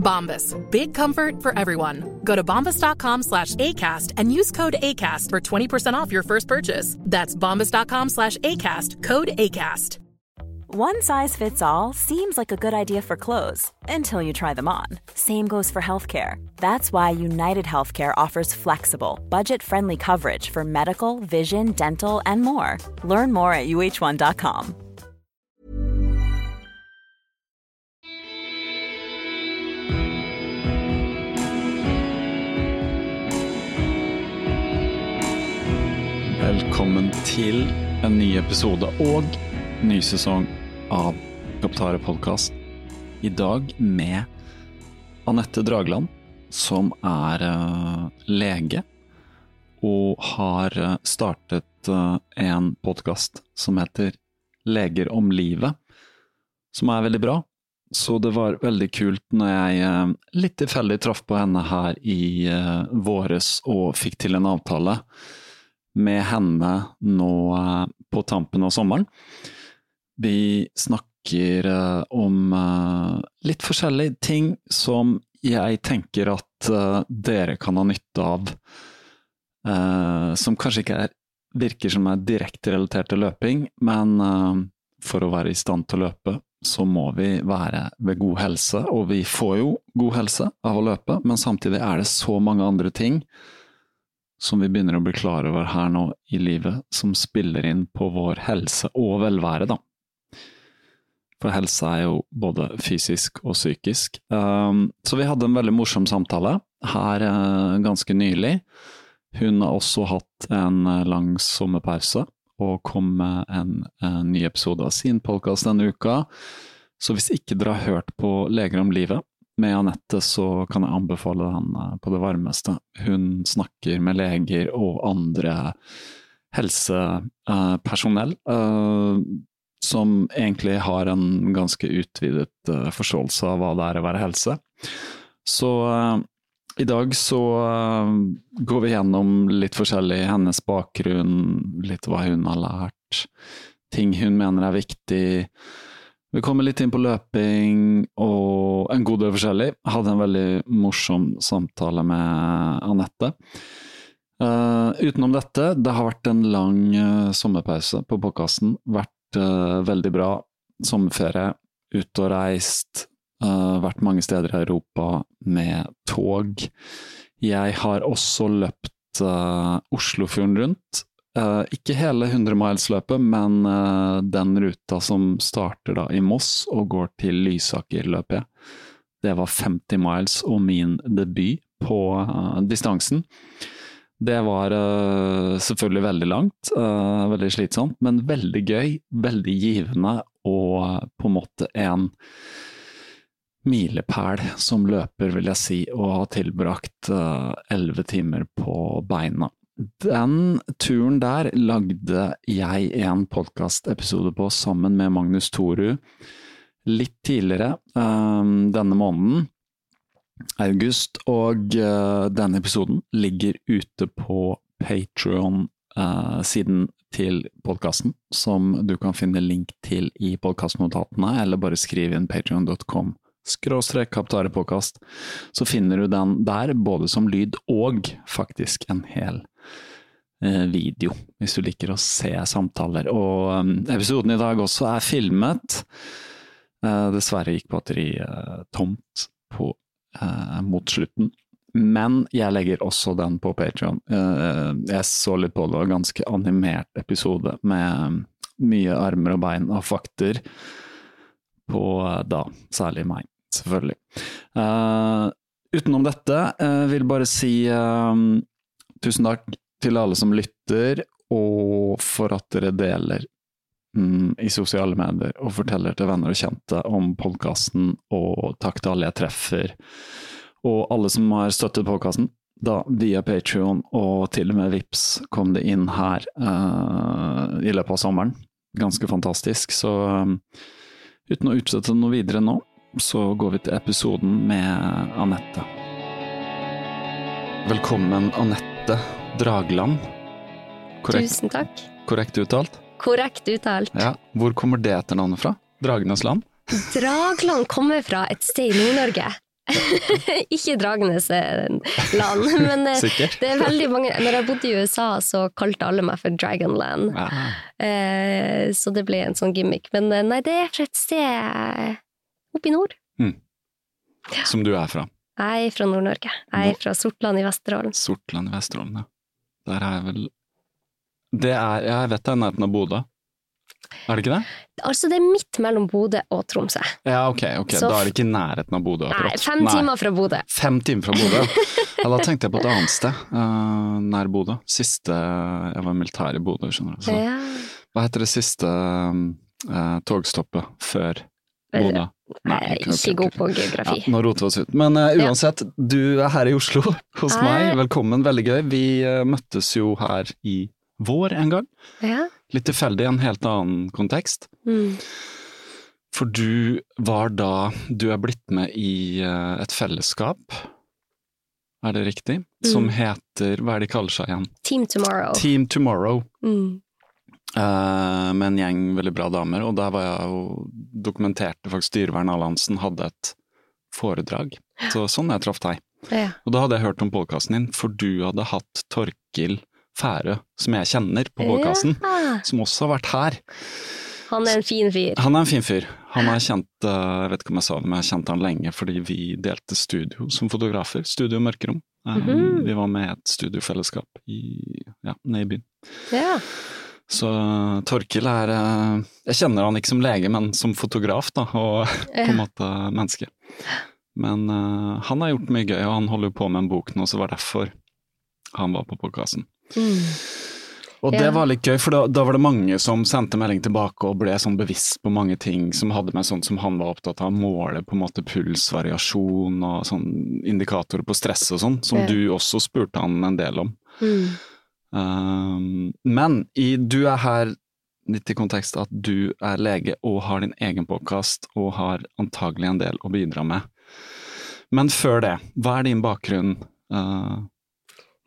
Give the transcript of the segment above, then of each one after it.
Bombas. Big comfort for everyone. Go to bombas.com slash ACAST and use code ACAST for 20% off your first purchase. That's bombas.com slash ACAST. Code ACAST. One size fits all seems like a good idea for clothes until you try them on. Same goes for healthcare. That's why United Healthcare offers flexible, budget friendly coverage for medical, vision, dental, and more. Learn more at uh1.com. Velkommen til en ny episode og ny sesong av Kaptare podkast. I dag med Anette Dragland, som er uh, lege og har uh, startet uh, en podkast som heter Leger om livet, som er veldig bra. Så det var veldig kult når jeg litt tilfeldig traff på henne her i våres og fikk til en avtale med henne nå på tampen av sommeren. Vi snakker uh, om uh, litt forskjellige ting som jeg tenker at dere kan ha nytte av, som kanskje ikke er, virker som er direkte relatert til løping, men for å være i stand til å løpe, så må vi være ved god helse, og vi får jo god helse av å løpe, men samtidig er det så mange andre ting som vi begynner å bli klar over her nå i livet, som spiller inn på vår helse og velvære, da. For helse er jo både fysisk og psykisk. Um, så vi hadde en veldig morsom samtale her uh, ganske nylig. Hun har også hatt en uh, lang sommerpause og kom med en, en ny episode av sin podkast denne uka. Så hvis ikke dere har hørt på Leger om livet med Anette, så kan jeg anbefale den uh, på det varmeste. Hun snakker med leger og andre helsepersonell som egentlig har en ganske utvidet uh, forståelse av hva det er å være helse. Så i dag så går vi gjennom litt forskjellig, hennes bakgrunn, litt hva hun har lært, ting hun mener er viktig. Vi kommer litt inn på løping og en god del forskjellig. Jeg hadde en veldig morsom samtale med Anette. Uh, utenom dette, det har vært en lang uh, sommerpause på podkasten. Vært uh, veldig bra. Sommerferie, ute og reist. Vært mange steder i Europa med tog. Jeg har også løpt Oslofjorden rundt. Ikke hele 100 miles-løpet, men den ruta som starter da i Moss og går til Lysaker, løper jeg. Det var 50 miles og min debut på distansen. Det var uh, selvfølgelig veldig langt, uh, veldig slitsomt, men veldig gøy, veldig givende og uh, på en måte en milepæl som løper, vil jeg si, og har tilbrakt elleve timer på beina. Den turen der lagde jeg en podkastepisode på sammen med Magnus Toru litt tidligere denne måneden. August, og uh, denne episoden ligger ute på Patrion-siden uh, til podkasten, som du kan finne link til i podkastnotatene, eller bare skriv inn patrion.com skråstrek kaptarepåkast, så finner du den der, både som lyd og faktisk en hel uh, video, hvis du liker å se samtaler. Og um, episoden i dag også er filmet. dessverre gikk batteriet tomt på eh, mot slutten. Men jeg legger også den på Patrion. Eh, jeg så litt på det, var ganske animert episode med mye armer og bein og fakter på eh, da særlig meg, selvfølgelig. Uh, utenom dette uh, vil bare si uh, tusen takk til alle som lytter, og for at dere deler mm, i sosiale medier og forteller til venner og kjente om podkasten, og takk til alle jeg treffer, og alle som har støttet podkasten. Da via Patrion og til og med Vips kom det inn her uh, i løpet av sommeren. Ganske fantastisk. Så um, uten å utsette noe videre nå, så går vi til episoden med Anette. Velkommen, Anette Dragland. Korrekt, Tusen takk. korrekt uttalt? Korrekt uttalt. Ja. Hvor kommer det etternavnet fra? Dragenes land? Dragland kommer fra et sted i Nord-Norge. Ikke Dragenes eh, land, men eh, det er veldig mange Når jeg bodde i USA, så kalte alle meg for Dragonland. Ja. Eh, så det ble en sånn gimmick. Men eh, nei, det er fra et sted oppe i nord. Som du er fra? Jeg er fra Nord-Norge. Jeg er fra Sortland i Vesterålen. Sortland i Vesterålen, ja. Der er jeg vel Det er Jeg vet det er nærheten av Bodø. Er det ikke det? Altså, det er midt mellom Bodø og Tromsø. Ja, ok, ok. Så- Da er det ikke i nærheten av Bodø, Nei, fem fem timer fra Bodø. Fem timer fra Bodø. Ja, da tenkte jeg på et annet sted, uh, nær Bodø. Siste Jeg var militær i Bodø, skjønner du. Så, Ja. hva heter det siste uh, togstoppet før Bodø? Jeg er ikke god på geografi. Ja, nå roter vi oss ut. Men eh, Ja. uansett, du er her i Oslo hos Hei. meg. Velkommen, veldig gøy. Vi uh, møttes jo her i vår en gang. Ja. Litt tilfeldig, i en helt annen kontekst. Mm. For du var da Du er blitt med i uh, et fellesskap, er det riktig? Som Mm. heter Hva er det de kaller seg igjen? Team Tomorrow. Team Tomorrow. Mm. Eh, med en gjeng veldig bra damer, og der var jeg jo dokumenterte faktisk Dyrevern Alliansen hadde et foredrag. Så sånn jeg traff deg. Ja. Og da hadde jeg hørt om podkasten din, for du hadde hatt Torkil Færø, som jeg kjenner på podkasten, Ja. som også har vært her. Han er en fin fyr. Han er en fin fyr. Han har kjent, eh, jeg vet ikke om jeg sa det, men jeg har kjent han lenge fordi vi delte studio som fotografer. Studio Mørkerom. Mm -hmm. Vi var med i et studiofellesskap i, ja, nede i byen. Ja. Så Torkil er eh, Jeg kjenner han ikke som lege, men som fotograf, da, og på en måte menneske. Men uh, han har gjort mye gøy, og han holder jo på med en bok nå, så det var derfor han var på podkasten. Mm. Og det Ja. var litt gøy, for da, da var det mange som sendte melding tilbake og ble sånn bevisst på mange ting som hadde med sånn som han var opptatt av, måle på en måte pulsvariasjon og sånn indikatorer på stress og sånn, som Ja. du også spurte han en del om. Mm. Um, men i, du er her litt i kontekst at du er lege og har din egen påkast og har antagelig en del å bidra med. Men før det, hva er din bakgrunn? Uh,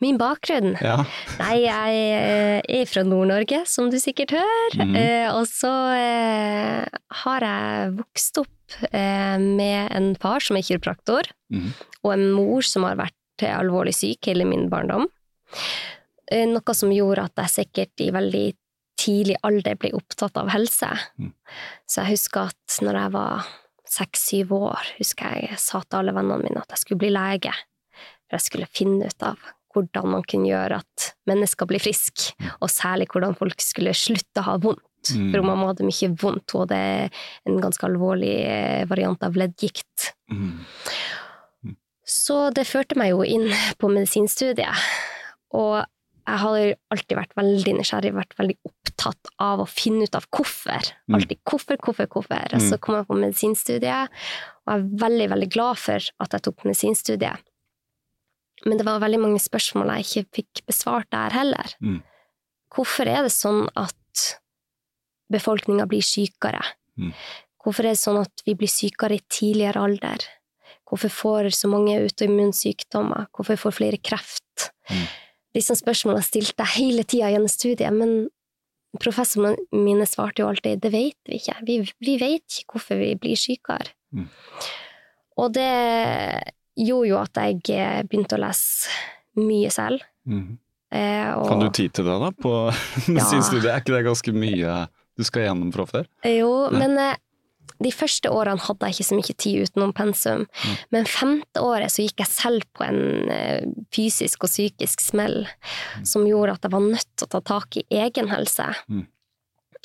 Min bakgrunn? ja. Nei, jeg eh, er fra Nord-Norge, som du sikkert hører. Mm. Eh, og så eh, har jeg vokst opp eh, med en far som er kiropraktor, mm. og en mor som har vært alvorlig syk hele min barndom. Eh, noe som gjorde at jeg sikkert i veldig tidlig alder ble opptatt av helse. Mm. Så jeg husker at når jeg var seks-syv år, husker jeg jeg sa til alle vennene mine at jeg skulle bli lege. For jeg skulle finne ut av hvordan man kunne gjøre at mennesker blir friske, og særlig hvordan folk skulle slutte å ha vondt. Mm. For mamma hadde mye vondt, og det er en ganske alvorlig eh, variant av leddgikt. Mm. Så det førte meg jo inn på medisinstudiet, og jeg har alltid vært veldig nysgjerrig, vært veldig opptatt av å finne ut av hvorfor. Mm. Alltid hvorfor, hvorfor, hvorfor. Og så kom jeg på medisinstudiet, og jeg er veldig, veldig glad for at jeg tok medisinstudiet. Men det var veldig mange spørsmål jeg ikke fikk besvart der heller. Mm. Hvorfor er det sånn at befolkninga blir sykere? Mm. Hvorfor er det sånn at vi blir sykere i tidligere alder? Hvorfor får så mange autoimmunsykdommer? Hvorfor får flere kreft? Mm. Disse spørsmålene stilte jeg hele tida gjennom studiet, men professorene mine svarte jo alltid det vet vi ikke. Vi, vi vet ikke hvorfor vi blir sykere. Mm. Og det gjorde jo at jeg eh, begynte å lese mye selv. Mm. Eh, og, Kan du tid til det, da, på medisinstudiet? Er ikke det ganske mye du skal gjennom fra før? Jo, men eh, de første årene hadde jeg ikke så mye tid utenom pensum. Mm. Men femte året så gikk jeg selv på en eh, fysisk og psykisk smell Mm. som gjorde at jeg var nødt til å ta tak i egen helse. Mm.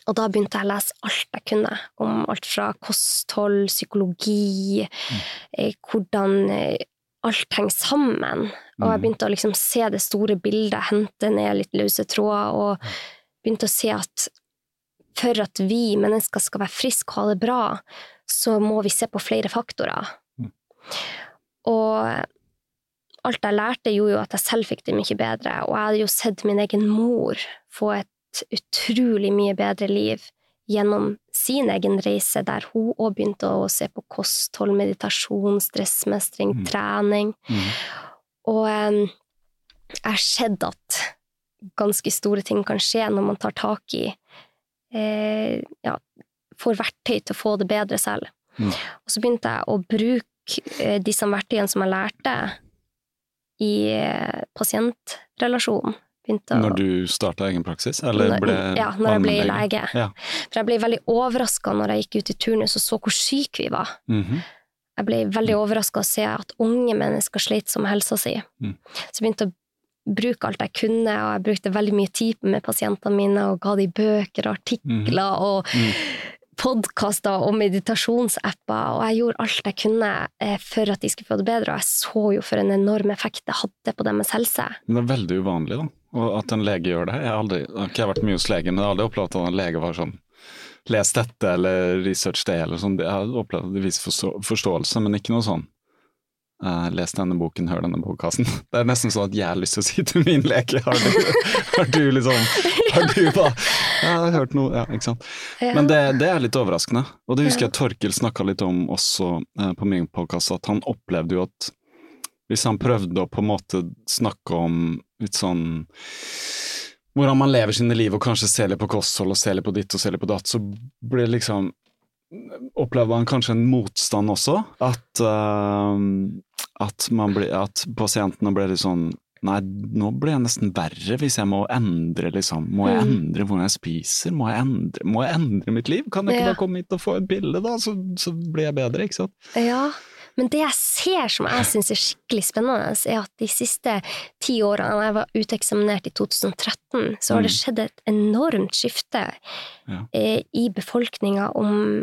Og da begynte jeg å lese alt jeg kunne, om alt fra kosthold, psykologi, eh, hvordan eh, alt henger sammen. Og jeg Mm. begynte å liksom se det store bildet, hente ned litt løse tråder, og begynte å se at for at vi mennesker skal være friske og ha det bra, så må vi se på flere faktorer. Mm. Og alt jeg lærte, gjorde jo at jeg selv fikk det mye bedre, og jeg hadde jo sett min egen mor få et utrolig mye bedre liv gjennom sin egen reise, der hun òg begynte å se på kosthold, meditasjon, stressmestring, Mm. trening. Mm. Og em, jeg har sett at ganske store ting kan skje når man tar tak i eh, Ja, får verktøy til å få det bedre selv. Mm. Og så begynte jeg å bruke eh, disse verktøyene som jeg lærte, i eh, pasientrelasjon. Å Når du starta egen praksis, eller ble Ja, når jeg ble lege. Ja. For jeg ble veldig overraska når jeg gikk ut i turnus og så hvor syke vi var. Mhm. Jeg ble veldig overraska å se at unge mennesker sleit som helsa si. Mm. Så jeg begynte å bruke alt jeg kunne, og jeg brukte veldig mye tid med pasientene mine, og ga de bøker og artikler og Mm. podkaster og meditasjonsapper, og jeg gjorde alt jeg kunne eh, for at de skulle få det bedre, og jeg så jo for en enorm effekt det hadde på deres helse. Men det er veldig uvanlig da, og at en lege gjør det. Jeg har aldri, jeg har vært mye hos legen, men jeg har aldri opplevd at en lege var sånn Les dette, eller research det, eller sånn. Jeg har opplevd at det viser forståelse, men ikke noe sånn eh, Les denne boken, hør denne podkasten. Det er nesten sånn at jeg har lyst til å si til min leke Har du, har du liksom Har du bare jeg har hørt noe Ja, ikke sant. Men det, det er litt overraskende. Og det husker jeg Torkil snakka litt om også eh, på min podkast, at han opplevde jo at hvis han prøvde å på en måte snakke om litt sånn hvordan man lever sine liv, og kanskje se litt på kosthold, og se litt på ditt og se litt på datt, så blir det liksom Opplever han kanskje en motstand også? At, uh, at, man blir, at pasientene blir litt sånn Nei, nå blir jeg nesten verre hvis jeg må endre, liksom. Må jeg Mm. endre hvordan jeg spiser? Må jeg endre, må jeg endre mitt liv? Kan jeg ikke Ja. bare komme hit og få en pille, da, så, så blir jeg bedre, ikke sant? Ja, men det jeg ser som jeg syns er skikkelig spennende, er at de siste ti årene, da jeg var uteksaminert i 2013, så har det Mm. skjedd et enormt skifte Ja. eh, i befolkninga om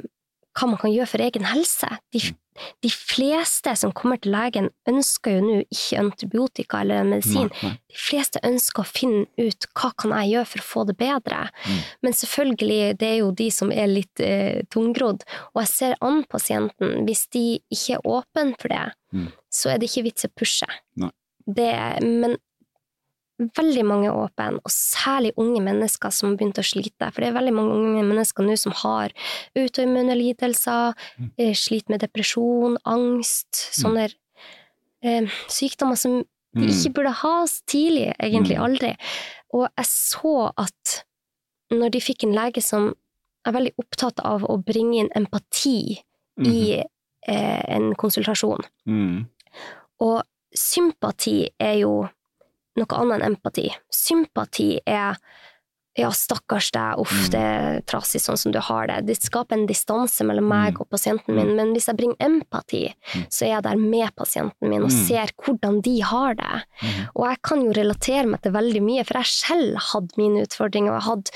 hva man kan gjøre for egen helse. De, de fleste som kommer til legen, ønsker jo nå ikke antibiotika eller en medisin. Nei, nei. De fleste ønsker å finne ut hva kan jeg gjøre for å få det bedre. Mm. Men selvfølgelig, det er jo de som er litt eh, tungrodd. Og jeg ser an pasienten, hvis de ikke er åpne for det, Mm. så er det ikke vits å pushe. Det, men veldig mange åpne, og særlig unge mennesker som har begynt å slite. For det er veldig mange unge mennesker nå som har autoimmune lidelser, Mm. eh, sliter med depresjon, angst, sånne eh, sykdommer som de Mm. ikke burde ha tidlig, egentlig Mm. aldri. Og jeg så at når de fikk en lege som er veldig opptatt av å bringe inn empati i eh, en konsultasjon, og sympati er jo noe annet enn empati. Sympati er ja, stakkars deg, uff, Mm. det er trasig sånn som du har det. Det skaper en distanse mellom meg Mm. og pasienten min, men hvis jeg bringer empati, Mm. så er jeg der med pasienten min og ser hvordan de har det. Og jeg kan jo relatere meg til veldig mye, for jeg selv hadde mine utfordringer, og jeg hadde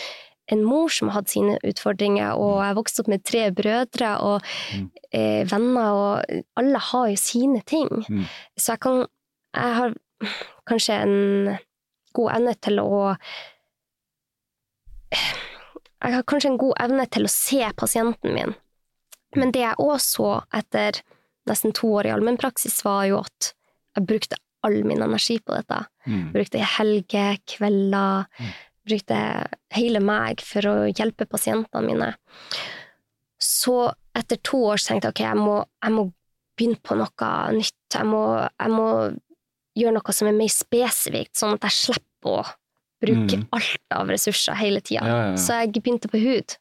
en mor som hadde sine utfordringer, og jeg vokste opp med tre brødre og eh, venner, og alle har jo sine ting. Så jeg kan Jeg har kanskje en god evne til å Jeg har kanskje en god evne til å se pasienten min. Men det jeg òg så etter nesten to år i allmennpraksis, var jo at jeg brukte all min energi på dette. Mm. Brukte helger, kvelder, Mm. brukte hele meg for å hjelpe pasientene mine. Så etter to år tenkte jeg ok, jeg må, jeg må begynne på noe nytt. Jeg må, jeg må gjøre noe som er mer spesifikt, sånn at jeg slipper å bruke Mm. alt av ressurser hele tida. Ja, ja, ja. Så jeg begynte på hud.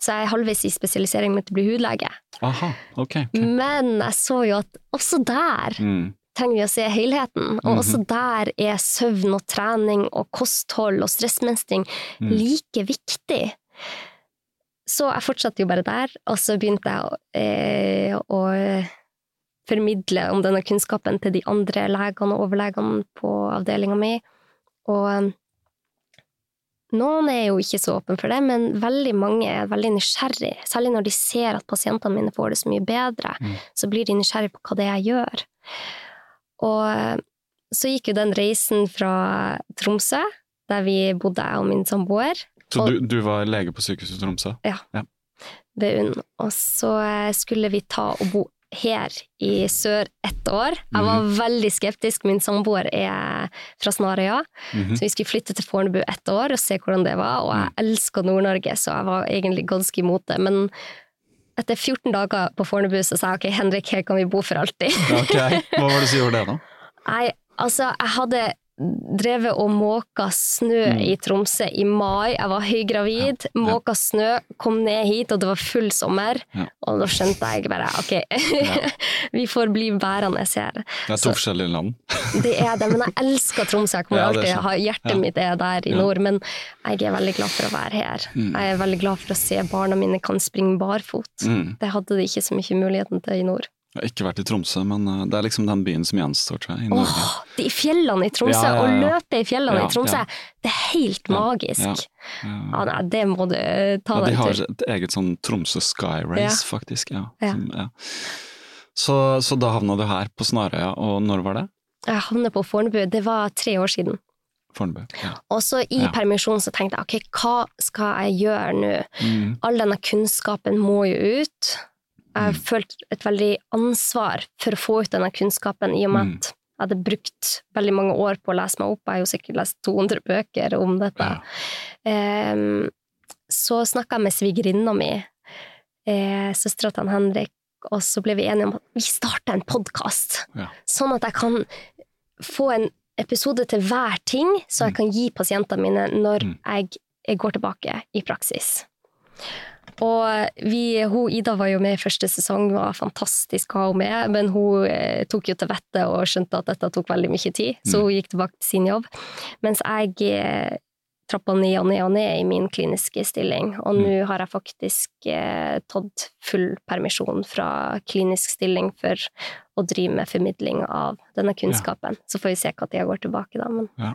Så jeg er halvveis i spesialisering med å bli hudlege. Aha, okay, okay. Men jeg så jo at også der mm. trenger vi å se helheten. Og Mhm. også der er søvn og trening og kosthold og stressmestring Mm. like viktig. Så jeg fortsatte jo bare der, og så begynte jeg å, eh, å formidle om denne kunnskapen til de andre legene og overlegene på avdelinga mi. Og noen er jo ikke så åpne for det, men veldig mange er veldig nysgjerrig. Særlig når de ser at pasientene mine får det så mye bedre, Mm. så blir de nysgjerrig på hva det er jeg gjør. Og eh, så gikk jo den reisen fra Tromsø, der vi bodde, jeg og min samboer, Så Og- du, du var lege på sykehuset i Tromsø? ved UNN. Og så eh, skulle vi ta og bo her i sør ett år. Jeg var Mhm. veldig skeptisk. Min samboer er fra Snarøya, Mhm. så vi skulle flytte til Fornebu ett år og se hvordan det var. Og jeg elsker Nord-Norge, så jeg var egentlig ganske imot det. Men etter 14 dager på Fornebu så sa jeg ok, Henrik, her kan vi bo for alltid. Ok, Hva var det som gjorde det, da? Nei, altså, jeg hadde drevet og måka snø Mm. i Tromsø i mai. Jeg var høygravid, Ja, måka snø, kom ned hit, og det var full sommer. Ja. Og da skjønte jeg bare ok, vi får bli værende her. Det er to forskjellige land. Det er det, men jeg elsker Tromsø. Jeg kommer er alltid ha Hjertet mitt er der i nord, men jeg er veldig glad for å være her. Mm. Jeg er veldig glad for å se barna mine kan springe barfot. Mm. Det hadde de ikke så mye muligheten til i nord. Jeg har ikke vært i Tromsø, men uh, det er liksom den byen som gjenstår, tror jeg, i Norge. Åh, de fjellene i Tromsø, Ja, ja, å ja. løpe i fjellene Ja, i Tromsø, ja. det er helt Ja, magisk. ja. Ja, Ja. nei, det må du ta deg Ja, de har et eget sånn Tromsø Sky Race, faktisk. Ja. Ja. Som, ja. Så, så da havna du her på Snarøya, og når var det? Jeg havnet på Fornebu, det var tre år siden. Fornebu. Ja. Og så i Ja. permisjon så tenkte jeg ok, hva skal jeg gjøre nå? Mm. All denne kunnskapen må jo ut. Jeg har Mm. følt et veldig ansvar for å få ut denne kunnskapen, i og med Mm. at jeg hadde brukt veldig mange år på å lese meg opp. Jeg har jo sikkert lest 200 bøker om dette. Ja. Um, så snakka jeg med svigerinna mi, eh, søstera til Henrik, og så ble vi enige om at vi starter en podkast. Ja. Sånn at jeg kan få en episode til hver ting, så jeg kan gi pasientene mine når Mm. jeg går tilbake i praksis. Og vi, hun, Ida var jo med i første sesong, var fantastisk å ha henne med, men hun eh, tok jo til vettet og skjønte at dette tok veldig mye tid, så Mm. hun gikk tilbake til sin jobb. Mens jeg eh, trappa ned og ned og ned i min kliniske stilling, og Mm. nå har jeg faktisk eh, tatt full permisjon fra klinisk stilling for å drive med formidling av denne kunnskapen. Så får vi se når jeg går tilbake, da. Men Ja.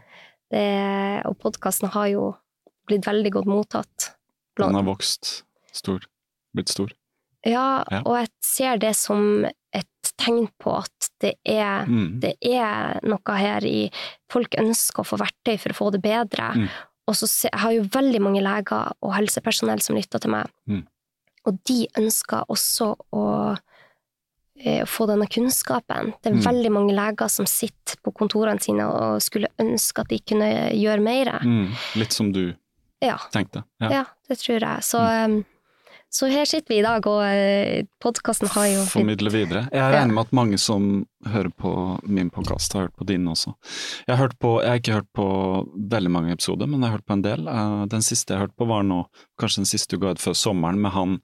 det, og podkasten har jo blitt veldig godt mottatt. Den har vokst stor. Blitt stor. Ja, Ja. og jeg ser det som et tegn på at det er, Mm. det er noe her i Folk ønsker å få verktøy for å få det bedre. Mm. Og så jeg har jo veldig mange leger og helsepersonell som lytter til meg, Mm. og de ønsker også å eh, få denne kunnskapen. Det er Mm. veldig mange leger som sitter på kontorene sine og skulle ønske at de kunne gjøre mer. Mm. Litt som du Ja. tenkte. Ja. Ja, det tror jeg. Så, Mm. Eh, så her sitter vi i dag, og podkasten har jo Formidle videre. Jeg regner med at mange som hører på min podkast, har hørt på din også. Jeg har, på, jeg har ikke hørt på veldig mange episoder, men jeg har hørt på en del. Eh, Den siste jeg hørte på var nå, kanskje den siste du ga ut før sommeren, med han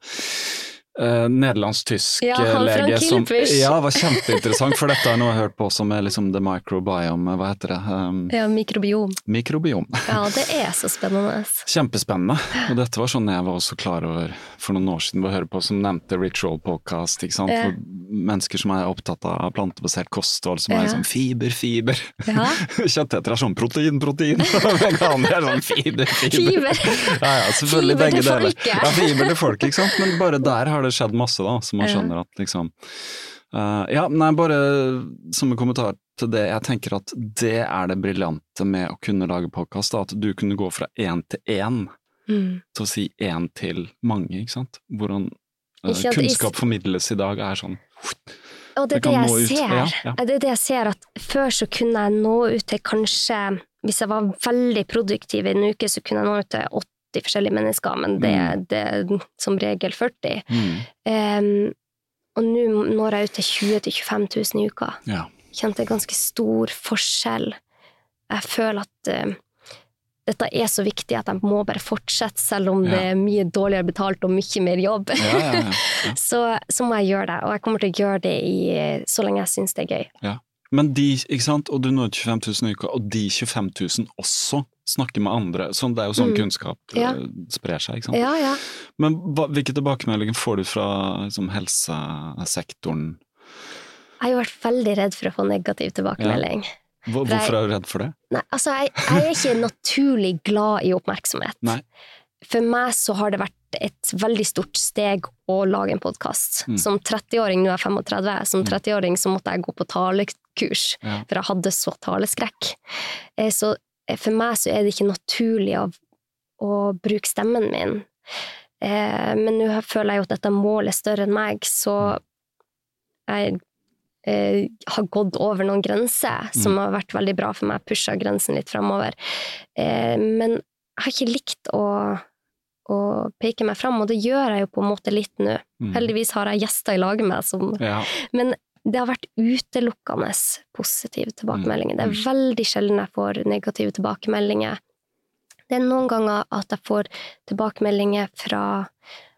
eh, nederlandsk-tysk Ja, lege som Ja, var kjempeinteressant, for dette noe jeg har hørt på som er liksom the microbiome, hva heter det? Um, Ja, mikrobiom. mikrobiom. Ja, det er så spennende. Kjempespennende. Og dette var sånn jeg var også klar over for noen år siden, ved å høre på som nevnte Ritual Podcast, ikke sant. Ja. For mennesker som er opptatt av plantebasert kosthold, som Ja. er liksom fiber, fiber. Ja. Kjøtteter er sånn protein, protein. Veganer er sånn fiber, fiber. Fiber. Ja, ja, selvfølgelig Fiber begge deler. Ja, fiber til folk, ikke sant. Men bare der har det skjedd masse, da, så man skjønner at liksom uh, Ja, nei, bare som en kommentar til det, jeg tenker at det er det briljante med å kunne lage podkast, at du kunne gå fra én til én Mm. til å si én til mange, ikke sant. Hvordan uh, Ikke kunnskap formidles i dag er sånn Og det er Det jeg ser. Ja, ja. Det er det jeg ser at før så kunne jeg nå ut til kanskje Hvis jeg var veldig produktiv i en uke, så kunne jeg nå ut til 80 forskjellige mennesker, men det, Mm. det er som regel 40. mm, Um, og nå når jeg ut til 20 000-25 000 i uka. Ja. Kjente en ganske stor forskjell. Jeg føler at uh, dette er så viktig at jeg må bare fortsette, selv om det er mye dårligere betalt og mye mer jobb. Ja, ja, ja, ja. Så, så må jeg gjøre det, og jeg kommer til å gjøre det i, så lenge jeg syns det er gøy. Men de, ikke sant, og du når 25 000 i uka, og de 25 000 også snakker med andre. Sånn, det er jo sånn Mm. kunnskap Ja. eh, sprer seg, ikke sant. Ja, ja. Men hva, hvilke tilbakemeldinger får du fra liksom, helsesektoren? Jeg har jo vært veldig redd for å få negativ tilbakemelding. Jeg- Hvorfor er du redd for det? Nei, altså, jeg, jeg er ikke naturlig glad i oppmerksomhet. Nei. For meg så har det vært et veldig stort steg å lage en podkast. Mm. Som 30-åring, nå er jeg 35, som 30-åring så måtte jeg gå på talekurs, Ja. for jeg hadde så taleskrekk. Eh, Så eh, for meg så er det ikke naturlig å, å bruke stemmen min. Eh, Men nå føler jeg jo at dette målet er større enn meg, så jeg eh, har gått over noen grenser som har vært veldig bra for meg, pusha grensen litt framover. Men jeg har ikke likt å, å peke meg fram, og det gjør jeg jo på en måte litt nå. Mm. Heldigvis har jeg gjester i lag med meg som Ja. Men det har vært utelukkende positive tilbakemeldinger. Det er Mm. veldig sjelden jeg får negative tilbakemeldinger. Det er noen ganger at jeg får tilbakemeldinger fra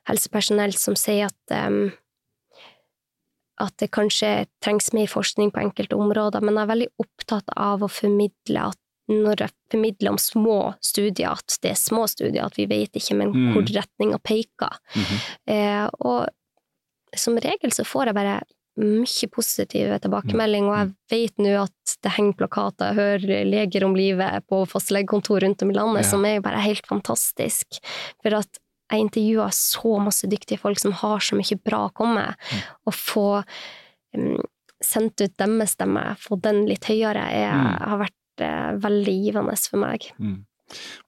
helsepersonell som sier at um, at det kanskje trengs mer forskning på enkelte områder, men jeg er veldig opptatt av å formidle at når jeg formidler om små studier, at det er små studier, at vi vet ikke men Mm. hvor retninga peker. Mhm. Eh, og som regel så får jeg bare mye positive tilbakemeldinger, og jeg vet nå at det henger plakater, jeg hører leger om livet på fastlegekontor rundt om i landet, Ja. som er jo bare helt fantastisk. For at jeg intervjuer så masse dyktige folk som har så mye bra å komme med, og få um, sendt ut deres stemme, få den litt høyere, er, Mm. har vært veldig givende for meg. Mm.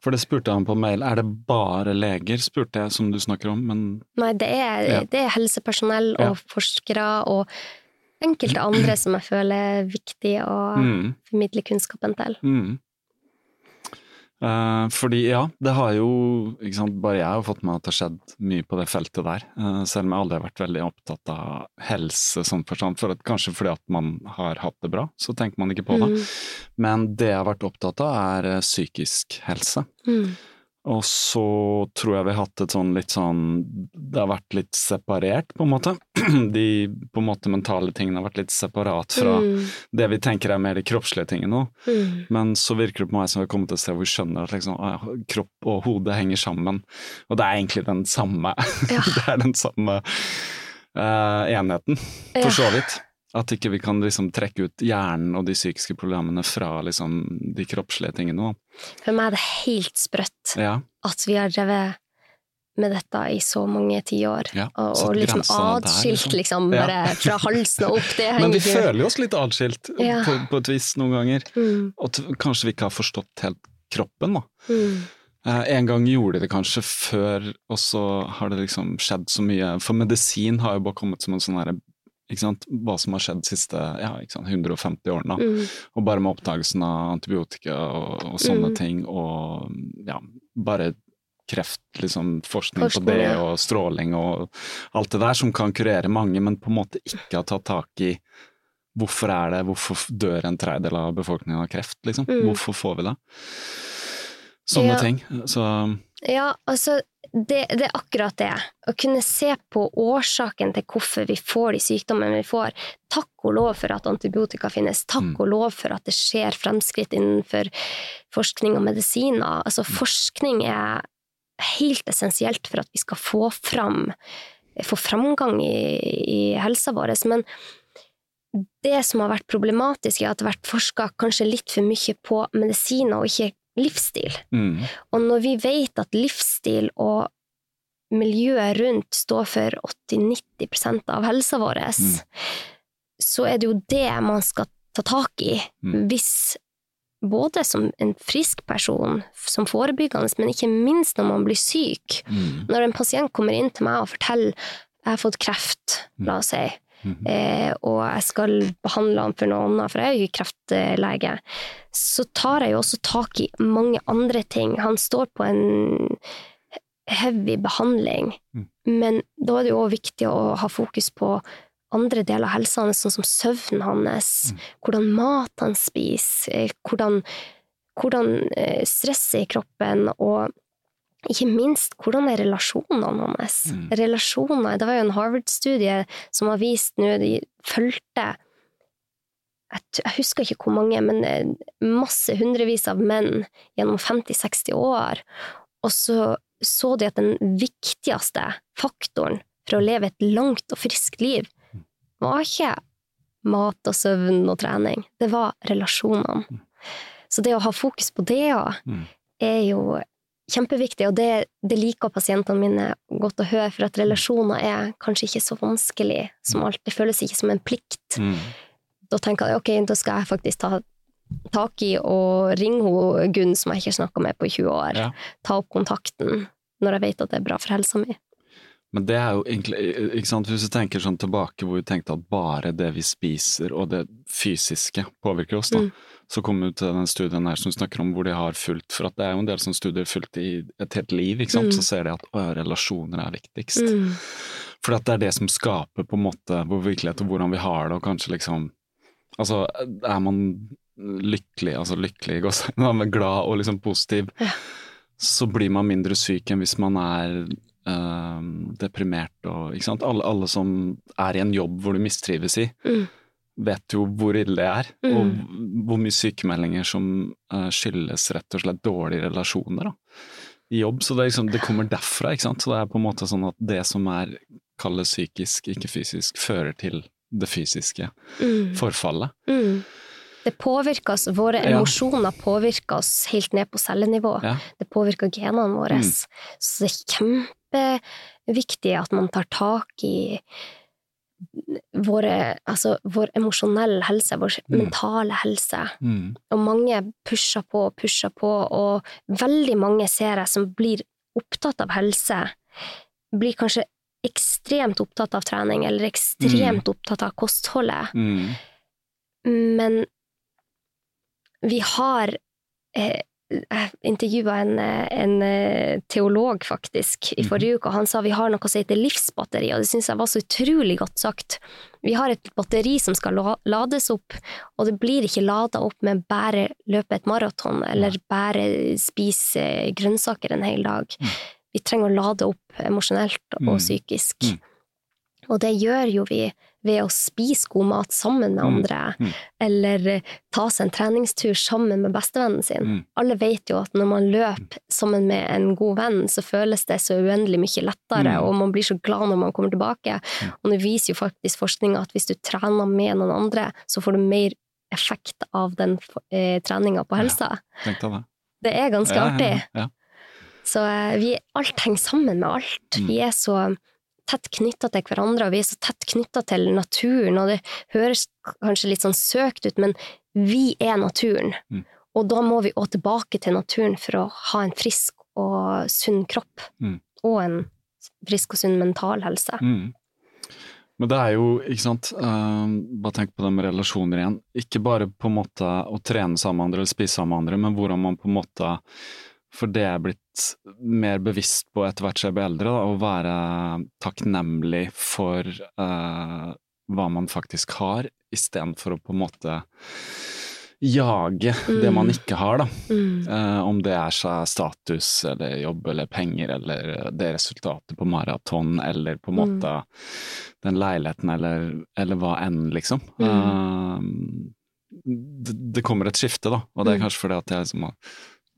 For det spurte han på mail. Er det bare leger, spurte jeg, som du snakker om, men Nei, det er, Ja. det er helsepersonell Ja. og forskere og enkelte andre som jeg føler er viktig å mm. formidle kunnskapen til. Mm. Eh, fordi ja, det har jo sant, Bare jeg har fått med at det har skjedd mye på det feltet der. eh, selv om jeg aldri har vært veldig opptatt av helse sånn forstand. For at, kanskje fordi at man har hatt det bra, så tenker man ikke på det. Mm. Men det jeg har vært opptatt av, er eh, psykisk helse. Mm. Og så tror jeg vi har hatt et sånn litt sånn Det har vært litt separert, på en måte. De på en måte mentale tingene har vært litt separat fra Mm. det vi tenker er mer de kroppslige tingene nå. Mm. Men så virker det på meg som vi har kommet til et sted hvor vi skjønner at liksom, ah, kropp og hode henger sammen. Og det er egentlig den samme Ja. Det er den samme uh, enheten, for så vidt. At ikke vi kan liksom trekke ut hjernen og de psykiske problemene fra liksom de kroppslige tingene. da. For meg er det helt sprøtt Ja, at vi har drevet med dette i så mange tiår, ja. og, og liksom grensa der, atskilt liksom, Ja. bare fra halsen og opp. Det Men vi føler jo oss litt atskilt Ja. på, på et vis noen ganger. mm. Og kanskje vi ikke har forstått helt kroppen, da. Mm. Eh, En gang gjorde de det kanskje før, og så har det liksom skjedd så mye. For medisin har jo bare kommet som en sånn sant, Hva som har skjedd de siste ja, sant, 150 årene. Mm. Og bare med oppdagelsen av antibiotika og, og sånne Mm. ting, og ja, bare kreft, liksom, forskning, Forskning, på det, ja. og stråling og alt det der som kan kurere mange, men på en måte ikke har tatt tak i hvorfor er det, hvorfor dør en tredjedel av befolkningen av kreft, liksom? Mm. Hvorfor får vi det? Sånne Ja. ting. Så Ja, altså, det, det er akkurat det. Å kunne se på årsaken til hvorfor vi får de sykdommene vi får. Takk og lov for at antibiotika finnes. Takk Mm. og lov for at det skjer fremskritt innenfor forskning og medisiner. Altså, forskning er helt essensielt for at vi skal få fram få framgang i, i helsa vår. Men det som har vært problematisk, er at det har vært forska kanskje litt for mye på medisiner og ikke livsstil. mm. Og når vi vet at livsstil og miljøet rundt står for 80-90% av helsa vår, Mm. så er det jo det man skal ta tak i. Mm. Hvis både som en frisk person, som forebyggende, men ikke minst når man blir syk. Mm. Når en pasient kommer inn til meg og forteller jeg har fått kreft, la oss si, Mhm. eh, og jeg skal behandle han for noe annet, for jeg er jo ikke kreftlege, så tar jeg jo også tak i mange andre ting. Han står på en heavy behandling, Mm. men da er det jo også viktig å ha fokus på andre deler av helsa hans, sånn som søvnen hans, Mm. hvordan mat han spiser, eh, hvordan, hvordan eh, stresset i kroppen, og ikke minst, hvordan er relasjonene hans? Mm. Relasjoner, Det var jo en Harvard-studie som har vist nå De fulgte jeg, husker ikke hvor mange, men eh, masse hundrevis av menn gjennom 50-60 år. Og så så de at den viktigste faktoren for å leve et langt og friskt liv var ikke mat og søvn og trening. Det var relasjonene. Så det å ha fokus på det òg, Mm. er jo kjempeviktig, og det, det liker pasientene mine godt å høre, for at relasjoner er kanskje ikke så vanskelig som alt. Det føles ikke som en plikt. Mm. Da tenker jeg ok, da skal jeg faktisk ta tak i og ringe hun Gunn som jeg ikke har snakka med på 20 år. Ja. Ta opp kontakten når jeg vet at det er bra for helsa mi. Men det er jo egentlig ikke sant, Hvis du tenker sånn tilbake hvor vi tenkte at bare det vi spiser og det fysiske påvirker oss, da, Mm. Så kommer vi til den studien her som snakker om hvor de har fulgt For det er jo en del som studier fulgt i et helt liv, ikke sant, Mm. så ser de at å, relasjoner er viktigst. Mm. For det er det som skaper på en måte vår virkelighet og hvordan vi har det, og kanskje liksom Altså, er man lykkelig, altså lykkelig, godt, er glad og liksom positiv, Ja. så blir man mindre syk enn hvis man er øh, deprimert og Ikke sant. Alle, alle som er i en jobb hvor du mistrives i, Mm. Vet jo hvor ille det er, Mm. og hvor mye sykemeldinger som eh, skyldes rett og slett dårlige relasjoner da, i jobb. Så det, liksom, det kommer derfra, ikke sant. Så det er på en måte sånn at det som er kalles psykisk, ikke fysisk, fører til det fysiske Mm. forfallet. Mm. Det påvirker oss, våre Ja. emosjoner påvirker oss helt ned på cellenivå. Ja. Det påvirker genene våre. Mm. Så det er kjempeviktig at man tar tak i våre, altså vår emosjonelle helse, vår Mm. mentale helse. Mm. Og mange pusher på og pusher på, og veldig mange ser jeg som blir opptatt av helse, blir kanskje ekstremt opptatt av trening, eller ekstremt opptatt av kostholdet. Mm. Men vi har eh, intervjua en, eh, en eh, teolog, faktisk, i Mhm. forrige uke, og han sa vi har noe som heter livsbatteri, og det syns jeg var så utrolig godt sagt. Vi har et batteri som skal lades opp, og det blir ikke lada opp med bare løpe et maraton, eller bare spise grønnsaker en hel dag. Vi trenger å lade opp emosjonelt og Mm. psykisk. Mm. Og det gjør jo vi ved å spise god mat sammen med Mm. andre, Mm. eller eh, ta seg en treningstur sammen med bestevennen sin. Mm. Alle vet jo at når man løper sammen med en god venn, så føles det så uendelig mye lettere, Mm. og man blir så glad når man kommer tilbake. Og det viser jo faktisk forskninga at hvis du trener med noen andre, så får du mer effekt av den eh, treninga på helsa. Ja, det. Er ganske Ja, ja, artig. Ja, Så eh, vi, alt henger sammen med alt. Mm. Vi er så tett knytta til hverandre, og vi er så tett knytta til naturen, og det høres kanskje litt sånn søkt ut, men vi er naturen. Mm. Og da må vi òg tilbake til naturen for å ha en frisk og sunn kropp, Mm. og en frisk og sunn mental helse. Mm. Men det er jo, ikke sant, uh, bare tenk på det med relasjoner igjen. Ikke bare på en måte å trene sammen med andre eller spise sammen med andre, men hvordan man på en måte For det er blitt mer bevisst på etter hvert som jeg blir eldre, da, å være takknemlig for uh, hva man faktisk har, istedenfor å på en måte jage det man ikke har, da. Mm. Uh, om det er seg status eller jobb eller penger eller det resultatet på maraton eller på en Mm. måte den leiligheten eller, eller hva enn, liksom. Mm. Eh, det, det kommer et skifte, da, og det er Mm. kanskje fordi at jeg liksom har-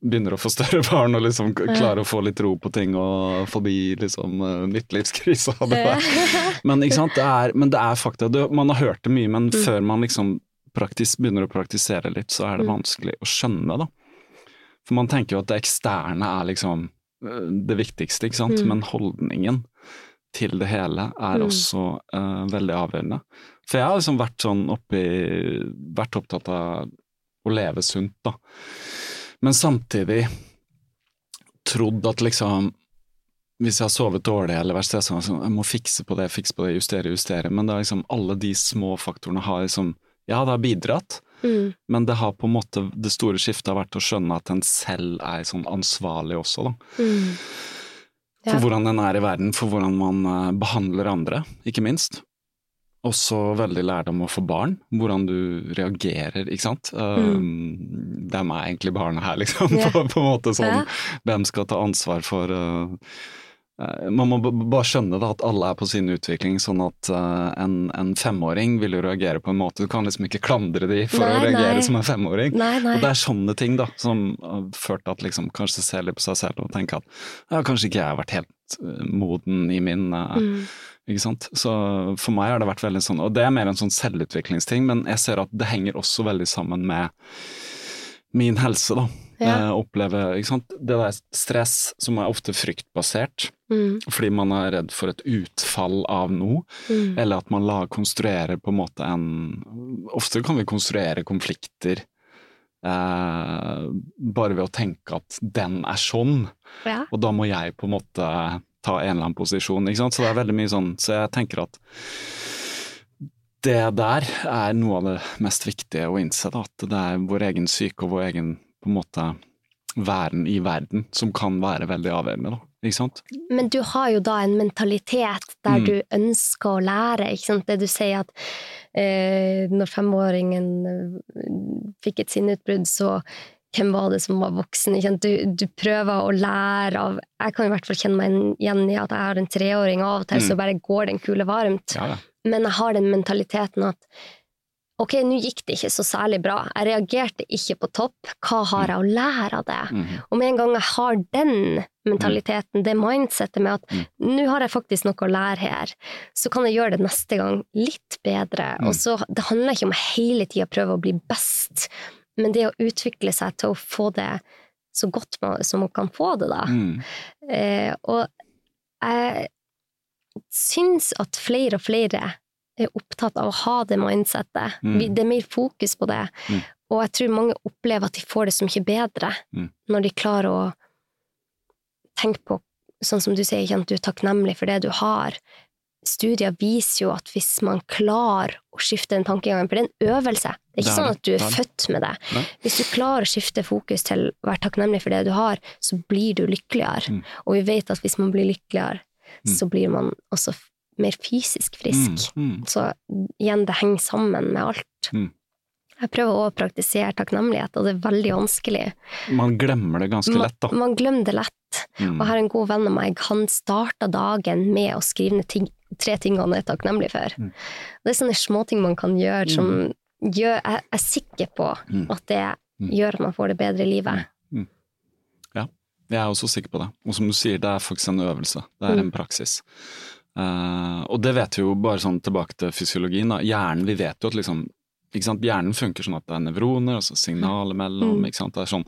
begynner å få større barn og liksom klarer å få litt ro på ting og forbi liksom uh, midtlivskrisa. og det der. Men, ikke sant? Det er, men det er fakta. Man har hørt det mye, men Mm. før man liksom praktis, begynner å praktisere litt, så er det Mm. vanskelig å skjønne, da. For man tenker jo at det eksterne er liksom øh, det viktigste, ikke sant. Mm. Men holdningen til det hele er Mm. også uh, veldig avgjørende. For jeg har liksom vært sånn oppi Vært opptatt av å leve sunt, da. Men samtidig trodd at liksom hvis jeg har sovet dårlig eller vært stressa, så jeg må fikse på det, fikse på det, justere, justere. Men det er liksom alle de små faktorene har liksom Ja, det har bidratt, Mm. men det har på en måte det store skiftet har vært å skjønne at en selv er sånn ansvarlig også, da. Mm. For hvordan en er i verden, for hvordan man eh, behandler andre, ikke minst. Også veldig lærdom å få barn, hvordan du reagerer, ikke sant. Um, Hvem er egentlig barna her, liksom? Yeah. På, på en måte sånn, yeah. hvem skal ta ansvar for uh, eh, Man må bare skjønne da, at alle er på sin utvikling, sånn at uh, en, en femåring vil jo reagere på en måte. Du kan liksom ikke klandre de for å reagere nei. som en femåring. Nei, nei. Og det er sånne ting da, som har ført til at liksom kanskje se litt på seg selv og tenke at ja, kanskje ikke jeg har vært helt eh, moden i min, uh, Mm. Ikke sant? Så for meg har det vært veldig sånn, og det er mer en sånn selvutviklingsting, men jeg ser at det henger også veldig sammen med min helse, da. Ja. Jeg opplever, ikke sant, det der stress som er ofte fryktbasert, Mm. fordi man er redd for et utfall av noe, Mm. eller at man la, konstruerer på en måte en Ofte kan vi konstruere konflikter eh, bare ved å tenke at den er sånn, Ja. og da må jeg på en måte ta en eller annen posisjon, ikke sant. Så det er veldig mye sånn, så jeg tenker at det der er noe av det mest viktige å innse, da, at det er vår egen syke og vår egen på en måte væren i verden som kan være veldig avgjørende, da. Ikke sant? Men du har jo da en mentalitet der Mm. du ønsker å lære, ikke sant? Det du sier at eh, når femåringen eh, fikk et sinneutbrudd, så hvem var det som var voksen? Du, du prøver å lære av Jeg kan i hvert fall kjenne meg igjen i at jeg har en treåring, og av og til Mm. så bare går den kule varmt. Ja. Men jeg har den mentaliteten at ok, nå gikk det ikke så særlig bra, jeg reagerte ikke på topp, hva har jeg å lære av det? Mm. Og med en gang jeg har den mentaliteten, det mindsettet med at Mm. nå har jeg faktisk noe å lære her, så kan jeg gjøre det neste gang litt bedre. Mm. Og så, Det handler ikke om å hele tida prøve å bli best, men det å utvikle seg til å få det så godt man, som man kan få det, da. Mm. Eh, og jeg syns at flere og flere er opptatt av å ha det mindsettet. Mm. Det er mer fokus på det. Mm. Og jeg tror mange opplever at de får det så mye bedre Mm. når de klarer å tenke på, sånn som du sier, at du er takknemlig for det du har. Studier viser jo at hvis man klarer å skifte den tankegangen, for det er en øvelse, det er ikke Det er sånn at du er Det født med det. Nei. Hvis du klarer å skifte fokus til å være takknemlig for det du har, så blir du lykkeligere. Mm. Og vi vet at hvis man blir lykkeligere, Mm. så blir man også mer fysisk frisk. Mm. Mm. Så igjen, det henger sammen med alt. Mm. Jeg prøver å praktisere takknemlighet, og det er veldig vanskelig. Man glemmer det ganske lett, da. man glemmer det lett. Mm. Og jeg har en god venn av meg, han starta dagen med å skrive ned ting, tre ting han er takknemlig for. Mm. Det er sånne småting man kan gjøre som gjør, jeg er sikker på Mm. at det Mm. gjør at man får det bedre i livet. Jeg er også sikker på det. Og som du sier, det er faktisk en øvelse. Det er Mm. en praksis. Uh, og det vet vi jo bare sånn tilbake til fysiologien. Da. Hjernen, vi vet jo at liksom? Hjernen funker sånn at det er nevroner, altså signaler mellom. Mm. Sånn.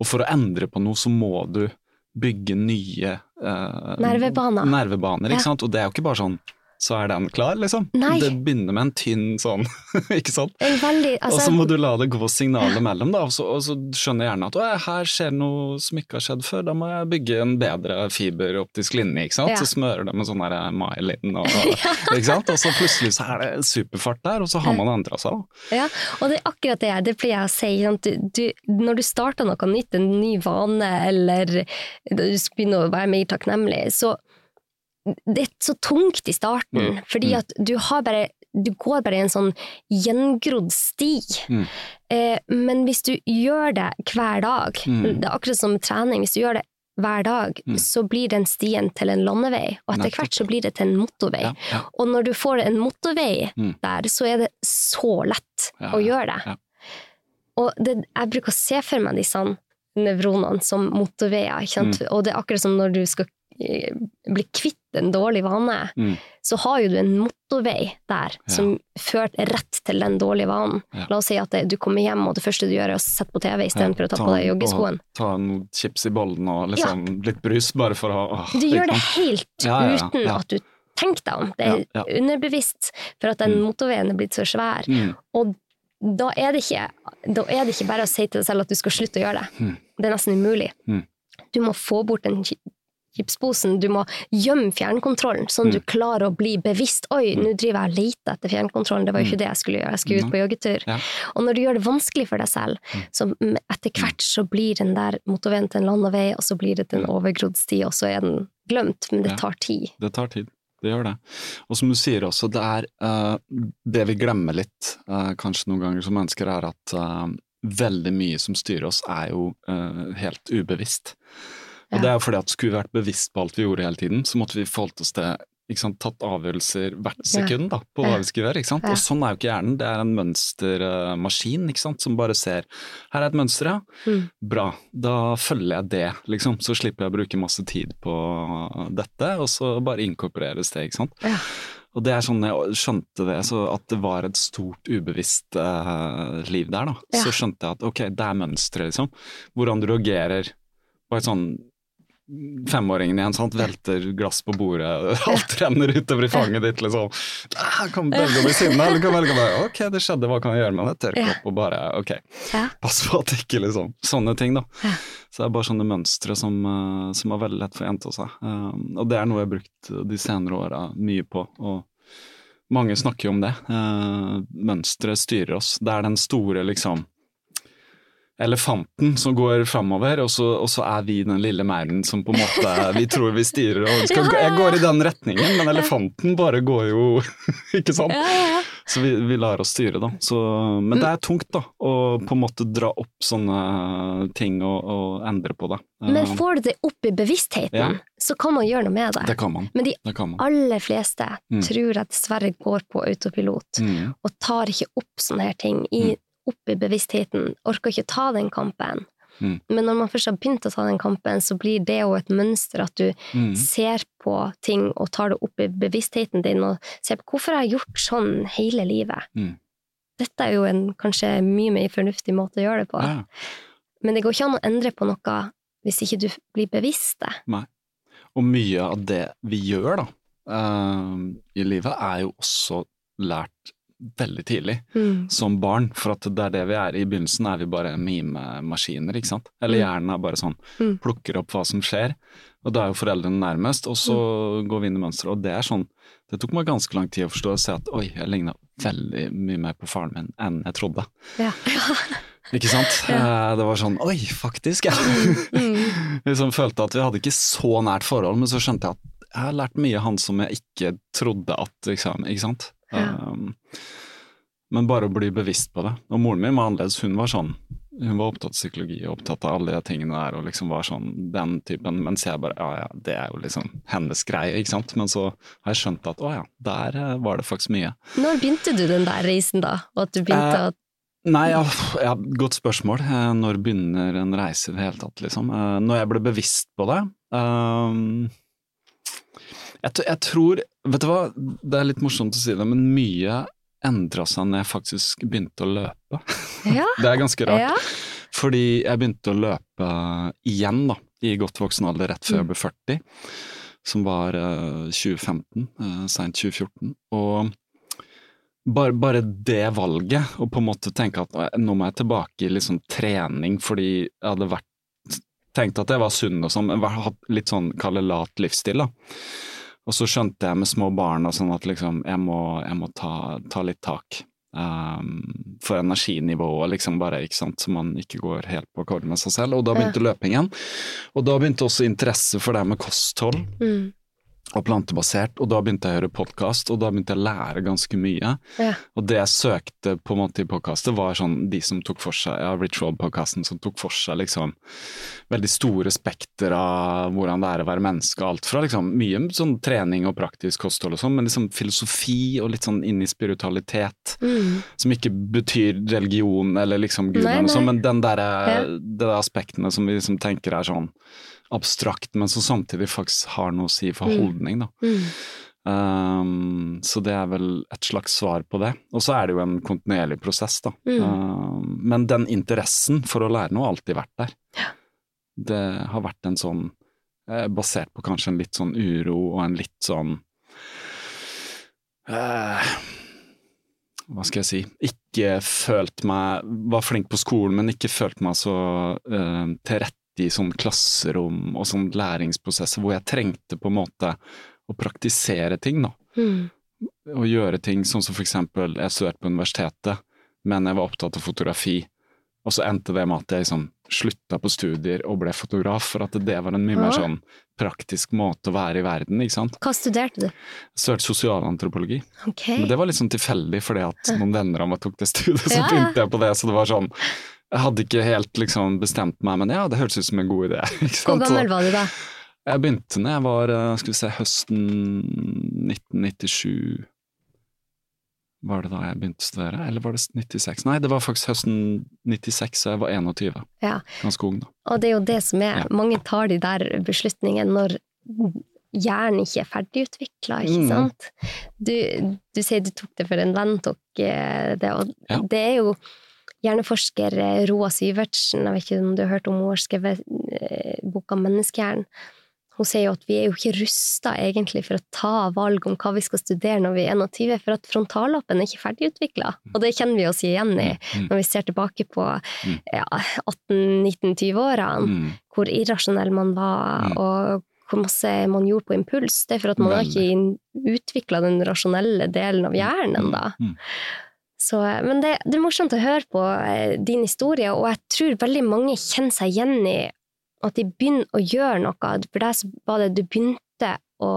Og for å endre på noe, så må du bygge nye Nervebaner. nervebaner, Ja. ikke sant? Og det er jo ikke bare sånn så er den klar, liksom. Nei. Det begynner med en tynn sånn, ikke sant. Veldig, altså, og altså, så må du la det gå signaler mellom, da, og så, og så skjønner hjernen at «Å, her skjer noe som ikke har skjedd før, da må jeg bygge en bedre fiberoptisk linje, ikke sant. Ja. Så smører det med sånn der myelin, og, ikke sant. Og så plutselig så er det superfart der, og så har man endra seg, da. Ja, og det er akkurat det, det pleier jeg å si. Du, du, når du starter noe nytt, en ny vane, eller du skal begynne å være mer takknemlig, så det er så tungt i starten, Mm, fordi mm. at du har bare du går bare i en sånn gjengrodd sti. Mm. Eh, men hvis du gjør det hver dag, Mm. det er akkurat som trening, hvis du gjør det hver dag, Mm. så blir den stien til en landevei, og etter hvert så blir det til en motorvei. Ja, ja, Og når du får en motorvei Mm. der, så er det så lett Ja, å gjøre det. Og det, jeg bruker å se for meg disse nevronene som motorveier. Mm. og det er akkurat som når du skal eh, bli kvitt en dårlig vane, Mm. så har jo du en motorvei der Ja. som fører rett til den dårlige vanen. Ja. La oss si at det, du kommer hjem, og det første du gjør er å sette på TV istedenfor å ta på deg joggeskoen. Ta noen chips i bollen og liksom litt brus, bare for å åh, Du gjør det helt Ja, ja, ja, uten ja. at du tenker deg om. Det er Ja, ja. underbevisst, for at den Mm. motorveien er blitt så svær. Mm. Og da er, det ikke, da er det ikke bare å si til deg selv at du skal slutte å gjøre det. Mm. Det er nesten umulig. Mm. Du må få bort den chipsposen, du må gjemme fjernkontrollen, sånn du klarer å bli bevisst. Oi, nå driver jeg og leter etter fjernkontrollen, det var jo ikke det jeg skulle gjøre, jeg skulle ut på joggetur. Ja. Og når du gjør det vanskelig for deg selv, så etter hvert så blir den der motorveien til en landevei, og så blir det til en overgrodd sti, og så er den glemt, men det tar tid. Det tar tid. Det gjør det. Og som du sier også, det er uh, Det vi glemmer litt, uh, kanskje noen ganger som mennesker, er at uh, veldig mye som styrer oss, er jo helt ubevisst. Og det er fordi at skulle vi vært bevisst på alt vi gjorde hele tiden, så måtte vi forholdt oss til sant, tatt avgjørelser hvert sekund da, på hva vi skal gjøre. ikke sant? Og sånn er jo ikke hjernen. Det er en mønstermaskin sant, som bare ser her er et mønster, ja. Mm. Bra, da følger jeg det, liksom. Så slipper jeg å bruke masse tid på dette, og så bare inkorporeres det, ikke sant. Ja. Og det er sånn jeg skjønte det, så at det var et stort ubevisst uh, liv der, da. Ja. Så skjønte jeg at ok, det er mønsteret, liksom. Hvordan du reagerer på et sånn Femåringen igjen, sant, velter glass på bordet, alt renner utover i fanget ditt, liksom. Ah, kan velge å bli sinna, eller kan velge å bare ok, det skjedde, hva kan jeg gjøre med det? Tørke opp og bare ok, pass på at det ikke liksom Sånne ting, da. Så det er bare sånne mønstre som, eh, som er veldig lett for gjenta seg. Um, og det er noe jeg har brukt de senere åra mye på. og mange snakker jo om det. mønstre Mønsteret styrer oss. Det er den store, liksom Elefanten som går framover, og, så- og så er vi den lille mauren som på en måte vi tror vi styrer. Og skal, Jeg går i den retningen, men elefanten bare går jo Ikke sant? Så vi, vi lar oss styre, da. Så, men det er tungt, da. Å på en måte dra opp sånne ting og, og endre på det. Men Uh, får du det opp i bevisstheten, Ja. så kan man gjøre noe med det. det kan man. Men de man. aller fleste Mm. tror jeg dessverre går på autopilot, Mm. og tar ikke opp sånne her ting i, opp i bevisstheten. Orker ikke ta den kampen. Mm. Men når man først har begynt å ta den kampen, så blir det jo et mønster at du Mm. ser på ting og tar det opp i bevisstheten din og ser på hvorfor jeg har gjort sånn hele livet. Mm. Dette er jo en kanskje mye mer fornuftig måte å gjøre det på. Ja. Men det går ikke an å endre på noe hvis ikke du blir bevisst det. Nei. Og mye av det vi gjør da, uh, i livet, er jo også lært veldig tidlig, Mm. som barn. For at det er det vi er. I begynnelsen er vi bare mimemaskiner, ikke sant. Eller Mm. hjernen er bare sånn, Mm. plukker opp hva som skjer. Og da er jo foreldrene nærmest, og så Mm. går vi inn i mønsteret. Og det er sånn, det tok meg ganske lang tid å forstå og se at oi, jeg ligna veldig mye mer på faren min enn jeg trodde. Ja. Ikke sant? Ja. Det var sånn oi, faktisk, ja. Mm. liksom følte at vi hadde ikke så nært forhold, men så skjønte jeg at jeg har lært mye av han som jeg ikke trodde at liksom, ikke sant. Ja. Um, men bare å bli bevisst på det. Og moren min var annerledes, hun var sånn hun var opptatt av psykologi og opptatt av alle de tingene der, og liksom var sånn den typen, mens jeg bare ja ja, det er jo liksom hennes greie, ikke sant. Men så har jeg skjønt at å ja, der eh, var det faktisk mye. Når begynte du den der reisen, da? Og at du begynte Eh, å Nei, ja, ja, godt spørsmål. Eh, Når begynner en reise i det hele tatt, liksom? Når jeg ble bevisst på det ehm, jeg, jeg tror Vet du hva, det er litt morsomt å si det, men mye endra seg når jeg faktisk begynte å løpe. Ja. Det er ganske rart. Ja. Fordi jeg begynte å løpe igjen, da, i godt voksen alder rett før jeg ble 40, som var uh, 2015, uh, seint 2014. Og bare, bare det valget, å på en måte tenke at nå må jeg tilbake i liksom trening fordi jeg hadde vært tenkt at jeg var sunn og sånn, men hatt litt sånn kalle lat livsstil, da. Og så skjønte jeg med små barn og sånn at liksom, jeg må, jeg må ta, ta litt tak. Um, for energinivået, liksom bare, ikke sant, så man ikke går helt på akkord med seg selv. Og da begynte løpingen. Og da begynte også interesse for det med kosthold Mm. Og plantebasert, og da begynte jeg å høre podkast, og da begynte jeg å lære ganske mye. Ja. Og det jeg søkte på en måte i podkastet, var sånn de som tok for seg, ja, Ritual-podkasten som tok for seg liksom veldig store spekter av hvordan det er å være menneske, alt fra liksom mye sånn trening og praktisk kosthold og sånn, men liksom filosofi og litt sånn inn i spiritualitet, Mm. som ikke betyr religion eller liksom Gud eller noe sånt, men den der, Ja. de der aspektene som vi liksom tenker er sånn abstrakt, men som samtidig faktisk har noe å si for Mm. holdning, da. Mm. Um, så det er vel et slags svar på det. Og så er det jo en kontinuerlig prosess, da. Mm. Um, men den interessen for å lære noe har alltid vært der. Det har vært en sånn eh, Basert på kanskje en litt sånn uro og en litt sånn uh, Hva skal jeg si Ikke følt meg Var flink på skolen, men ikke følt meg så uh, i sånn klasserom og sånn læringsprosesser hvor jeg trengte på en måte å praktisere ting, da. Mm. Å gjøre ting sånn som for eksempel, jeg studerte på universitetet, men jeg var opptatt av fotografi, og så endte det med at jeg liksom slutta på studier og ble fotograf, for at det var en mye mer sånn praktisk måte å være i verden, ikke sant. Hva studerte du? Jeg studerte sosialantropologi, Okay. men det var litt sånn tilfeldig fordi at noen venner av meg tok det studiet, så Ja, ja. begynte jeg på det, så det var sånn jeg hadde ikke helt liksom bestemt meg, men ja, det hørtes ut som en god idé. Hvor gammel var du da? jeg begynte når jeg var eh, skal vi se, høsten 1997 Var det da jeg begynte å studere, eller var det 96? Nei, det var faktisk høsten 96, så jeg var 21. Ja. Ganske ung, da. Og det er jo det som er Ja. Mange tar de der beslutningene når hjernen ikke er ferdigutvikla, ikke Mm. sant? Du, du sier du tok det for en venn tok eh, det, og Ja. det er jo hjerneforsker eh, Roa Syvertsen, jeg vet ikke om du har hørt om hun har skrevet eh, boka Menneskehjernen. Hun sier jo at vi er jo ikke rusta egentlig for å ta valg om hva vi skal studere når vi er 21, for at frontallappen er ikke ferdigutvikla. Og det kjenner vi oss igjen i Mm. når vi ser tilbake på Mm. ja, 18-19-20-årene Mm. hvor irrasjonell man var, Mm. og hvor masse man gjorde på impuls. Det er for at man har ikke utvikla den rasjonelle delen av hjernen, da. Så, men det, det er morsomt å høre på eh, din historie, og jeg tror veldig mange kjenner seg igjen i at de begynner å gjøre noe. For deg var det du begynte å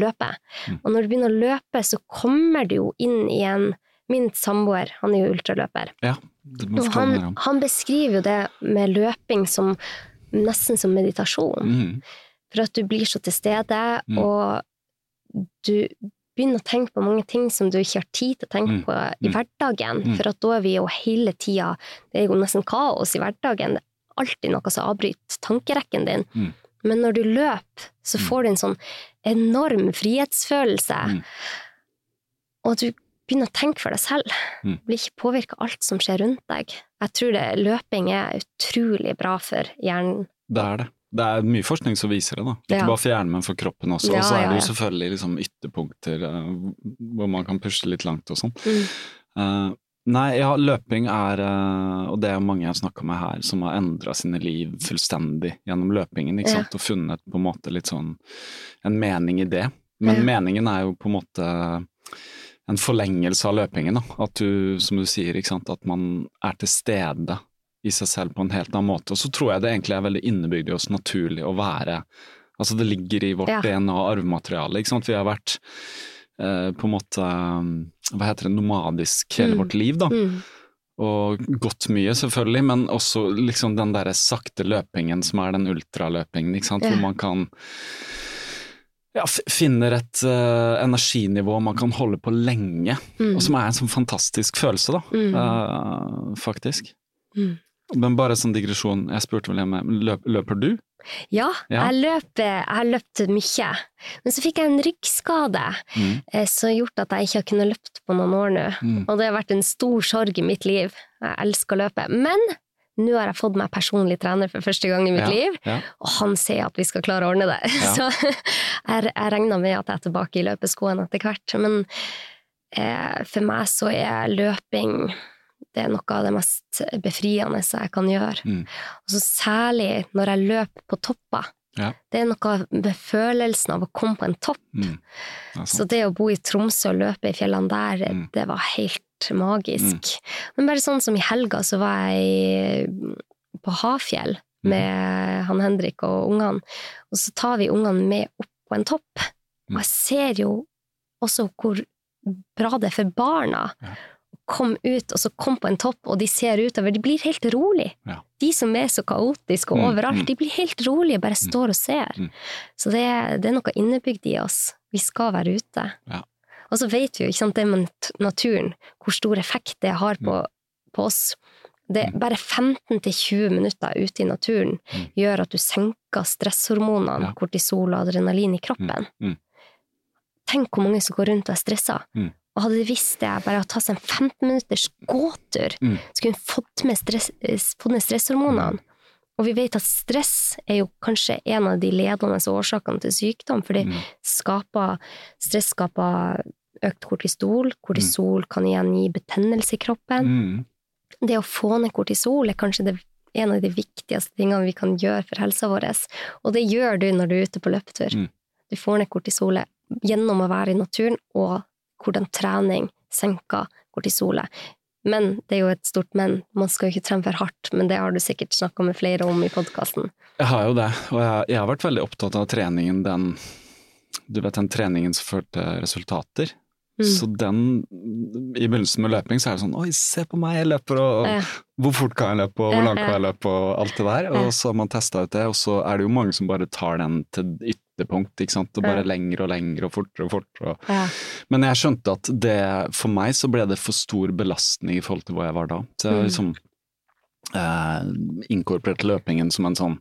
løpe. Mm. Og når du begynner å løpe, så kommer du jo inn i en Min samboer, han er jo ultraløper. Ja, det må Og han, han beskriver jo det med løping som nesten som meditasjon. Mm. For at du blir så til stede, Mm. og du begynner å tenke på mange ting som du ikke har tid til å tenke Mm. på i Mm. hverdagen. Mm. For at da er vi jo hele tida Det er jo nesten kaos i hverdagen. Det er alltid noe som avbryter tankerekken din. Mm. Men når du løper, så får du en sånn enorm frihetsfølelse. Mm. Og du begynner å tenke for deg selv. Mm. Blir ikke påvirka av alt som skjer rundt deg. Jeg tror det, løping er utrolig bra for hjernen. Det er det. Det er mye forskning som viser det, da. Ikke Ja. bare for hjernen, men for kroppen også. Ja, og så er det jo selvfølgelig liksom ytterpunkter uh, hvor man kan pusle litt langt og sånn. Mm. Uh, nei, ja, løping er uh, Og det er mange jeg har snakka med her, som har endra sine liv fullstendig gjennom løpingen, ikke sant, og funnet på en måte litt sånn en mening i det. Men meningen er jo på en måte en forlengelse av løpingen, da. At du, som du sier, ikke sant, at man er til stede i seg selv på en helt annen måte. Og så tror jeg det egentlig er veldig innebygd i oss naturlig å være Altså det ligger i vårt Ja. DNA og arvemateriale, ikke sant. Vi har vært eh, på en måte Hva heter det, nomadisk hele Mm. vårt liv, da. Mm. Og gått mye, selvfølgelig, men også liksom den derre sakte løpingen som er den ultraløpingen, ikke sant. Ja. Hvor man kan ja, finner et uh, energinivå man kan holde på lenge, Mm. og som er en sånn fantastisk følelse, da, eh, faktisk. Mm. Men bare som digresjon, jeg spurte vel hjemme, løp, løper du? Ja, Ja. Jeg, løper, jeg har løpt mye. Men så fikk jeg en ryggskade Mm. eh, som har gjort at jeg ikke har kunnet løpt på noen år nå. Mm. Og det har vært en stor sorg i mitt liv. Jeg elsker å løpe. Men nå har jeg fått meg personlig trener for første gang i mitt Ja, liv, ja. og han sier at vi skal klare å ordne det. Ja. Så jeg, jeg regner med at jeg er tilbake i løpeskoene etter hvert. Men eh, for meg så er løping det er noe av det mest befriende jeg kan gjøre. Mm. Og så særlig når jeg løper på topper. Ja. Det er noe med følelsen av å komme på en topp. Mm. Det Så det å bo i Tromsø og løpe i fjellene der, Mm. det var helt magisk. Men bare sånn som i helga, så var jeg på Hafjell Mm. med han Henrik og ungene, og så tar vi ungene med opp på en topp. Mm. Og jeg ser jo også hvor bra det er for barna. Ja. Å Komme ut og så kom på en topp, og de ser utover. De blir helt rolig. Ja. De som er så kaotiske og Mm, overalt, mm. de blir helt rolige, bare står og ser. Mm. Så det, det er noe innebygd i oss. Vi skal være ute. Ja. Og så vet vi jo ikke sant, det med naturen, hvor stor effekt det har på, på oss. Det, Mm. bare 15-20 minutter ute i naturen Mm. gjør at du senker stresshormonene, Ja. kortisol og adrenalin i kroppen. Mm. Tenk hvor mange som går rundt og er stressa. Mm. Og hadde de visst det, bare å ta seg en 15 minutters gåtur, Mm. skulle hun fått, stress, fått ned stresshormonene. Og vi vet at stress er jo kanskje en av de ledende årsakene til sykdom, fordi Mm. skaper, stress skaper økt kortisol. Kortisol kan igjen gi betennelse i kroppen. Mm. Det å få ned kortisol er kanskje det, en av de viktigste tingene vi kan gjøre for helsa vår. Og det gjør du når du er ute på løpetur. Mm. Du får ned kortisolet gjennom å være i naturen, og hvordan trening senker kortisolet. Men det er jo et stort men. Man skal jo ikke trene for hardt, men det har du sikkert snakka med flere om i podkasten. Jeg har jo det, og jeg, jeg har vært veldig opptatt av treningen, den Du vet den treningen som førte resultater. Mm. Så den I begynnelsen med løping så er det sånn Oi, se på meg, jeg løper, og Ja. hvor fort kan jeg løpe, og hvor langt kan jeg løpe, og alt det der. Og så har man testa ut det, og så er det jo mange som bare tar den til yt ytterpunkt, ikke sant, og bare Ja. lenger og lenger og fortere og fortere. Og... Ja. Men jeg skjønte at det, for meg så ble det for stor belastning i forhold til hvor jeg var da. Så jeg Mm. liksom eh, inkorporert løpingen som en sånn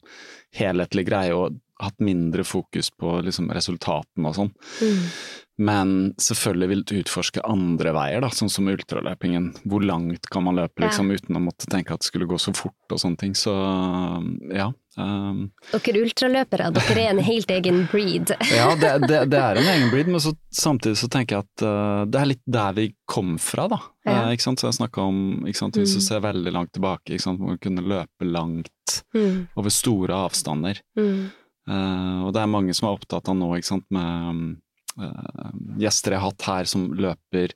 helhetlig greie, og hatt mindre fokus på liksom resultatene og sånn. Mm. Men selvfølgelig vil du utforske andre veier, da, sånn som ultraløpingen. Hvor langt kan man løpe Ja. liksom, uten å måtte tenke at det skulle gå så fort og sånne ting. Så ja. Um, Dere ultraløpere, dere er en helt egen breed. ja, det, det, det er en egen breed, men så, samtidig så tenker jeg at uh, det er litt der vi kom fra, da. Ja. Uh, ikke sant? Så jeg snakka om, ikke sant? hvis du Mm. ser veldig langt tilbake, ikke sant? man kunne løpe langt Mm. over store avstander. Mm. Uh, og det er mange som er opptatt av nå, ikke sant, med gjester jeg har hatt her som løper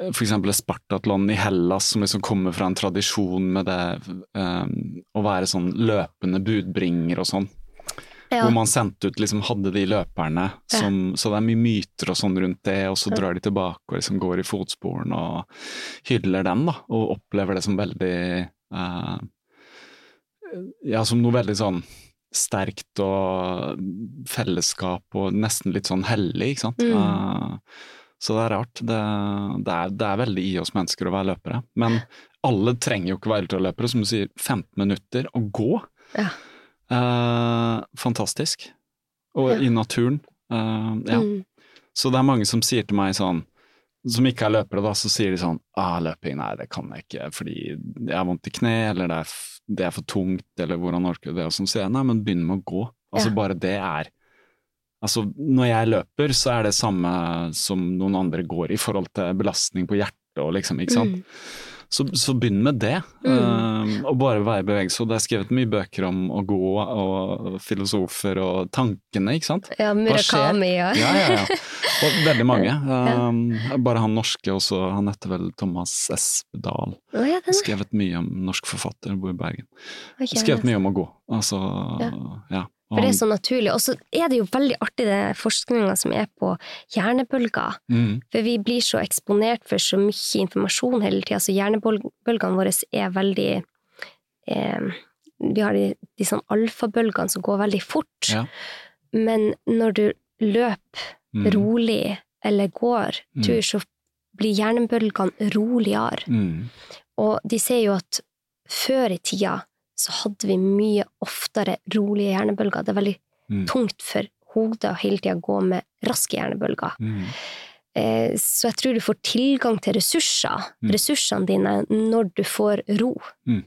uh, et Spartatlon i Hellas, som liksom kommer fra en tradisjon med det um, å være sånn løpende budbringer og sånn. Ja. Hvor man sendte ut, liksom hadde de løperne som Så det er mye myter og sånn rundt det, og så drar de tilbake og liksom går i fotsporene og hyller den, da, og opplever det som veldig uh, Ja, som noe veldig sånn sterkt og fellesskap og nesten litt sånn hellig, ikke sant. Mm. Eh, så det er rart. Det, det, er, det er veldig i oss mennesker å være løpere. Men alle trenger jo ikke være ultraløpere. Som du sier, 15 minutter å gå. Ja. Eh, fantastisk. Og Ja. i naturen. Eh, ja. Mm. Så det er mange som sier til meg sånn, som ikke er løpere, da, så sier de sånn ah, løping, nei, det kan jeg ikke fordi jeg har vondt i kne, eller det er, det er for tungt, eller hvordan orker du det? Og sånn sier jeg nei, men begynn med å gå. Altså Ja. bare det er Altså når jeg løper, så er det samme som noen andre går i forhold til belastning på hjertet og liksom, ikke sant. Mm. Så, så begynn med det, Mm. eh, og bare være i bevegelse. Og det er skrevet mye bøker om å gå, og filosofer og tankene, ikke sant. Ja? Murakami og Ja, ja, ja. Og veldig mange. Um, bare han norske også, han heter vel Thomas Espedal. Oh, ja, Skrevet mye om norsk forfatter, bor i Bergen. Okay, Skrevet mye om å gå. Altså, ja. For det er så naturlig. Og så er det jo veldig artig det forskninga som er på hjernebølger. Mm, For vi blir så eksponert for så mye informasjon hele tida, så hjernebølgene våre er veldig eh, Vi har de, de sånn alfabølgene som går veldig fort. Ja. Men når du løper mm, rolig eller går Mm. tur, så blir hjernebølgene roligere. mm, Og de sier jo at før i tida så hadde vi mye oftere rolige hjernebølger. Det er veldig Mm. tungt for hodet å hele tida gå med raske hjernebølger. mm, Eh, Så jeg tror du får tilgang til ressurser, Mm. ressursene dine, når du får ro. Mm.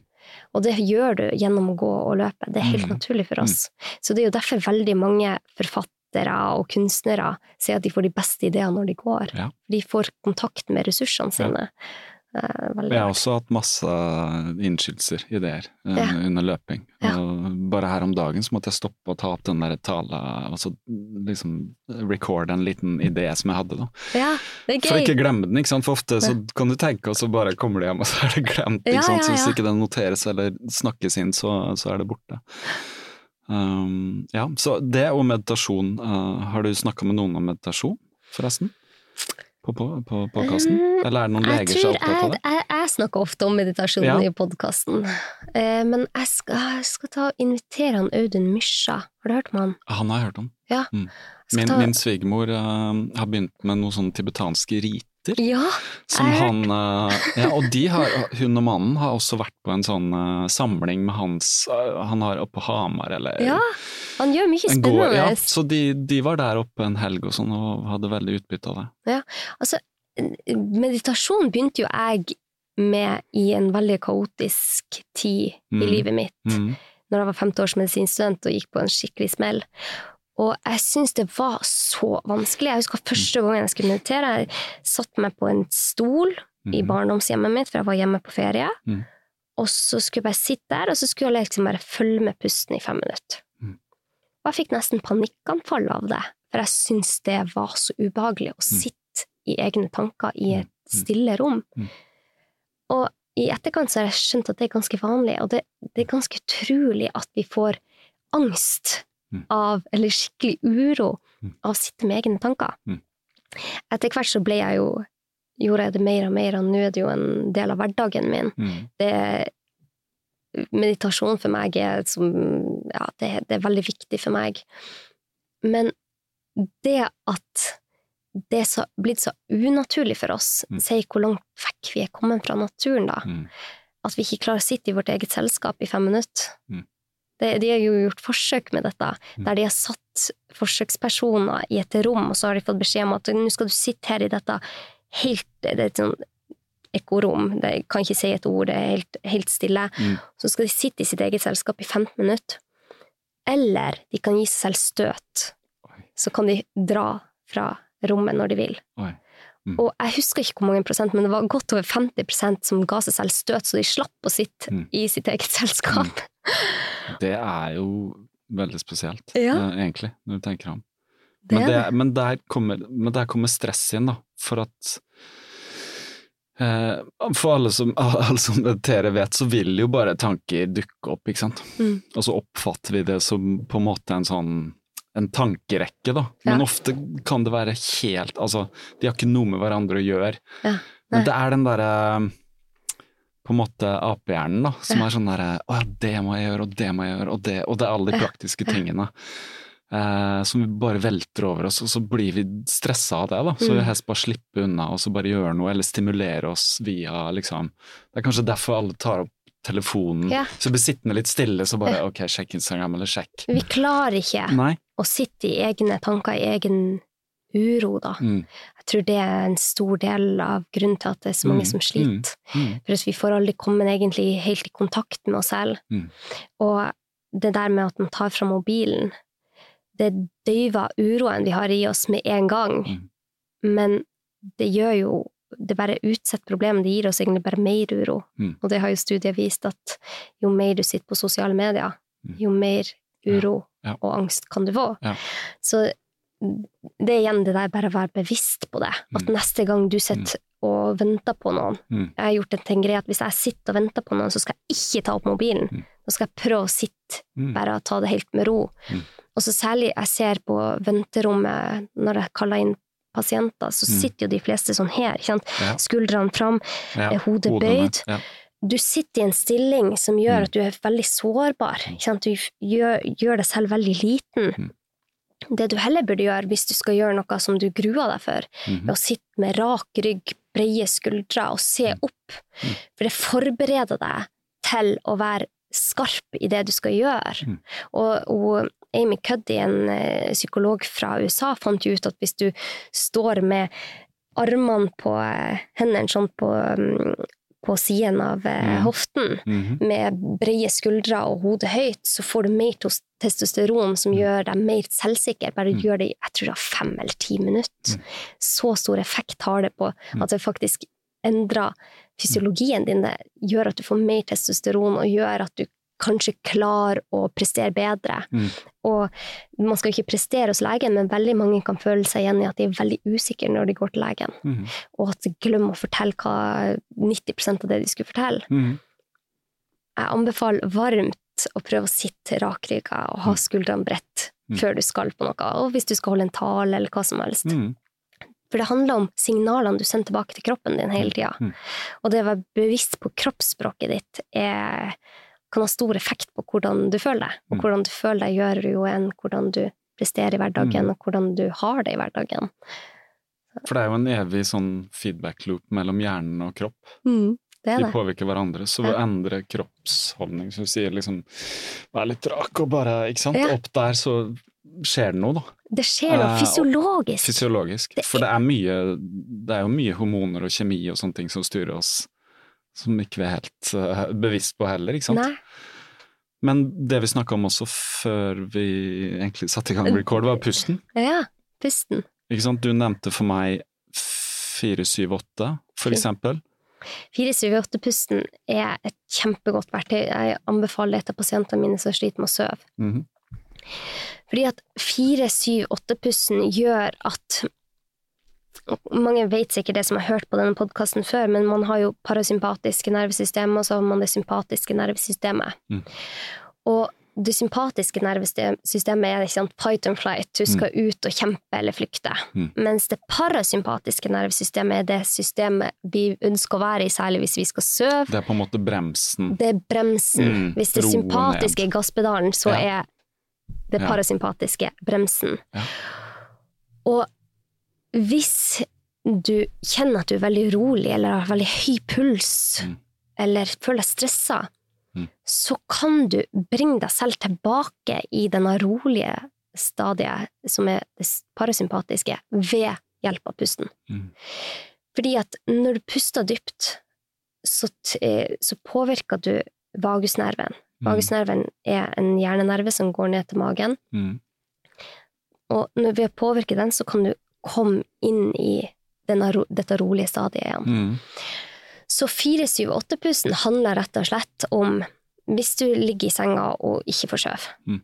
Og det gjør du gjennom å gå og løpe. Det er helt Mm. naturlig for oss. Så det er jo derfor veldig mange forfattere og kunstnere sier at de får de beste ideene når de går. Ja. De får kontakt med ressursene sine. Veldig Jeg har også hatt masse innskytelser, ideer, eh, Ja. under løping. Ja. Bare her om dagen så måtte jeg stoppe og ta opp den der tale, så liksom recorde en liten idé som jeg hadde, da. Ja, For ikke glemme den, ikke sant. For ofte så kan du tenke, og så bare kommer du hjem, og så er det glemt. Ikke sant? Så hvis ikke den noteres eller snakkes inn, så, så er det borte. Um, ja, så det og meditasjon. uh, har du snakka med noen om meditasjon, forresten? På, på, på podkasten? Mm, Eller er det noen Jeg leger som er opptatt av det? jeg, jeg snakker ofte om meditasjon Ja. i podkasten, men jeg skal, jeg skal ta og invitere han Audun Mysja. Har du hørt om han? Han har jeg hørt om. Ja. Mm. Min, ta- min svigermor uh, har begynt med noen sånne tibetanske riter. Ja, Som han, uh, ja, og de har, hun og mannen har også vært på en sånn uh, samling med hans uh, Han har oppe på Hamar, eller ja, han gjør mye spennende. Ja, så de, de var der oppe en helg og sånn, og hadde veldig utbytte av det. Altså, meditasjon begynte jo jeg med i en veldig kaotisk tid Mm. i livet mitt. Mm. når jeg var femte års medisinstudent og gikk på en skikkelig smell. Og jeg syns det var så vanskelig. Jeg husker første gangen jeg skulle meditere, jeg satte meg på en stol i Mhm. barndomshjemmet mitt, for jeg var hjemme på ferie. Mm. Og så skulle jeg bare sitte der, og så skulle jeg liksom bare følge med pusten i fem minutter. Mm. Og jeg fikk nesten panikkanfall av det, for jeg syns det var så ubehagelig å sitte i egne tanker i et stille rom. Mm. Og i etterkant så har jeg skjønt at det er ganske vanlig, og det, det er ganske utrolig at vi får angst Mm. Av, eller skikkelig uro Mm. av å sitte med egne tanker. Mm. Etter hvert så ble jeg jo, gjorde jeg det mer og mer, og nå er det jo en del av hverdagen min. Mm. Det, meditasjon for meg er som, ja, det, det er veldig viktig for meg. Men det at det er så, blitt så unaturlig for oss, Mm. sier hvor langt vekk vi er kommet fra naturen da. Mm. At vi ikke klarer å sitte i vårt eget selskap i fem minutter. Mm. Det, de har jo gjort forsøk med dette, Mm. der de har satt forsøkspersoner i et rom, og så har de fått beskjed om at nå skal du sitte her i dette helt Det er et sånn ekkorom, det- kan ikke si et ord, det er helt, helt stille. Mm. Så skal de sitte i sitt eget selskap i 15 minutter. Eller de kan gi seg selv støt. Oi. Så kan de dra fra rommet når de vil. Oi. Mm. Og jeg husker ikke hvor mange prosent, men det var godt over 50% som ga seg selv støt, så de slapp å sitte Mm. i sitt eget selskap. Det er jo veldig spesielt, Ja. eh, egentlig, når du tenker om. Det Men, det, men, der kommer, men der kommer stress inn, da. For at eh, For alle som, alle som mediterer vet, så vil jo bare tanker dukke opp, ikke sant. Mm. Og så oppfatter vi det som på en måte en sånn en tankerekke, da. Men Ja. ofte kan det være helt Altså, de har ikke noe med hverandre å gjøre. Ja. Men det er den derre på en måte apehjernen, da, som er sånn derre Å ja, det må jeg gjøre, og det må jeg gjøre, og det Og det er alle de praktiske tingene. Eh, som vi bare velter over oss, og så blir vi stressa av det, da. Så Mm. vi helst bare slippe unna og så bare gjøre noe, eller stimulere oss via liksom Det er kanskje derfor alle tar opp telefonen. Ja. Så blir sittende litt stille, så bare ok, sjekk Instagram, eller sjekk. Vi klarer ikke Nei. å sitte i egne tanker, i egen uro, da. Mm. Jeg tror det er en stor del av grunnen til at det er så mange Mm, som sliter. Mm. For vi får aldri kommet egentlig helt i kontakt med oss selv. Mm. Og det der med at man tar fra mobilen, det døyver uroen vi har i oss med en gang. Mm. Men det gjør jo Det bare utsetter problemet, det gir oss egentlig bare mer uro. Mm. Og det har jo studier vist at jo mer du sitter på sosiale medier, Mm. jo mer uro Ja. og angst kan du få. Ja. Så det er igjen det der bare å være bevisst på det. At Mm. neste gang du sitter og venter på noen Mm. Jeg har gjort en ting greie at hvis jeg sitter og venter på noen, så skal jeg ikke ta opp mobilen. Mm. Da skal jeg prøve å sitte, Mm. bare ta det helt med ro. Mm. Og så særlig jeg ser på venterommet når jeg kaller inn pasienter, så Mm. sitter jo de fleste sånn her. Ja. Skuldrene fram, Ja. er hodet bøyd. Ja. Du sitter i en stilling som gjør Mm. at du er veldig sårbar. Ikke? Du gjør, gjør deg selv veldig liten. Mm. Det du heller burde gjøre hvis du skal gjøre noe som du gruer deg for, Mhm. er å sitte med rak rygg, breie skuldre og se Mm. opp. For det forbereder deg til å være skarp i det du skal gjøre. Mm. Og, og Amy Cuddy, en eh, psykolog fra USA, fant jo ut at hvis du står med armene på eh, hendene sånn på, mm, på siden av eh, Mm. hoften, Mhm. med brede skuldre og hodet høyt, så får du mer testosteron som gjør deg mer selvsikker. Bare Mm. gjør det i jeg tror det er fem eller ti minutter. Mm. Så stor effekt har det på Mm. at det faktisk endrer fysiologien din. Det gjør at du får mer testosteron, og gjør at du kanskje klare å prestere bedre. Mm. Og man skal ikke prestere hos legen, men veldig mange kan føle seg igjen i at de er veldig usikre når de går til legen, mm. og at de glemmer å fortelle hva 90% av det de skulle fortelle Mm. jeg anbefaler varmt å prøve å sitte rakrygga og ha Mm. skuldrene bredt Mm. før du skal på noe, og hvis du skal holde en tale eller hva som helst. Mhm. For det handler om signalene du sender tilbake til kroppen din hele tida. Mm. Og det å være bevisst på kroppsspråket ditt er, kan ha stor effekt på hvordan du føler deg. Og Mm. hvordan du føler deg gjør jo enn hvordan du presterer i hverdagen, Mm. og hvordan du har det i hverdagen. For det er jo en evig sånn feedback loop mellom hjernen og kropp. Det er De påvirker hverandre. Så Ja. endre kroppsholdning, så du sier liksom vær litt rak og bare Ikke sant? Ja. Opp der så skjer det noe, da. Det skjer noe Eh, fysiologisk. Fysiologisk. Det For det er mye Det er jo mye hormoner og kjemi og sånne ting som styrer oss, som ikke vi er helt uh, bevisst på heller, ikke sant. Nei. Men det vi snakka om også før vi egentlig satte i gang record, var pusten. Ja, pusten. Ikke sant? Du nevnte for meg 478, for eksempel. 478-pusten er et kjempegodt verktøy. Jeg anbefaler det til pasientene mine som sliter med å sove. Mhm. Fordi at 478-pusten gjør at mange vet sikkert det som har hørt på denne podkasten før, men man har jo parasympatiske nervesystem, og så har man det sympatiske nervesystemet. Mm. Og det sympatiske nervesystemet er ikke sant, fight and flight, du skal ut og kjempe eller flykte. Mm. Mens det parasympatiske nervesystemet er det systemet vi ønsker å være i, særlig hvis vi skal sove. Det er på en måte bremsen. Det er bremsen. Mm, Hvis det Roen sympatiske er gasspedalen, så Ja. er det parasympatiske, bremsen. Ja. Og hvis du kjenner at du er veldig urolig, eller har veldig høy puls, Mm. eller føler deg stressa, Mm. så kan du bringe deg selv tilbake i denne rolige stadiet, som er det parasympatiske, ved hjelp av pusten. Mm. Fordi at når du puster dypt, så, eh, så påvirker du vagusnerven. Mm. Vagusnerven er en hjernenerve som går ned til magen, Mm. og når ved å påvirke den, så kan du komme inn i denne, dette rolige stadiet igjen. Mm. Så 4-7-8-pusten handler rett og slett om hvis du ligger i senga og ikke får sove.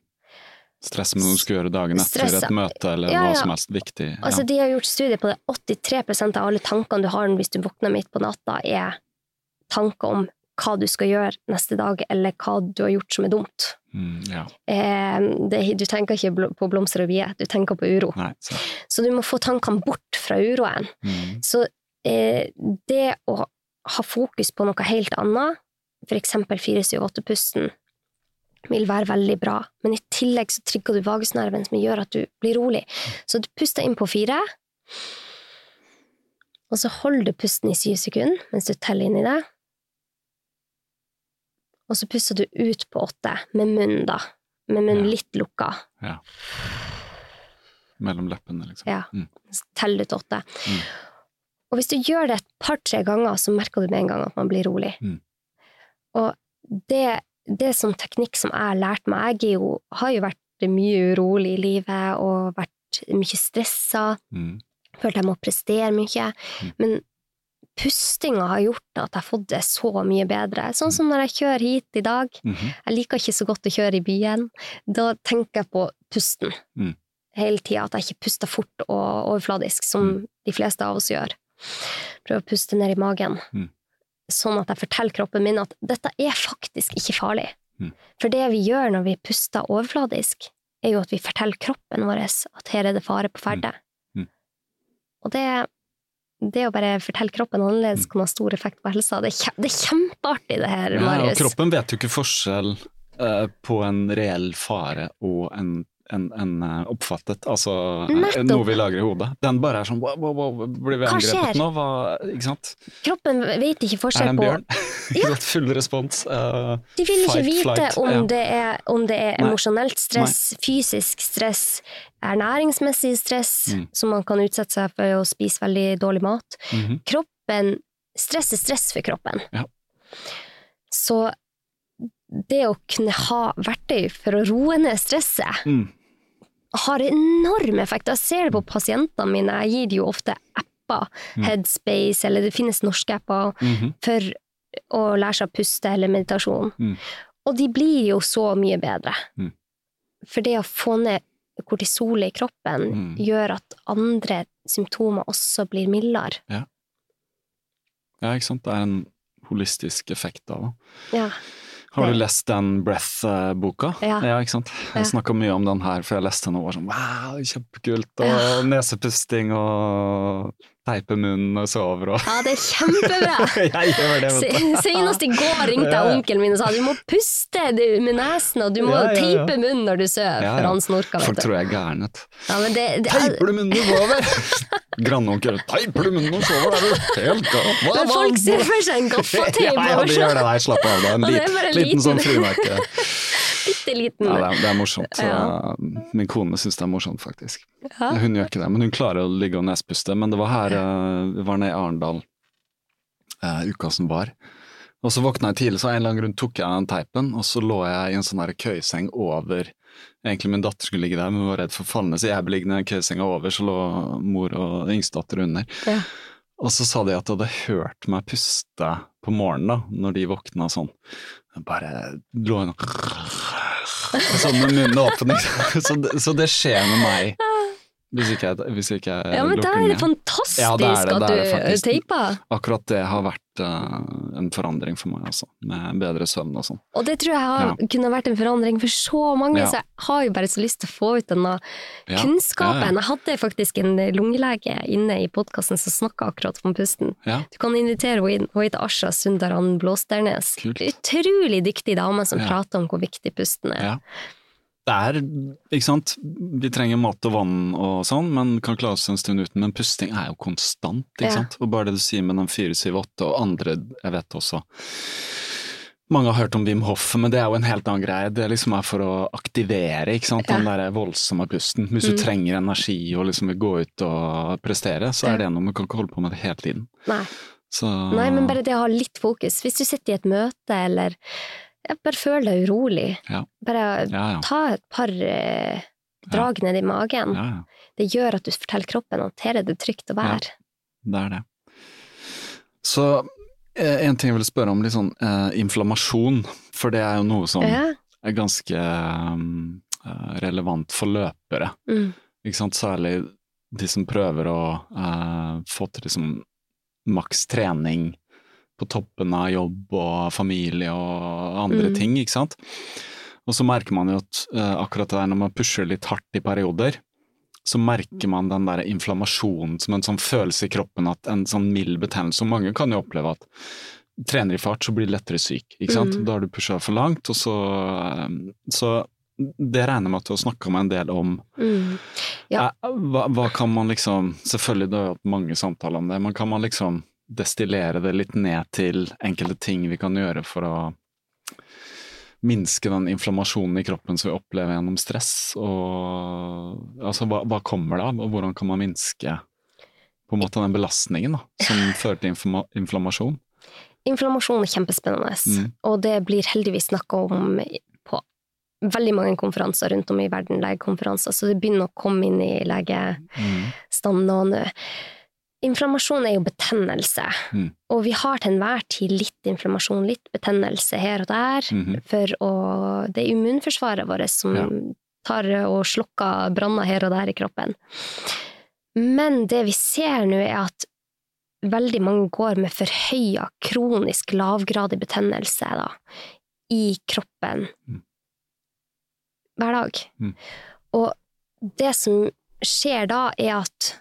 Stress med noe du skal gjøre dagen etter Stress. et møte eller Ja, hva ja. som helst viktig. Altså, de har gjort studier på det. 83% av alle tankene du har hvis du våkner midt på natta, er tanker om hva du skal gjøre neste dag, eller hva du har gjort som er dumt. Mm, ja. Eh, det, du tenker ikke på blomster og bier, du tenker på uro. Nei, så. Så du må få tankene bort fra uroen. Mm. Så eh, det å ha fokus på noe helt annet, eksempel 4-7-8-pusten, vil være veldig bra. Men i tillegg så trigger du vagusnerven, som gjør at du blir rolig. Så du puster inn på fire, og så holder du pusten i syv sekunder mens du teller inn i det. Og så puster du ut på åtte, med munnen, da. Med munnen Ja. litt lukka. Ja. Mellom leppene, liksom. Ja. Mm. Du til åtte. Mm. Og hvis du gjør det et par-tre ganger, så merker du med en gang at man blir rolig. Mm. Og det, det som teknikk som jeg har lært meg, jeg jo, har jo vært mye urolig i livet og vært mye stressa, Mm. følt jeg må prestere mye, Mm. men pustinga har gjort at jeg har fått det så mye bedre. Sånn som når jeg kjører hit i dag. Mhm. Jeg liker ikke så godt å kjøre i byen. Da tenker jeg på pusten Mm. hele tida, at jeg ikke puster fort og overfladisk, som Mm. de fleste av oss gjør. Prøver å puste ned i magen, Mm. sånn at jeg forteller kroppen min at dette er faktisk ikke farlig. For det vi gjør når vi puster overfladisk, er jo at vi forteller kroppen vår at her er det fare på ferde. Og det, det å bare fortelle kroppen annerledes Mm. kan ha stor effekt på helsa. Det er, det er kjempeartig, det her, Marius. Ja, og kroppen vet jo ikke forskjell uh, på en reell fare og en, en, en eh, oppfattet, altså eh, Nettopp. noe vi lager i hodet. Den bare er sånn wow, wow, wow, blir vi angrepet nå? Hva, ikke sant? Kroppen vet ikke forskjell Er det en bjørn? ja. Full respons. Uh, De vil ikke Fight, vite flight, om, ja. det er, om det er emosjonelt stress, fysisk stress, ernæringsmessig stress, Mm. som man kan utsette seg for å spise veldig dårlig mat. mhm. Kroppen Stress er stress for kroppen. Ja. Så det å kunne ha verktøy for å roe ned stresset Mm. Har enorm effekt. Jeg ser det på pasientene mine. Jeg gir dem jo ofte apper. Mm. Headspace, eller det finnes norske apper Mhm. for å lære seg å puste eller meditasjon. Mm. Og de blir jo så mye bedre. Mm. For det å få ned kortisolet i kroppen Mm. gjør at andre symptomer også blir mildere. Ja, ikke sant. Det er en holistisk effekt av det. Ja. Har du lest den Breath-boka? Ja. ikke sant? Jeg snakka mye om den her, for jeg leste den og var sånn wow, kjempekult, og Ja. nesepusting og teipe munnen og sover og ja, det er kjempebra! Jeg gjør det, vet du. Se- Senest i går ringte jeg onkelen min og sa du må puste du, med nesen, og du må Ja, ja, ja. teipe munnen når du sover, for han snorka, Folk vet du. tror jeg er gæren, vet du. Det, det, Teiper du munnen du sover? Grandonkel, teiper du munnen og sover, er du helt gal? Men folk ser for seg en gaffateip ja, ja, over de gjør det. Nei, slapp av. Det er en Og det lit, en liten, sånn liten- frimerke. bitte liten. Ja, det, er, det er morsomt. Min kone syns det er morsomt, faktisk. Hun gjør ikke det, men hun klarer å ligge og nespuste. Men det var her, vi var nede i Arendal eh, uka som var. Og så våkna jeg tidlig, så av en eller annen grunn tok jeg den teipen, og så lå jeg i en sånn her køyseng over Egentlig min datter skulle ligge der, men hun var redd for å falle så jeg ble liggende i den køysenga over, så lå mor og yngstedatter under. Ja. Og så sa de at de hadde hørt meg puste på morgenen, da, når de våkna sånn. Jeg bare lå en Sånn med munnen åpen. Så, det- så det skjer med meg. Hvis ikke jeg, hvis ikke jeg Ja, men lukker er det ned. fantastisk Ja, det er det, at det er du teiper. Akkurat det har vært uh, en forandring for meg, altså. Med bedre søvn og sånn. Og det tror jeg har, Ja. kunne vært en forandring for så mange, Ja. så jeg har jo bare så lyst til å få ut denne kunnskapen. Jeg hadde faktisk en lungelege inne i podkasten som snakka akkurat om pusten. Du kan invitere henne inn, hun heter Asha Sundaran Blåsternes. Utrolig dyktig dame som prater om hvor viktig pusten er. Ja. det er, ikke sant, vi trenger mat og vann og sånn, men kan klare oss en stund uten. Men pusting er jo konstant, ikke Ja. sant. Og bare det du sier med den 478 og andre, jeg vet også mange har hørt om Wim Hof, men det er jo en helt annen greie. Det liksom er for å aktivere ikke sant? den der voldsomme pusten. Hvis du Mm. trenger energi og liksom vil gå ut og prestere, så er det noe man kan ikke holde på med det hele tiden. Nei. Så, Nei, men bare det å ha litt fokus. Hvis du sitter i et møte, eller ja, bare føl deg urolig. Ja. Bare Ja, ja. ta et par eh, drag ned i magen. Det gjør at du forteller kroppen at her er det trygt å være. Det er det. Så eh, en ting jeg vil spørre om, litt sånn eh, inflammasjon. For det er jo noe som er ganske um, relevant for løpere. Mm. Ikke sant? Særlig de som prøver å eh, få til liksom maks trening på toppen av jobb og familie og andre Mm. ting, ikke sant. Og så merker man jo at uh, akkurat det der når man pusher litt hardt i perioder, så merker man den der inflammasjonen som en sånn følelse i kroppen, at en sånn mild betennelse. Og mange kan jo oppleve at trener i fart, så blir du lettere syk, ikke sant. Mm. Da har du pusha for langt, og så eh, Så det regner jeg med at du har snakka med en del om. Mm. Ja. Eh, Hva, hva kan man liksom Selvfølgelig, du har jo hatt mange samtaler om det, men kan man liksom destillere det litt ned til enkelte ting vi kan gjøre for å minske den inflammasjonen i kroppen som vi opplever gjennom stress? Og altså, hva, hva kommer det av, og hvordan kan man minske på en måte den belastningen da, som fører til inflammasjon? Inflammasjon er kjempespennende, Mm. og det blir heldigvis snakka om på veldig mange konferanser rundt om i verden, legekonferanser, så det begynner å komme inn i legestanden nå. Inflammasjon er jo betennelse, Mm. og vi har til enhver tid litt inflammasjon, litt betennelse her og der, Mhm. for å Det er immunforsvaret vårt som Ja. tar og slukker branner her og der i kroppen. Men det vi ser nå, er at veldig mange går med forhøya, kronisk lavgradig betennelse da, i kroppen Mm. hver dag. Mm. Og det som skjer da, er at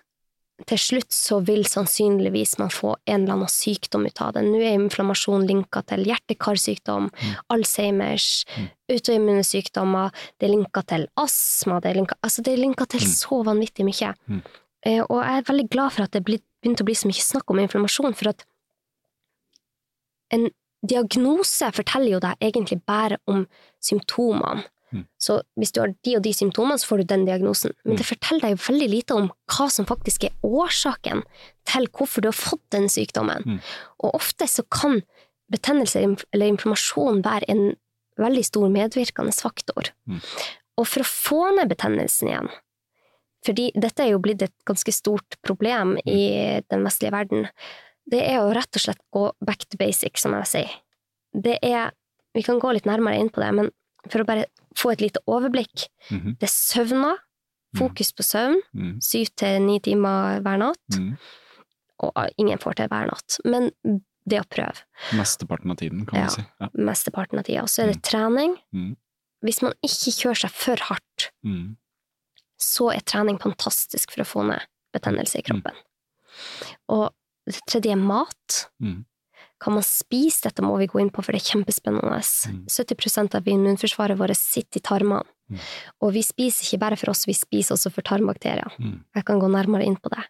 til slutt så vil sannsynligvis man få en eller annen sykdom ut av det. Nå er inflammasjon linka til hjerte-karsykdom, Alzheimers, Mm. autoimmune sykdommer, det er linka til astma, det er linka, altså det er linka til Mm. så vanvittig mye. Mm. Eh, Og jeg er veldig glad for at det begynte å bli så mye snakk om inflammasjon, for at en diagnose forteller jo deg egentlig bare om symptomene. Mm. Så hvis du har de og de symptomene, så får du den diagnosen. Men Mm. det forteller deg veldig lite om hva som faktisk er årsaken til hvorfor du har fått den sykdommen. Mm. Og ofte så kan betennelse eller inflammasjon være en veldig stor medvirkende faktor. Mm. Og for å få ned betennelsen igjen, fordi dette er jo blitt et ganske stort problem i den vestlige verden, det er å rett og slett gå back to basic, som jeg sier. Det er Vi kan gå litt nærmere inn på det, men for å bare få et lite overblikk. Mhm. Det er søvna, fokus på søvn, Mm. syv til ni timer hver natt, Mm. og ingen får til hver natt. Men det å prøve, Mesteparten av tiden, kan Ja. man si. Ja. mesteparten av tida. Så er det trening. Mm. Hvis man ikke kjører seg for hardt, Mm. så er trening fantastisk for å få ned betennelse i kroppen. Og det tredje er mat. Mm. Kan man spise dette, må vi gå inn på, for det er kjempespennende. Mm. 70% av immunforsvaret vårt sitter i tarmene. Mm. Og vi spiser ikke bare for oss, vi spiser også for tarmbakterier. Mm. Jeg kan gå nærmere inn på det.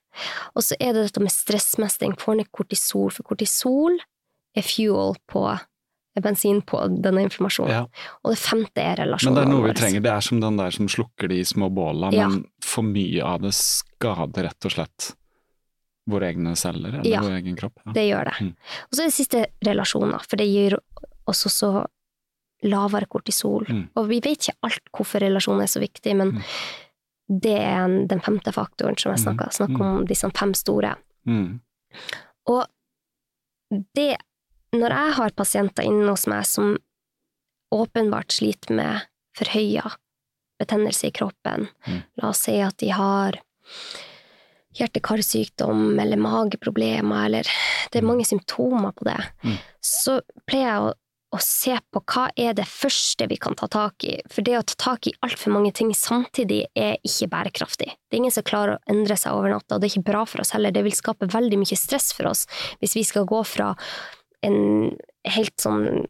Og så er det dette med stressmestring. Får ned kortisol, for kortisol er fuel på er bensin på denne informasjonen. Ja. Og det femte er Men det er noe vi trenger. Det er som den der som slukker de små båla, Ja. men for mye av det skader rett og slett våre egne celler, eller Ja. vår egen kropp. Ja. Det gjør det. Mm. Og så er det siste relasjoner, for det gir oss også lavere kortisol. Mm. Og vi vet ikke alt hvorfor relasjon er så viktig, men Mm. det er den femte faktoren som jeg snakka snakker, snakker om disse fem store. Mm. Og det Når jeg har pasienter inne hos meg som åpenbart sliter med forhøya betennelse i kroppen, Mm. la oss si at de har hjerte-karsykdom eller mageproblemer, eller det er mange symptomer på det, Mm. så pleier jeg å, å se på hva er det første vi kan ta tak i. For det å ta tak i altfor mange ting samtidig er ikke bærekraftig. Det er ingen som klarer å endre seg over natta, og det er ikke bra for oss heller. Det vil skape veldig mye stress for oss hvis vi skal gå fra en helt sånn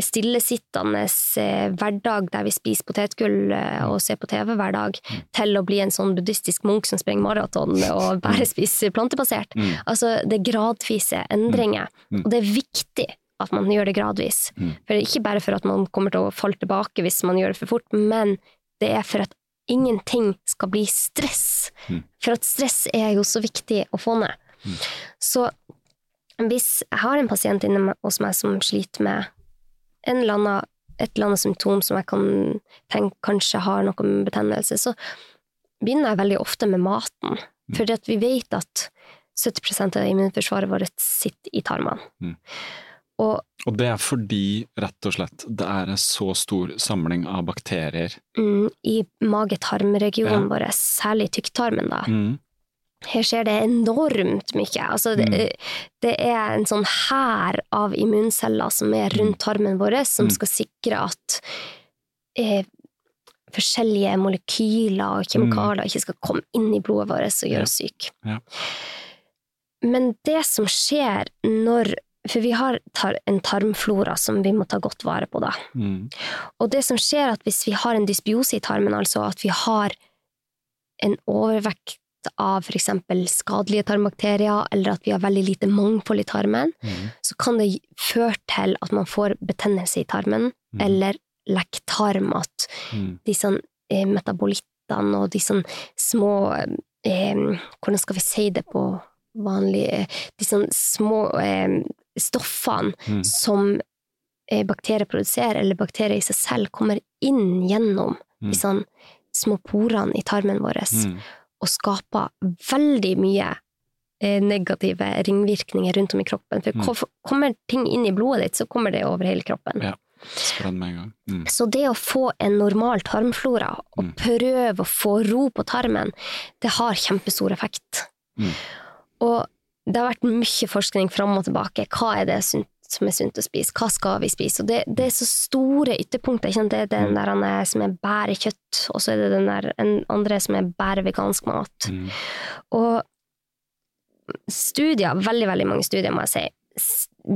stillesittende eh, hverdag der vi spiser potetgull eh, og ser på TV hver dag, til å bli en sånn buddhistisk munk som springer maraton og bare spiser plantebasert. Mm. Altså, det er gradvise endringer, Mm. og det er viktig at man gjør det gradvis. Mm. For Ikke bare for at man kommer til å falle tilbake hvis man gjør det for fort, men det er for at ingenting skal bli stress. Mm. For at stress er jo så viktig å få ned. Så hvis jeg har en pasient inne hos meg som sliter med eller annen, et eller annet symptom som jeg kan tenke kanskje har noe med betennelse, så begynner jeg veldig ofte med maten. For vi vet at 70% av immunforsvaret vårt sitter i tarmene. Mm. Og Og det er fordi, rett og slett, det er en så stor samling av bakterier. mm, i mage-tarm-regionen Ja. vår, særlig tykktarmen, da, Mm. Her skjer det enormt mye. Altså, det, Mm. det er en sånn hær av immunceller som er rundt tarmen vår, som Mm. skal sikre at eh, forskjellige molekyler og kjemikalier ikke skal komme inn i blodet vårt og Mm. Gjøre oss syke. Ja. Men det som skjer når For vi har tar, en tarmflora som vi må ta godt vare på, da. Mm. Og det som skjer er at hvis vi har en dysbiose i tarmen, altså at vi har en overvekt av for eksempel skadelige tarmbakterier, eller at vi har veldig lite mangfold i tarmen, Mm. så kan det føre til at man får betennelse i tarmen, Mm. eller lekktarm, at Mm. de sånn eh, metabolittene og de sånn små eh, Hvordan skal vi si det på vanlig Disse De sånn små eh, stoffene Mm. som eh, bakterier produserer, eller bakterier i seg selv, kommer inn gjennom Mm. sånn små porene i tarmen vår Mm. Og skaper veldig mye eh, negative ringvirkninger rundt om i kroppen. For Mm. kommer ting inn i blodet ditt, så kommer det over hele kroppen. Ja. Med en gang. Mm. Så det å få en normal tarmflora, og Mm. prøve å få ro på tarmen, det har kjempestor effekt. Mm. Og det har vært mye forskning fram og tilbake. Hva er det sunt, som er sunt å spise? Hva skal vi spise? Og det, det er så store ytterpunkter. Det er den Mm. der han er- som er bærekjøtt, og så er det den der en andre som er bærevegansk mat. Mm. Og studier, veldig, veldig mange studier, må jeg si,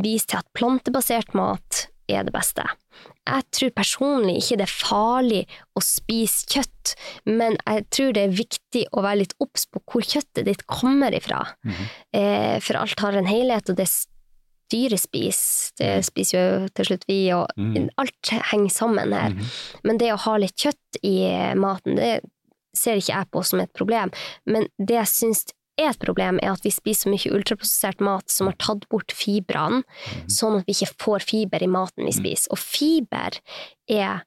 viser til at plantebasert mat er det beste. Jeg tror personlig ikke det er farlig å spise kjøtt, men jeg tror det er viktig å være litt obs på hvor kjøttet ditt kommer ifra. Mhm. Eh, for alt har en helhet, og det dyret spiser, det spiser jo til slutt vi, og mm. alt henger sammen her. Mm. Men det å ha litt kjøtt i maten, det ser ikke jeg på som et problem. Men det jeg syns er et problem, er at vi spiser så mye ultraprosessert mat som har tatt bort fibrene, sånn at vi ikke får fiber i maten vi spiser. Og fiber er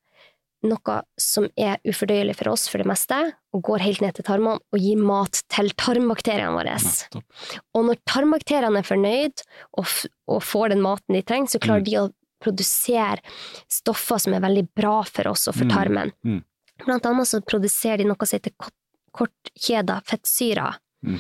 noe som er ufordøyelig for oss for det meste, og går helt ned til tarmene og gir mat til tarmbakteriene våre. Og når tarmbakteriene er fornøyd og, og får den maten de trenger, så klarer Mm. de å produsere stoffer som er veldig bra for oss og for Mm. tarmen. Mm. Blant annet så produserer de noe som heter kort- kortkjeda fettsyrer, Mm.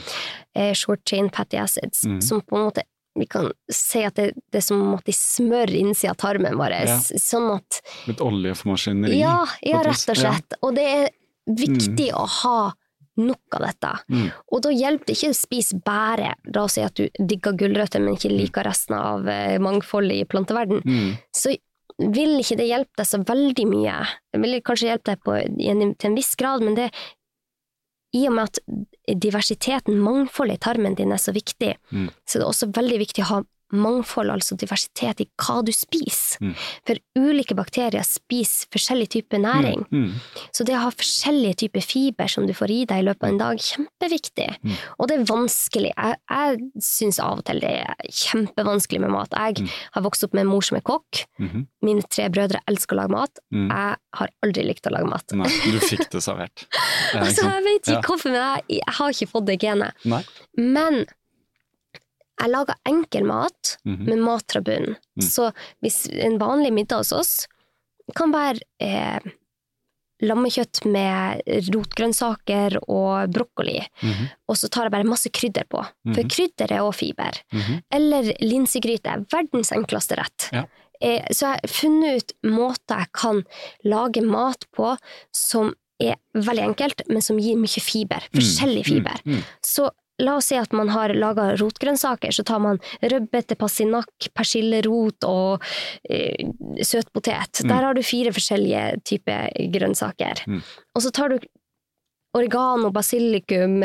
eh, short chain fatty acids, Mm. som på en måte vi kan si at det, det er som at de smører innsida av tarmen vår, Ja. sånn at Litt olje for maskineri. Ja, ja, rett og slett. Ja. Og det er viktig å ha nok av dette. Mm. Og da hjelper det ikke å spise bare, la oss si at du digger gulrøtter, men ikke liker resten av eh, mangfoldet i planteverden, Mm. så vil ikke det hjelpe deg så veldig mye. Det vil kanskje hjelpe deg på, til en viss grad, men det i og med at diversiteten, mangfoldet i tarmen din er så viktig, Mm. så det er også veldig viktig å ha mangfold, altså diversitet i hva du spiser. Mm. For ulike bakterier spiser forskjellig type næring. Mm. Så det å ha forskjellige typer fiber som du får i deg i løpet av en dag, kjempeviktig. Mm. Og det er vanskelig. Jeg, jeg syns av og til det er kjempevanskelig med mat. Jeg Mm. har vokst opp med en mor som er kokk. Mhm. Mine tre brødre elsker å lage mat. Mm. Jeg har aldri likt å lage mat. Nei, du fikk det servert. Altså, jeg vet ikke Ja. hvorfor, men jeg, jeg har ikke fått det genet. Nei. Men jeg lager enkel mat Mhm. med mat fra bunnen. Mm. Så hvis en vanlig middag hos oss kan være eh, lammekjøtt med rotgrønnsaker og brokkoli, Mhm. og så tar jeg bare masse krydder på. For -hmm. krydder er også fiber. Mhm. Eller linsegryte. Verdens enkleste rett. Ja. Eh, Så jeg har funnet ut måter jeg kan lage mat på som er veldig enkelt, men som gir mye fiber. Forskjellig fiber. Mm. Mm. Så La oss si at man har laga rotgrønnsaker, så tar man rødbete, passinakk, persillerot og eh, søtpotet. Der har du fire forskjellige typer grønnsaker. Mm. Og så tar du oregano, basilikum,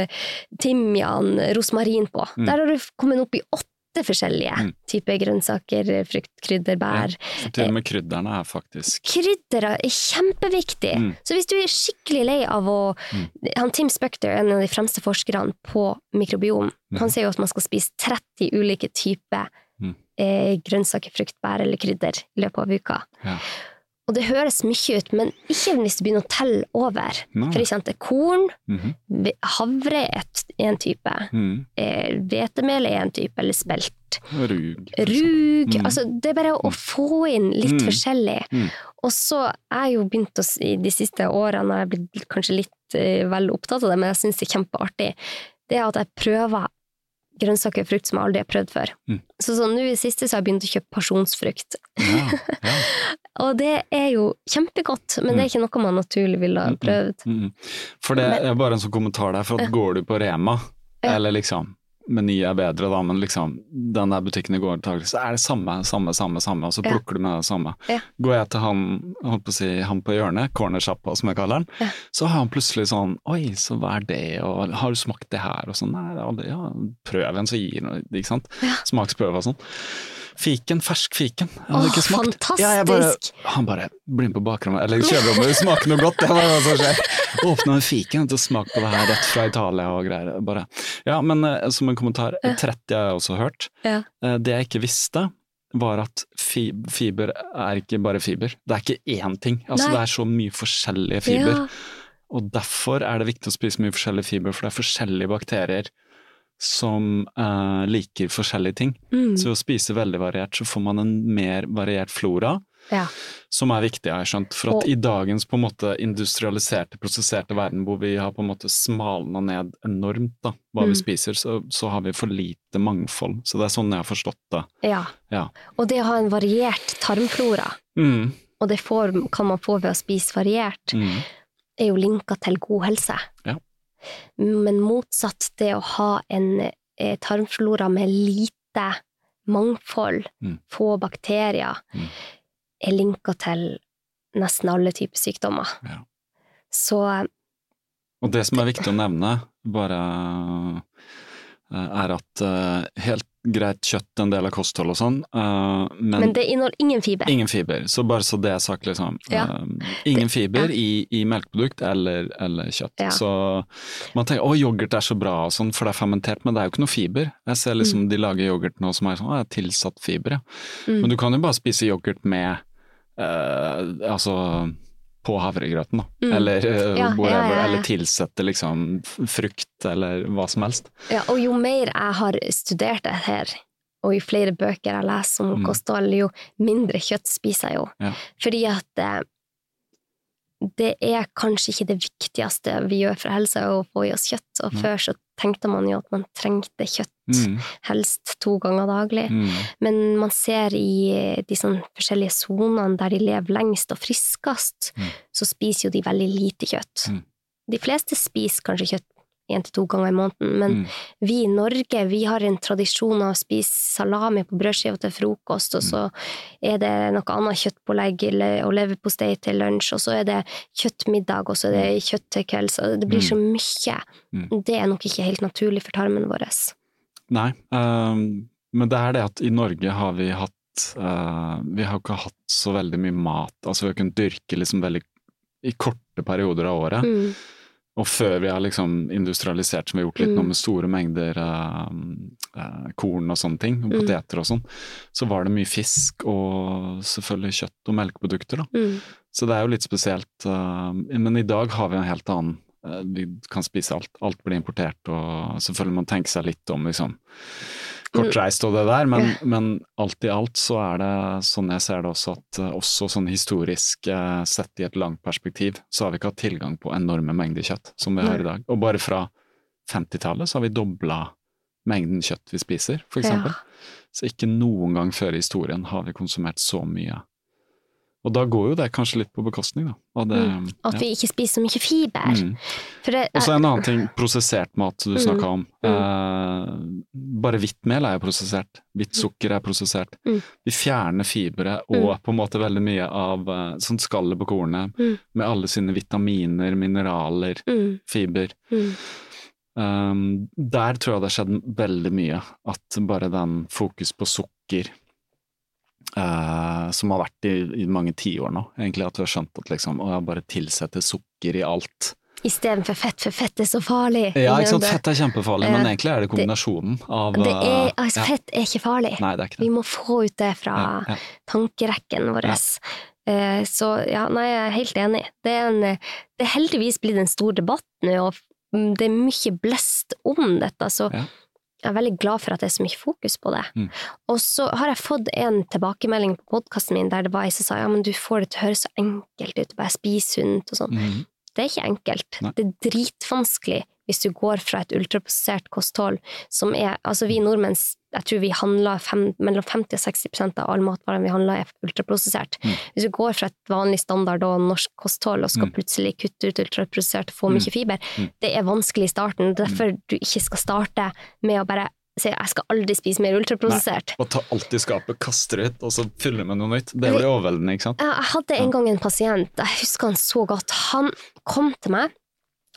timian, rosmarin på. Mm. Der har du kommet opp i åtte forskjellige Mm. typer grønnsaker, frukt, krydder, bær. Ja, til og med krydderne er faktisk Krydderet er kjempeviktig. Mm. Så hvis du er skikkelig lei av å han Tim Spector, en av de fremste forskerne på mikrobiom, han sier jo at man skal spise 30 ulike typer Mm. eh, grønnsaker, frukt, bær eller krydder i løpet av uka. Ja. Og det høres mye ut, men ikke hvis du begynner å telle over. Nei. For eksempel korn, mm -hmm. havre er en type, Mm. eh, er en type, eller spelt. Rug. Rug Mm. altså Det er bare å få inn litt Mm. forskjellig. Mm. Og så er jo begynt å, si i de siste årene, har jeg blitt kanskje litt uh, vel opptatt av det, men jeg syns det er kjempeartig, det er at jeg prøver grønnsaker og frukt som jeg aldri har prøvd før. Mm. Så så nå i det siste så har jeg begynt å kjøpe pasjonsfrukt. Ja, ja. Og det er jo kjempegodt, men det er ikke noe man naturlig ville ha Mm, mm, prøvd. Mm. For det er bare en sånn kommentar der, for at går du på Rema, Ja. eller liksom Meny er bedre da, men liksom den der butikken i går antakeligvis så er det samme, samme, samme, samme, og så Ja. plukker du med det samme. Ja. Går jeg til han, holdt på å si, han på hjørnet, cornersjappa som jeg kaller den, Ja. så har han plutselig sånn oi, så hva er det, og har du smakt det her, og sånn, nei, det er aldri, ja, prøv en, så gir noe, ikke sant, Ja. smaksprøve og sånn. Fiken, fersk fiken, jeg hadde Åh, ikke smakt. fantastisk! Ja, bare, han bare, bli med på bakrommet, eller kjølerommet, smaker noe godt, det var hva som skjer. Åpna en fiken og smak på det her rett fra Italia og greier. Bare. Ja, men eh, som en kommentar, 30 har jeg også hørt. Ja. Eh, det jeg ikke visste, var at fiber er ikke bare fiber. Det er ikke én ting. Altså, Nei. det er så mye forskjellige fiber. Ja. Og derfor er det viktig å spise mye forskjellig fiber, for det er forskjellige bakterier som uh, liker forskjellige ting. Mm. Så ved å spise veldig variert, så får man en mer variert flora, ja. som er viktig, har jeg skjønt. For at Og- i dagens på en måte industrialiserte, prosesserte verden, hvor vi har på en måte smalna ned enormt da, hva Mm. vi spiser, så, så har vi for lite mangfold. Så det er sånn jeg har forstått det. ja. Ja. Og det å ha en variert tarmflora, Mm, og det får, kan man få ved å spise variert, mm, er jo linka til god helse. Ja. Men motsatt det å ha en eh, tarmflora med lite mangfold, Mm. få bakterier, Mm. er linka til nesten alle typer sykdommer. Ja. Så Og det som er viktig å nevne, bare er at eh, helt greit kjøtt er en del av kosthold og sånn, eh, men, Men det inneholder ingen fiber. ingen fiber. Så bare så det er sagt, liksom. Ja. Eh, ingen fiber ja. i, i melkeprodukt eller, eller kjøtt. Ja. Så man tenker å, yoghurt er så bra og sånn, for det er fermentert, men det er jo ikke noe fiber. Jeg ser liksom de lager yoghurt nå som er sånn, å, jeg har tilsatt fiber, ja. Mm. Men du kan jo bare spise yoghurt med eh, altså på havregrøten, da. Mm. Eller eh, Ja, whatever. ja, ja. Eller tilsette liksom frukt eller hva som helst. Ja, og jo mer jeg har studert det her, og jo flere bøker jeg leser om Mm. kosthold, jo mindre kjøtt spiser jeg jo. Fordi at eh, det er kanskje ikke det viktigste vi gjør for helsa, å få i oss kjøtt. Og Nei. før så tenkte man jo at man trengte kjøtt, Mm. helst to ganger daglig. Mm. Men man ser i de sånn forskjellige sonene der de lever lengst og friskest, Mm. så spiser jo de veldig lite kjøtt. Mm. De fleste spiser kanskje kjøtt én til to ganger i måneden, men Mm. vi i Norge vi har en tradisjon av å spise salami på brødskiva til frokost, og så er det noe annet kjøttpålegg eller- og leverpostei til lunsj, og så er det kjøttmiddag, og så er det kjøtt til kvelds. Det blir så mye. Mm. Det er nok ikke helt naturlig for tarmen vår. Nei, ehm, men det er det at i Norge har vi hatt uh, Vi har ikke hatt så veldig mye mat. Altså vi har kunnet dyrke liksom veldig i korte perioder av året. Mm. Og før vi har liksom industrialisert, som vi har gjort litt nå Mm. med store mengder uh, uh, korn og sånne ting, og Mm. poteter og sånn, så var det mye fisk og selvfølgelig kjøtt og melkeprodukter, da. Mm. Så det er jo litt spesielt. Uh, men i dag har vi en helt annen Vi kan spise alt. Alt blir importert, og selvfølgelig må man tenke seg litt om, liksom. Kortreist og det der, men, men alt i alt så er det sånn jeg ser det også, at eh, også sånn historisk eh, sett i et langt perspektiv, så har vi ikke hatt tilgang på enorme mengder kjøtt som vi har i dag. Og bare fra 50-tallet så har vi dobla mengden kjøtt vi spiser, for eksempel. Ja. Så ikke noen gang før i historien har vi konsumert så mye Og da går jo det kanskje litt på bekostning, da. av det, Mm. At ja. vi ikke spiser så mye fiber. Mm. Og så en annen ting, prosessert mat du Mm. snakka om. Eh, bare hvitt mel er jo prosessert, hvitt sukker er prosessert. Mm. Vi fjerner fibre og på en måte veldig mye av eh, sånn skallet på kornet, Mm. med alle sine vitaminer, mineraler, mm, fiber. mm. Um, der tror jeg det har skjedd veldig mye, at bare den fokus på sukker eh, som har vært i, i mange tiår nå, egentlig at vi har skjønt at liksom, å, bare tilsette sukker i alt. Istedenfor fett, for fett er så farlig. Ja, ikke sant, fett er kjempefarlig, Ja. men egentlig er det kombinasjonen av Det er, eh, altså, ja. Fett er ikke farlig. Nei, det er ikke Vi må få ut det fra Ja, ja. tankerekken vår. Eh, Så ja, nei, jeg er helt enig. Det er, en, det er heldigvis blitt en stor debatt nå, og det er mye blest om dette, så Ja. Jeg er veldig glad for at det er så mye fokus på det. Mm. Og så har jeg fått en tilbakemelding på podkasten min der det var ei som sa ja, men du får det til å høres så enkelt ut, bare spis sunt og sånn. Mhm. Det er ikke enkelt. Nei. Det er dritvanskelig hvis du går fra et ultraprosessert kosthold som er Altså, vi nordmenn, jeg tror vi handler fem, mellom 50 og 60% av all matvarene vi handler, er ultraprosessert. Mm. Hvis du går fra et vanlig standard og norsk kosthold og skal Mm. plutselig kutte ut ultraprosessert og få Mm. mye fiber, Mm. det er vanskelig i starten. Det er derfor du ikke skal starte med å bare si jeg skal aldri spise mer ultraprosessert. Og ta alt i skapet, kaste det ut, og så fylle med noe nytt. Det blir overveldende, ikke sant? Jeg hadde en gang en pasient, jeg husker han så godt. Han kom til meg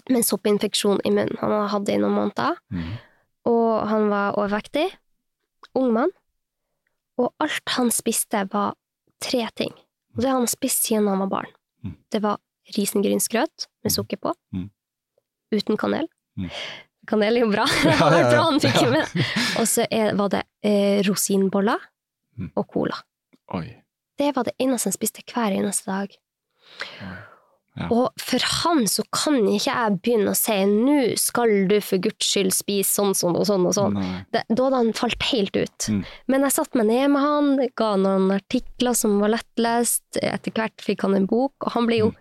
med en soppinfeksjon i munnen. Han hadde hatt det i noen måneder, Mm. og han var overvektig. Ung mann. Og alt han spiste, var tre ting. Og det han spist siden han var barn. Mm. Det var risengrynsgrøt med sukker på, Mm. uten kanel. Kanel er jo bra, Ja, ja, ja. bra han fikk Ja. med. Og så var det eh, rosinboller Mm. og cola. Oi. Det var det eneste han spiste hver eneste dag. Ja. Og for han så kan ikke jeg begynne å si nå skal du for guds skyld spise sånn, sånn og sånn og sånn. Det, da hadde han falt helt ut. Mm. Men jeg satte meg ned med han, ga noen artikler som var lettlest, etter hvert fikk han en bok, og han ble jo Mm.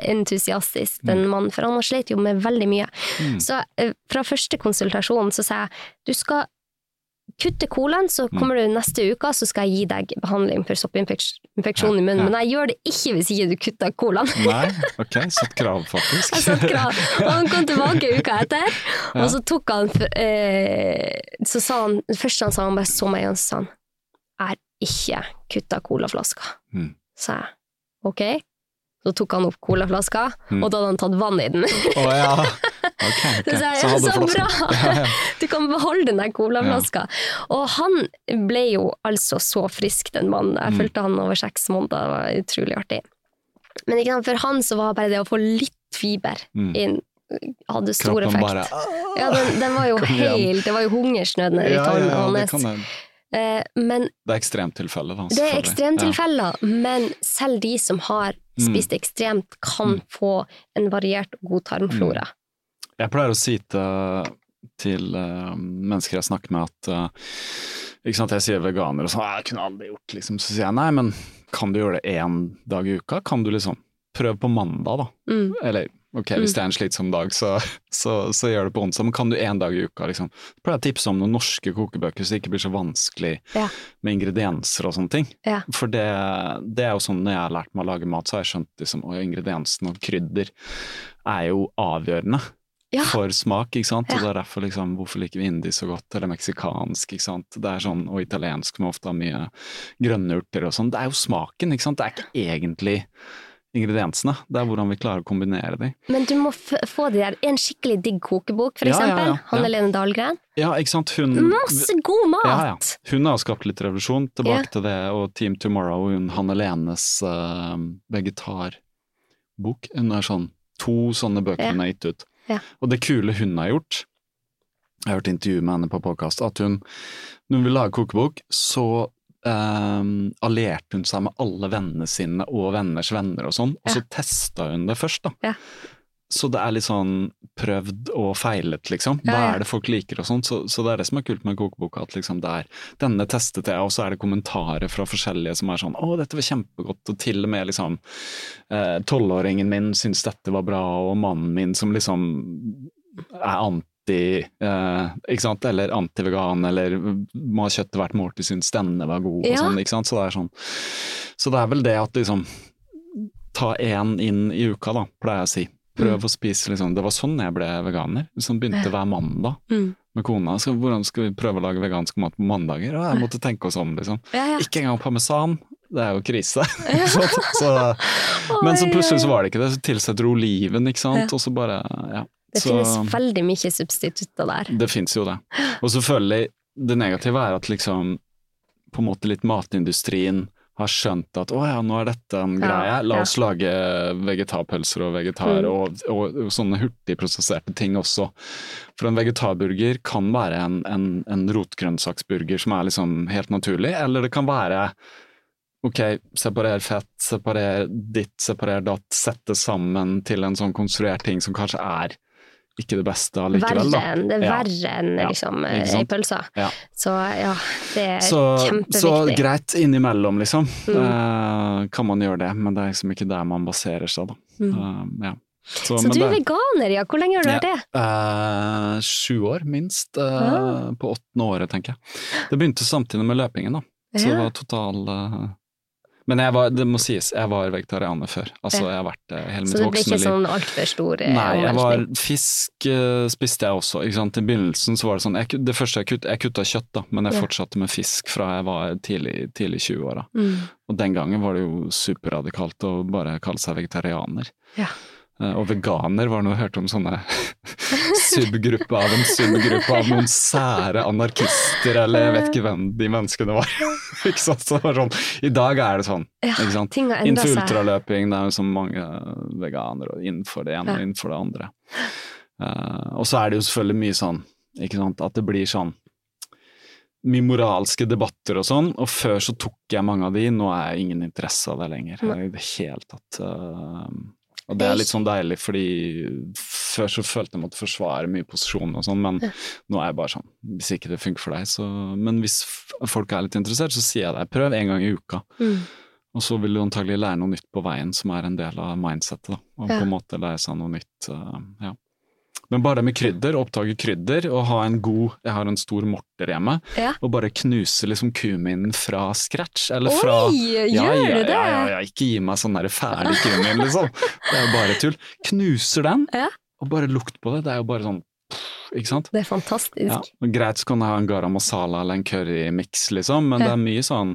Kjempeentusiastisk, den mannen, for han har slet jo med veldig mye. Mm. Så eh, fra første konsultasjon så sa jeg du skal kutte colaen, så Mm. kommer du neste uke, så skal jeg gi deg behandling for soppinfeksjon i munnen. Men jeg gjør det ikke hvis ikke du kutter colaen. Nei, ok, satt krav faktisk. Jeg satt krav. Og han kom tilbake uka etter, og så tok han eh, Så sa han Først han sa han bare så meg igjen, så sa han Jeg har ikke kutta colaflaska. Mm. Så jeg ok. Så tok han opp colaflaska, Mm. og da hadde han tatt vann i den. oh, ja. Ok, ok. Så sa jeg, hadde så bra! Ja, ja. Du kan beholde den der colaflaska. Og han ble jo altså så frisk, den mannen. Jeg Mm. fulgte han over seks måneder, det var utrolig artig. Men ikke sant, for han så var bare det å få litt fiber Mm. inn hadde stor Kroppen effekt. bare Ja, den, den var jo helt Det var jo hungersnød nede i Ja, ja, ja, Eh, Men det er ekstremtilfeller, da. det er ekstremtilfeller, ja. Men selv de som har Mm. spist ekstremt, kan få en variert og god tarmflora. Mm. Jeg pleier å si til, til uh, mennesker jeg snakker med at uh, ikke sant, Jeg sier veganer og sånn, «Ah, jeg kunne aldri gjort liksom. Så sier jeg nei, men kan du gjøre det én dag i uka? Kan du liksom Prøv på mandag, da. Mm. Eller ok, hvis det er en slitsom dag, så, så, så gjør det på onsdag, men kan du én dag i uka, liksom. Så pleier jeg å tipse om noen norske kokebøker, så det ikke blir så vanskelig Ja. med ingredienser og sånne ting. Ja. For det, det er jo sånn når jeg har lært meg å lage mat, så har jeg skjønt liksom, og ingrediensene og krydder er jo avgjørende Ja. for smak, ikke sant. Og det er derfor liksom, hvorfor liker vi indisk så godt, eller meksikansk, ikke sant. Det er sånn, og italiensk som ofte har mye grønne urter og sånn. Det er jo smaken, ikke sant. Det er ikke egentlig ingrediensene, det er hvordan vi klarer å kombinere de. Men du må få de der. En skikkelig digg kokebok, for Ja, ja, eksempel. ja, ja. Hanne Lene Dahlgren. Ja, ikke sant. Hun Masse god mat! Ja, ja. Hun har skapt litt revolusjon, tilbake til det, og Team Tomorrow, hun Hanne Lenes uh, vegetarbok. Hun har sånn to sånne bøker hun har gitt ut. Ja. Og det kule hun har gjort, jeg har hørt intervju med henne på podkast, at hun, når hun vil lage kokebok, så eh, allierte hun seg med alle vennene sine og venners venner og sånn, og så testa hun det først, da. Ja. Så det er litt sånn prøvd og feilet, liksom. Hva Ja, ja. er det folk liker og sånt. Så, så det er det som er kult med kokeboka, at liksom det er denne testet jeg, og så er det kommentarer fra forskjellige som er sånn 'Å, dette var kjempegodt', og til og med liksom eh, Tolvåringen min syns dette var bra, og mannen min som liksom er anti eh, ikke sant? Eller antivegan, eller må ha kjøttet hvert måltid syns denne var god, og sånn, ikke sant. Så det er sånn. Så det er vel det at liksom Ta én inn i uka, da, pleier jeg å si. Prøv å spise liksom Det var sånn jeg ble veganer. Sånn begynte hver mandag Mm. med kona. Så hvordan skal vi prøve å lage vegansk mat på mandager? Og jeg måtte tenke oss om, liksom. Ja, ja. Ikke engang parmesan. Det er jo krise. sant? Så, men så plutselig så var det ikke det. Så tilsetter du oliven, ikke sant. Ja. Og så bare Ja. Det så, finnes veldig mye substitutter der. det finnes jo det. Og selvfølgelig, det negative er at liksom på en måte litt matindustrien har skjønt at å ja, nå er dette en Ja, greie, la ja. oss lage vegetarpølser og vegetar Mm. og, og, og sånne hurtigprosesserte ting også. For en vegetarburger kan være en, en, en rotgrønnsaksburger som er liksom helt naturlig, eller det kan være Ok, separer fett, separer ditt, separer datt, sette sammen til en sånn konstruert ting som kanskje er ikke det beste allikevel, Verre enn det er Ja. verre enn Ja, liksom, ja. ei pølse. Ja. Så ja, det er Så, så greit innimellom, liksom. Mm. Uh, kan man gjøre det, men det er liksom ikke der man baserer seg, da. Mm. Uh, ja. Så, Så du er det- veganer, ja. Hvor lenge har du vært det? Uh, sju år, minst. På åttende året, tenker jeg. Det begynte samtidig med løpingen, da. Så det var total Men jeg var, det må sies, jeg var vegetarianer før. Altså, jeg har vært det hele Så det ble ikke liv. sånn altfor stor eh, Nei, jeg var, fisk uh, spiste jeg også. Ikke sant? I begynnelsen så var det sånn jeg, Det første jeg kutta, jeg kutta kjøtt, da, men jeg Ja. fortsatte med fisk fra jeg var tidlig, tidlig 20-åra. Mm. Og den gangen var det jo superradikalt å bare kalle seg vegetarianer. Ja. Eh, Og veganer var noe jeg hørte om sånne subgruppe av en subgruppe av noen sære anarkister, eller jeg vet ikke hvem de menneskene var. ikke sant? Så det var sånn, I dag er det sånn. Ikke sant? Ja, Innenfor ultraløping, det er jo så mange veganere, og innenfor det ene og innenfor det andre. Uh, og så er det jo selvfølgelig mye sånn, ikke sant, at det blir sånn mye moralske debatter og sånn, og før så tok jeg mange av de, nå er jeg ingen interesse av det lenger. I det hele tatt. eh, og det er litt sånn deilig, fordi før så følte jeg måtte forsvare mye posisjon og sånn, men nå er jeg bare sånn, hvis ikke det funker for deg, så Men hvis folk er litt interessert, så sier jeg det. Prøv en gang i uka. Mm. Og så vil du antagelig lære noe nytt på veien, som er en del av mindsettet. da, Og Ja. på en måte lære seg noe nytt. Uh, ja. Men bare det med krydder, oppdage krydder, og ha en god Jeg har en stor morter hjemme, Ja. og bare knuse liksom kuminen fra scratch, eller fra Oi, ja, gjør ja, det? Ja, ja, ikke gi meg sånn der ferdig kumin, liksom. Det er jo bare tull. Knuser den, Ja. og bare lukt på det. Det er jo bare sånn Ikke sant? Det er fantastisk. Greit så kan du ha en garam masala eller en currymiks, liksom, men det er mye sånn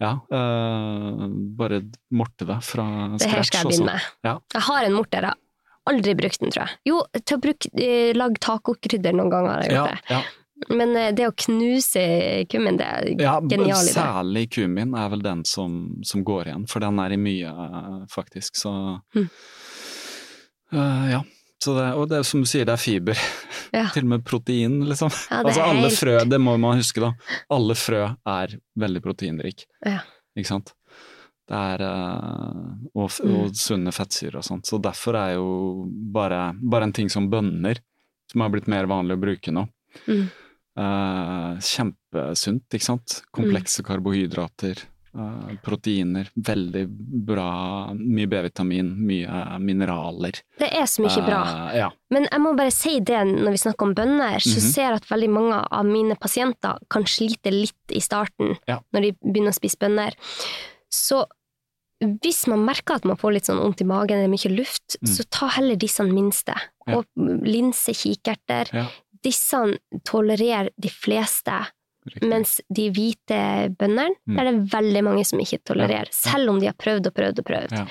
ja, eh, bare morte det fra scratch. Det her skal jeg begynne med. Ja. Jeg har en morter, jeg har aldri brukt den, tror jeg. Jo, til å bruke, eh, lage tacokrydder noen ganger har jeg Ja, gjort det. ja, Men eh, det å knuse kummin, det er ja, genial idé. særlig kumin er vel den som, som går igjen, for den er i mye, faktisk, så Mm. uh, Ja. Så det, og det er som du sier, det er fiber. Ja. Til og med protein, liksom. Ja, altså alle helt- frø, det må man huske da, alle frø er veldig proteinrik, Ja. ikke sant? Det er, eh, og, Mm. og sunne fettsyrer og sånt, så derfor er jo bare, bare en ting som bønner, som har blitt mer vanlig å bruke nå, Mm. uh, kjempesunt, ikke sant? Komplekse karbohydrater, uh, proteiner, veldig bra, mye B-vitamin, mye mineraler. Det er så mye bra. Ja. Men jeg må bare si det når vi snakker om bønner, så Mhm. ser jeg at veldig mange av mine pasienter kan slite litt i starten Ja. når de begynner å spise bønner. Så hvis man merker at man får litt sånn vondt i magen eller mye luft, Mm. så ta heller disse minste. Ja. Og linse, kikerter. Ja. Disse tolererer de fleste, Riktig. mens de hvite bøndene, Mm. der er det veldig mange som ikke tolererer, selv om de har prøvd og prøvd og prøvd.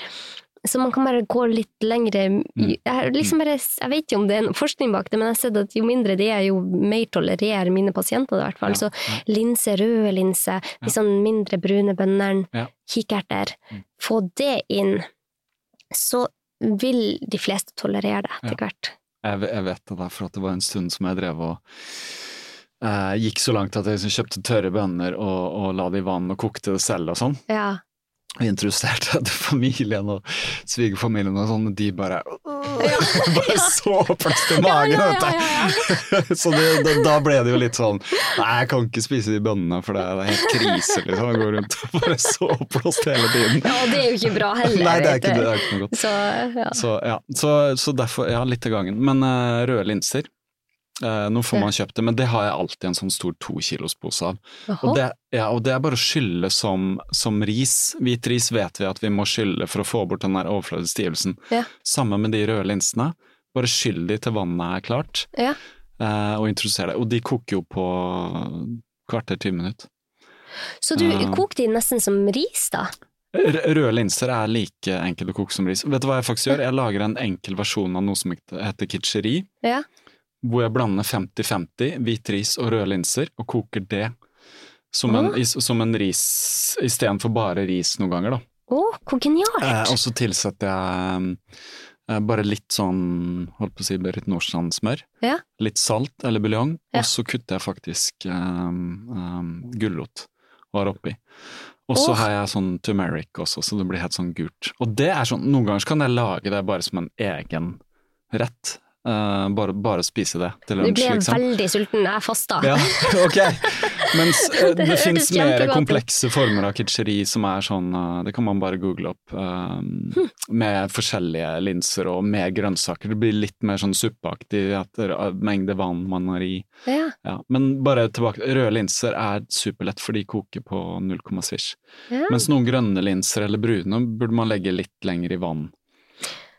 Ja. Så man kan bare gå litt lengre Mm. Jeg, liksom bare, jeg vet ikke om det er en forskning bak det, men jeg har sett at jo mindre det er, jo mer tolererer mine pasienter det i hvert fall. Ja, Så linse, røde linse, de sånn mindre brune bønner, Ja. kikerter. Mm. Få det inn, så vil de fleste tolerere det etter hvert. Jeg, jeg vet det for at det var en stund som jeg drev og eh, gikk så langt at jeg liksom kjøpte tørre bønner og, og la det i vann og kokte det selv og sånn. Ja. Og introduserte til familien og svigerfamilien og sånn, de bare Bare så plass i magen, ja, vet ja, du. Så det, da, da ble det jo litt sånn Nei, jeg kan ikke spise de bønnene, for det er det er helt krise, liksom. Jeg går rundt og bare så oppblåst hele tiden. ja, og det er jo ikke bra heller, Nei, det er ikke, det er ikke noe godt. Så ja. Så, ja. så, så derfor, ja, litt av gangen. Men uh, røde linser Eh, nå får man kjøpt det, men det har jeg alltid en sånn stor tokilospose av. Og det, ja, og det er bare å skylle som, som ris. Hvit ris vet vi at vi må skylle for å få bort den der overfladestivelse. Ja. Samme med de røde linsene. Bare skyll de til vannet er klart, Ja. eh, og introduser det. Og de koker jo på kvarter, 20 minutter. Så du Ja. koker de nesten som ris, da? Røde linser er like enkelt å koke som ris. Vet du hva jeg faktisk gjør? Jeg lager en enkel versjon av noe som heter kitscheri, Ja. Hvor jeg blander 50-50 hvit ris og røde linser, og koker det som en, Åh. i, som en ris istedenfor bare ris noen ganger, da. Å, hvor genialt! Eh, og så tilsetter jeg eh, bare litt sånn, holdt på å si, Berit Nordstrand-smør. Ja. Litt salt eller buljong, Ja. og så kutter jeg faktisk um, um, gulrot og har oppi. Og så oh. har jeg sånn turmeric også, så det blir helt sånn gult. Og det er sånn, noen ganger kan jeg lage det bare som en egen rett. Eh, bare, bare spise det til lunsj, blir jeg liksom. veldig sulten, jeg fasta. Ja, ok. Mens uh, det, Det finnes mer komplekse former av kitscheri som er sånn, uh, det kan man bare google opp, Hm. med forskjellige linser og med grønnsaker. Det blir litt mer sånn suppeaktig etter mengde vann man har i. Ja. Ja. Men bare tilbake, røde linser er superlett, for de koker på 0, svisj. Ja. Mens noen grønne linser eller brune burde man legge litt lenger i vann.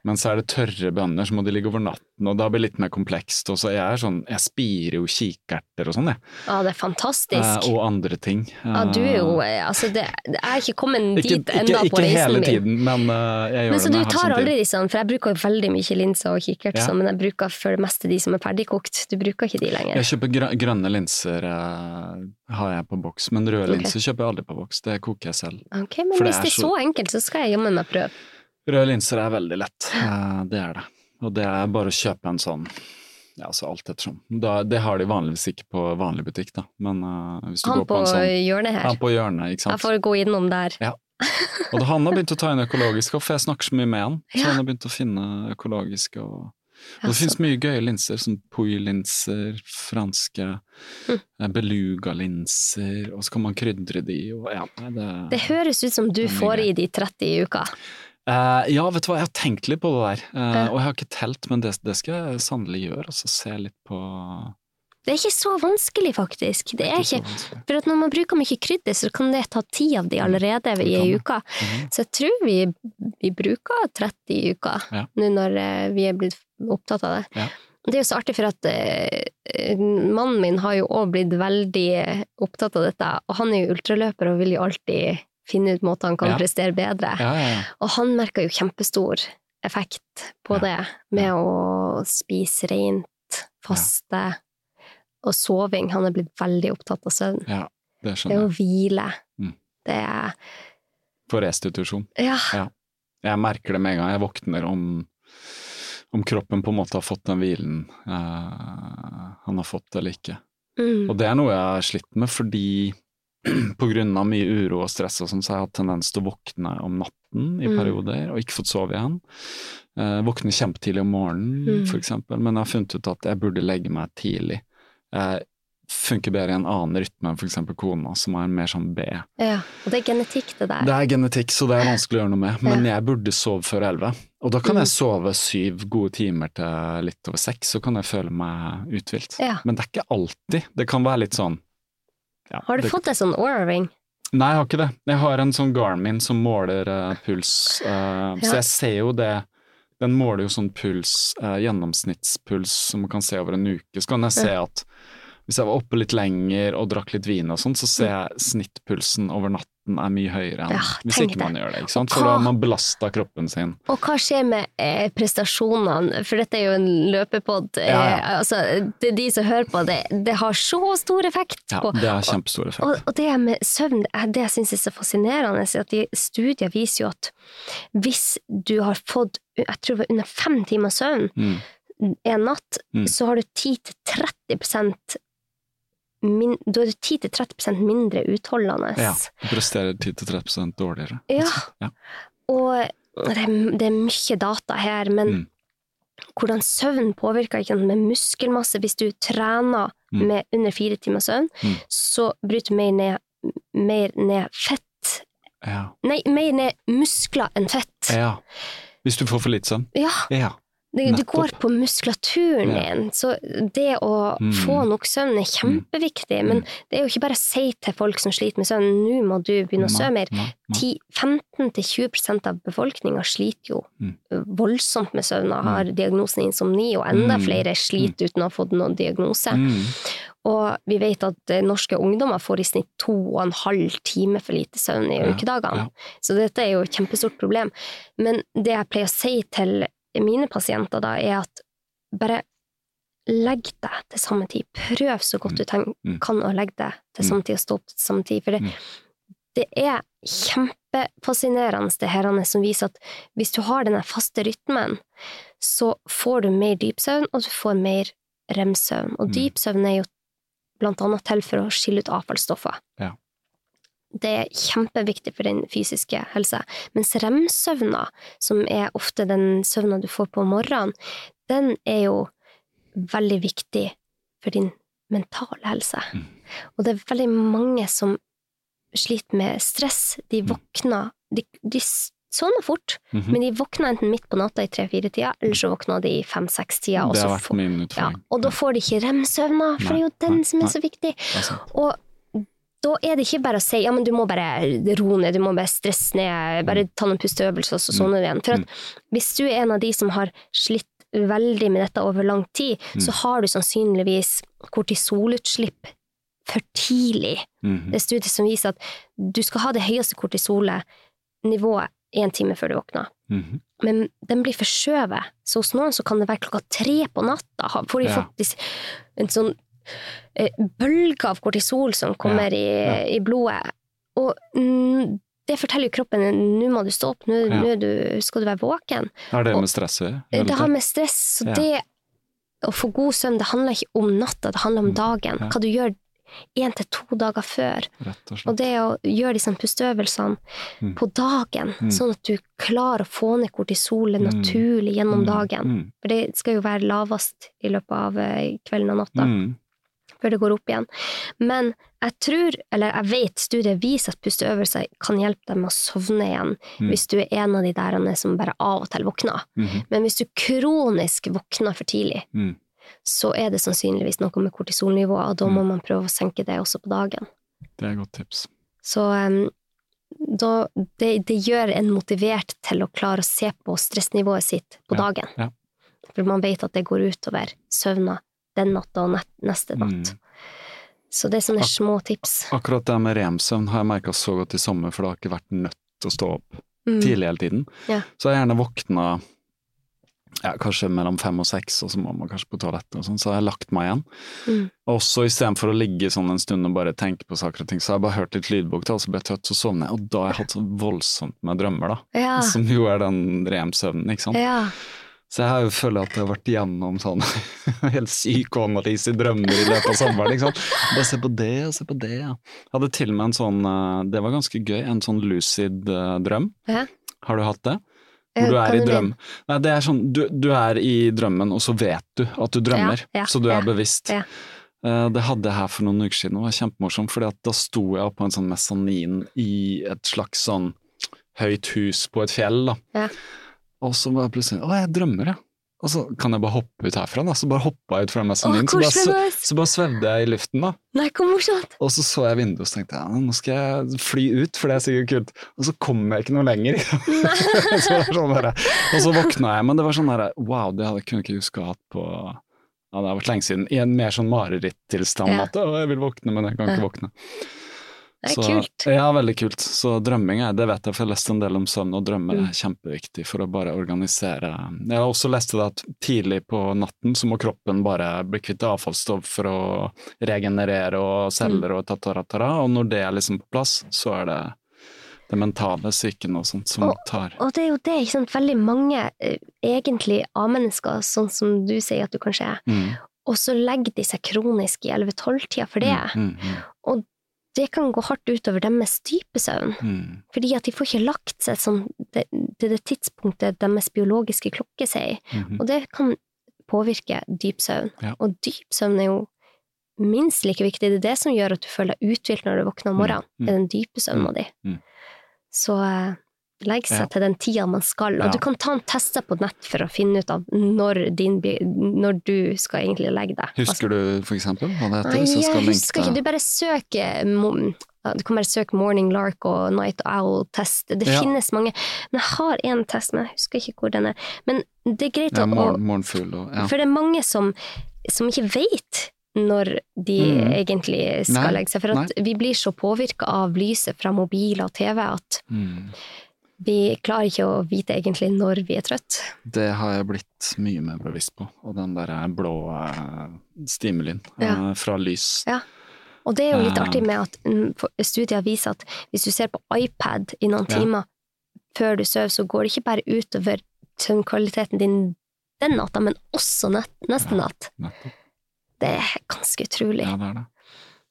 Men så er det tørre bønner, så må de ligge over natten, og da blir det litt mer komplekst. Og så jeg er sånn, jeg spirer jo kikerter og sånn, jeg. ja, det er fantastisk. Eh, og andre ting. Ja, du er jo eh, Altså, det, jeg er ikke kommet ikke, dit ikke, ennå på ikke hele tiden, men uh, jeg gjør Men så det du når jeg har tar sånn aldri tid. de sånn, for jeg bruker jo veldig mye linser og kikert, Ja. sånn, men jeg bruker for det meste de som er ferdigkokt. Du bruker ikke de lenger. Jeg kjøper grø grønne linser, uh, har jeg på boks, men røde okay. linser kjøper jeg aldri på boks. Det koker jeg selv. Ok, men For det er det er så- så enkelt, så skal jeg jammen meg prøve. Røde linser er veldig lett, det er det. Og det er bare å kjøpe en sånn ja, altså alt ettersom. Da, det har de vanligvis ikke på vanlig butikk, da, men uh, hvis du Han går på på en sånn hjørnet her. Han på hjørnet, ikke Jeg får gå innom der. Og da, han har begynt å ta inn økologisk, for jeg snakker så mye med han. Så Ja. han har begynt å finne økologiske og Og det Altså, finnes mye gøye linser, som Pouille-linser, franske, Hm. eh, beluga-linser, og så kan man krydre de, og ja, det, det høres ut som du får i de 30 i uka. Eh, Ja, vet du hva, jeg har tenkt litt på det der, Uh, uh. og jeg har ikke telt, men det, det skal jeg sannelig gjøre, altså se litt på Det er ikke så vanskelig, faktisk. Det er ikke vanskelig. For at når man bruker mye krydder, så kan det ta ti av de allerede Det i ei uke. Mhm. Så jeg tror vi, vi bruker 30 i uka, Ja. nå når eh, vi er blitt opptatt av det. Ja. Det er jo så artig, for at mannen min har jo òg blitt veldig opptatt av dette, og han er jo ultraløper og vil jo alltid finne ut måter han kan Ja. prestere bedre. Ja, ja, ja. Og han merka jo kjempestor effekt på det, med å spise rent, faste og soving. Han er blitt veldig opptatt av søvn. ja, det Det skjønner å jeg. hvile. Mm. Det er På restitusjon. Ja. Jeg merker det med en gang jeg våkner om, om kroppen på en måte har fått den hvilen eh, han har fått eller ikke. Mm. Og det er noe jeg har slitt med, fordi av mye uro og stress og sånn, så har jeg hatt tendens til å våkne om natten i Mm. perioder, og ikke fått sove igjen. Eh, våkne kjempetidlig om morgenen, Mm. eksempel, men jeg har funnet ut at jeg burde legge meg tidlig. Jeg funker bedre i en annen rytme enn eksempel kona, som er mer sånn B. ja. Og det er genetikk, det der. Det er genetikk, så det er vanskelig å gjøre noe med, men jeg burde sove før elleve. Og da kan Mm. jeg sove syv gode timer til litt over seks, så kan jeg føle meg uthvilt. Ja. Men det er ikke alltid. Det kan være litt sånn ja, Har du det, fått deg sånn Aura-ring? Nei, jeg har ikke det. Jeg har en sånn Garmin som måler uh, puls, uh, Ja. så jeg ser jo det. Den måler jo sånn puls, uh, gjennomsnittspuls som man kan se over en uke. Så kan jeg se at hvis jeg var oppe litt lenger og drakk litt vin og sånn, så ser jeg snittpulsen over natten er mye høyere enn Ja, hvis ikke det. man gjør det. ikke sant? For da har man belasta kroppen sin. Og hva skjer med eh, prestasjonene? For dette er jo en løpepod. Eh, Ja, ja. altså, det er de som hører på det. Det har så stor effekt Ja, på det har kjempestor effekt. Og, og det med søvn, det jeg syns er så fascinerende, er at de studier viser jo at hvis du har fått, jeg tror det var under fem timer søvn Mm. en natt, Mm. så har du 10-30 min, du er 10-30% mindre utholdende. Ja, du presterer 10-30 dårligere. Ja. Ja. Og det er, det er mye data her, men Mm. hvordan søvn påvirker ikke med muskelmasse. Hvis du trener Mm. med under fire timer søvn, Mm. så bryter du mer ned, mer ned fett Ja. Nei, mer ned muskler enn fett. ja. Hvis du får for litt søvn. Ja, Ja. Det, du går på muskulaturen Ja. din, så det å Mm. få nok søvn er kjempeviktig. Men det er jo ikke bare å si til folk som sliter med søvn, nå må du begynne å sove mer. Nei, nei. 10 15-20% av befolkninga sliter jo Mm. voldsomt med søvn og har diagnosen insomni, og enda Mm. flere sliter uten å ha fått noen diagnose. Mm. Og vi vet at eh, norske ungdommer får i snitt to og en halv time for lite søvn i Ja, ukedagene. ja. Så dette er jo et kjempestort problem. Men det jeg pleier å si til mine pasienter da, er at bare legg deg til samme tid. Prøv så godt du Mm. kan å legge deg til Mm. samme tid og stå opp til samme tid. For det, Mm. det er kjempefascinerende det her som viser at hvis du har denne faste rytmen, så får du mer dypsøvn, og du får mer rem-søvn. Og Mm. dypsøvn er jo blant annet til for å skille ut avfallsstoffer. Ja. Det er kjempeviktig for den fysiske helsa. Mens rem-søvna, som er ofte den søvna du får på morgenen, den er jo veldig viktig for din mentale helse. Mm. Og det er veldig mange som sliter med stress. De Mm. våkner De, de sovner fort, Mhm. men de våkner enten midt på natta i tre-fire-tida, eller så våkner de i fem-seks-tida. og ja, og da får de ikke rem-søvna, for det er jo den som er så viktig. Og da er det ikke bare å si ja, men du må bare roe ned, du må bare stresse ned, bare ta noen pusteøvelser, og så Mm. igjen. For at hvis du er en av de som har slitt veldig med dette over lang tid, Mm. så har du sannsynligvis kortisolutslipp for tidlig. Mhm. Det er studier som viser at du skal ha det høyeste kortisolnivået én time før du våkner. Mhm. Men den blir forskjøvet, så hos noen så kan det være klokka tre på natta. Får de Ja. faktisk en sånn eh, bølge av kortisol som kommer Ja, i, i blodet. Og mm, det forteller jo kroppen nå må du stå opp, nå, Ja. nå du, skal du være våken. Er det Og- med stress å gjøre? Det har med stress, så Ja. det å få god søvn, det handler ikke om natta, det handler om Mm, dagen. ja. Hva du gjør én til to dager før. Og. Og det å gjøre disse pusteøvelsene Mm. på dagen, Mm. sånn at du klarer å få ned kortisolet Mm. naturlig gjennom Mm, dagen. mm, For det skal jo være lavest i løpet av eh, kvelden og natta. Før det går opp igjen. Men jeg tror, eller jeg vet, studiet viser at pusteøvelser kan hjelpe deg med å sovne igjen, Mm. hvis du er en av de der som bare av og til våkner. Mhm. Men hvis du kronisk våkner for tidlig, Mm. så er det sannsynligvis noe med kortisolnivået, og da må man prøve å senke det også på dagen. Det er et godt tips. Så um, da, det, det gjør en motivert til å klare å se på stressnivået sitt på Ja, dagen. ja. For man vet at det går utover søvna den natta og nett, neste natt. Mm. Så det er sånne små tips. Akkurat det med remsøvn har jeg merka så godt i sommer, for det har ikke vært nødt til å stå opp Mm. tidlig hele tiden. Ja. Så har gjerne våkna ja, kanskje mellom fem og seks, og så må man kanskje på toalettet og sånn, så har jeg lagt meg igjen. Mm. Og så istedenfor å ligge sånn en stund og bare tenke på saker og ting, så har jeg bare hørt litt lydbok, til, og så ble jeg trøtt, så sovner jeg, og da har jeg hatt så voldsomt med drømmer, da. Ja. Som jo er den remsøvnen, ikke sant. ja. Så jeg har jo føler at jeg har vært gjennom sånn helt psykoanalyse i drømmer i løpet av sommeren. Liksom. Bare se på det og se på det. Ja. Jeg hadde til og med en sånn, eh, det var ganske gøy, en sånn lucid eh, drøm. Hæ? Har du hatt det? Eh, Hvor du er i drøm. Nei, det er sånn, du, du er i drømmen, og så vet du at du drømmer. Ja, ja, så du er bevisst. ja. Det hadde jeg her for noen uker siden, og det var kjempemorsomt, fordi da sto jeg på en sånn mesanin i et slags sånn høyt hus på et fjell, da. Og så var jeg plutselig Å, jeg drømmer, ja. Og så kan jeg bare hoppe ut herfra, da. Så bare hoppa jeg ut fra mesaninen. Så, bare så bare svevde jeg i luften, da. Nei, hvor morsomt! Og så så jeg vinduet og tenkte jeg, nå skal jeg fly ut, for det er sikkert kult. Og så kom jeg ikke noe lenger. så sånn der, og så våkna jeg, men det var sånn der, wow, det hadde jeg kunne ikke huske å ha hatt på ja, det har vært lenge siden. I en mer sånn marerittilstand. Ja. At å, jeg vil våkne, men jeg kan ikke våkne. Det er Så- kult. Ja, veldig kult. Så drømming er, det vet jeg, for jeg har lest en del om søvn, og drømmer Mm. er kjempeviktig for å bare organisere Jeg har også lest det at tidlig på natten så må kroppen bare bli kvitt avfallsstoff for å regenerere og celler Mm. og tataratara, og når det er liksom på plass, så er det det mentale psyken og sånt som Og- tar Og det er jo det, ikke sant. Veldig mange eh, egentlig A-mennesker, sånn som du sier at du kanskje er, mm, og så legger de seg kronisk i 11-12-tida for det. Mm, mm, Det kan gå hardt utover deres dype søvn. mm, Fordi at de får ikke lagt seg sånn det, til det tidspunktet deres biologiske klokke sier. mm, Og det kan påvirke dyp søvn. Ja. Og dyp søvn er jo minst like viktig. Det er det som gjør at du føler deg uthvilt når du våkner om Mm, morgenen. mm. Det er den dype søvna di. Mm. Så eh, legge seg Ja. til den tida man skal. Og Ja. du kan ta en test på nett for å finne ut av når, din, når du skal egentlig legge deg. Husker du for eksempel hva det heter? Nei, jeg husker ikke. Du bare søker Du kan bare søke Morning Lark og Night Owl-test. Det Ja. finnes mange. Men jeg har en test, men jeg husker ikke hvor den er. Men det er greit å Morgenfugl. For det er mange som, som ikke vet når de Mm. egentlig skal Nei, legge seg. For at vi blir så påvirka av lyset fra mobil og TV at Mm. Vi klarer ikke å vite egentlig når vi er trøtt. Det har jeg blitt mye mer bevisst på. Og den der blå eh, stimulien Ja. eh, fra lys. Ja. Og det er jo litt Eh. artig med at studier viser at hvis du ser på iPad i noen Ja. timer før du sover, så går det ikke bare utover søvnkvaliteten din den natta, men også nett, neste natt. Det er ganske utrolig. Ja, det er det.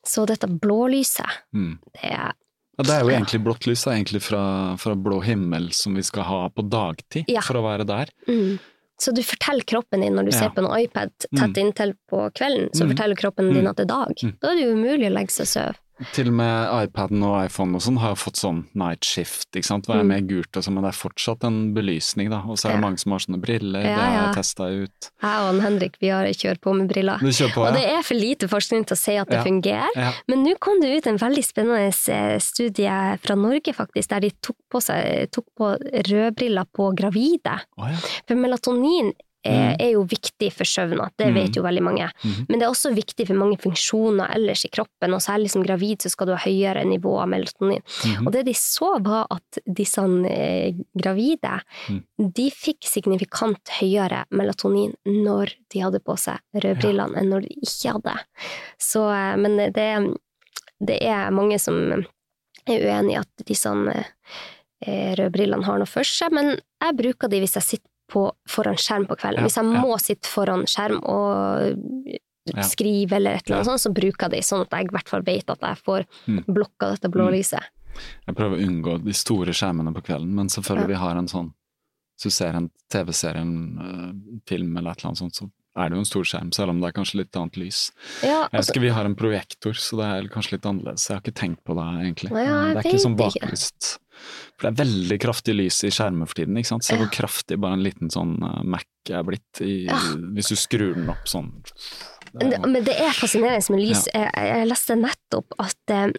Så dette blålyset, Mm. det er Ja, det er jo egentlig blått lys, det er egentlig fra, fra blå himmel som vi skal ha på dagtid, Ja. for å være der. Mm. Så du forteller kroppen din når du Ja. ser på en iPad tett Mm. inntil på kvelden, så Mm. forteller kroppen din Mm. at det er dag. Mm. Da er det jo umulig å legge seg og sove. Til og med iPaden og iPhone og sånn har fått sånn night shift, ikke sant. Være Mm. mer gult og sånn, men det er fortsatt en belysning, da. Og så er det Ja. mange som har sånne briller, Ja, det har jeg testa ut. Jeg og Henrik vi har kjørt på med briller. På, Og det er for lite forskning til å si at det fungerer. Men nå kom det ut en veldig spennende eh, studie fra Norge, faktisk, der de tok på, seg, tok på rødbriller på gravide. Oh, ja. For melatonin er, Mm. er jo viktig for søvn, det Mm. vet jo veldig mange. Mhm. Men det er også viktig for mange funksjoner ellers i kroppen, og særlig som gravid så skal du ha høyere nivå av melatonin. Mhm. Og det de så var at disse eh, gravide, Mm. de fikk signifikant høyere melatonin når de hadde på seg rødbrillene enn når de ikke hadde. Så, eh, men det, det er mange som er uenig i at disse eh, rødbrillene har noe for seg, men jeg bruker de hvis jeg sitter på foran skjerm på kvelden. Ja, Hvis jeg ja. må sitte foran skjerm og skrive eller et eller annet sånt, så bruker jeg de, sånn at jeg i hvert fall vet at jeg får Mm. blokka dette blå Mm. Jeg prøver å unngå de store skjermene på kvelden, men selvfølgelig vi har en sånn Hvis du ser en TV-serie, en øh, film eller et eller annet sånt, så er det jo en stor skjerm, selv om det er kanskje litt annet lys. Ja, Jeg altså, husker vi har en projektor, så det er kanskje litt annerledes. Jeg har ikke tenkt på det, egentlig. Ja, det er ikke sånn baklyst. For det er veldig kraftig lys i skjermer for tiden, ikke sant. Se Ja. hvor kraftig bare en liten sånn øh, Mac er blitt i, hvis du skrur den opp sånn. Det men er- det, men det er fascinerende med lys. Jeg, jeg leste nettopp at eh,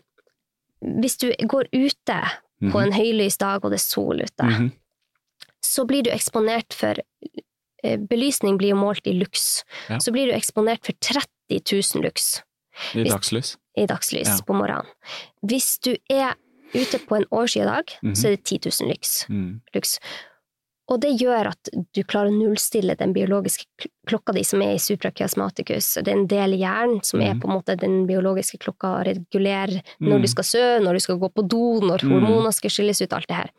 hvis du går ute på Mhm. en høylys dag og det er sol ute, Mhm. så blir du eksponert for eh, Belysning blir jo målt i lux. Ja. Så blir du eksponert for 30 000 lux I hvis- dagslys. i dagslys Ja. på morgenen. Hvis du er ute på en årssida dag, Mhm. så er det 10 000 lux. Mm. lux. Og det gjør at du klarer å nullstille den biologiske klokka di som er i suprachiasmaticus. Det er en del hjernen som er Mhm. på en måte den biologiske klokka, regulerer når du skal sø, når du skal gå på do, når Mm. hormoner skal skilles ut, alt det her.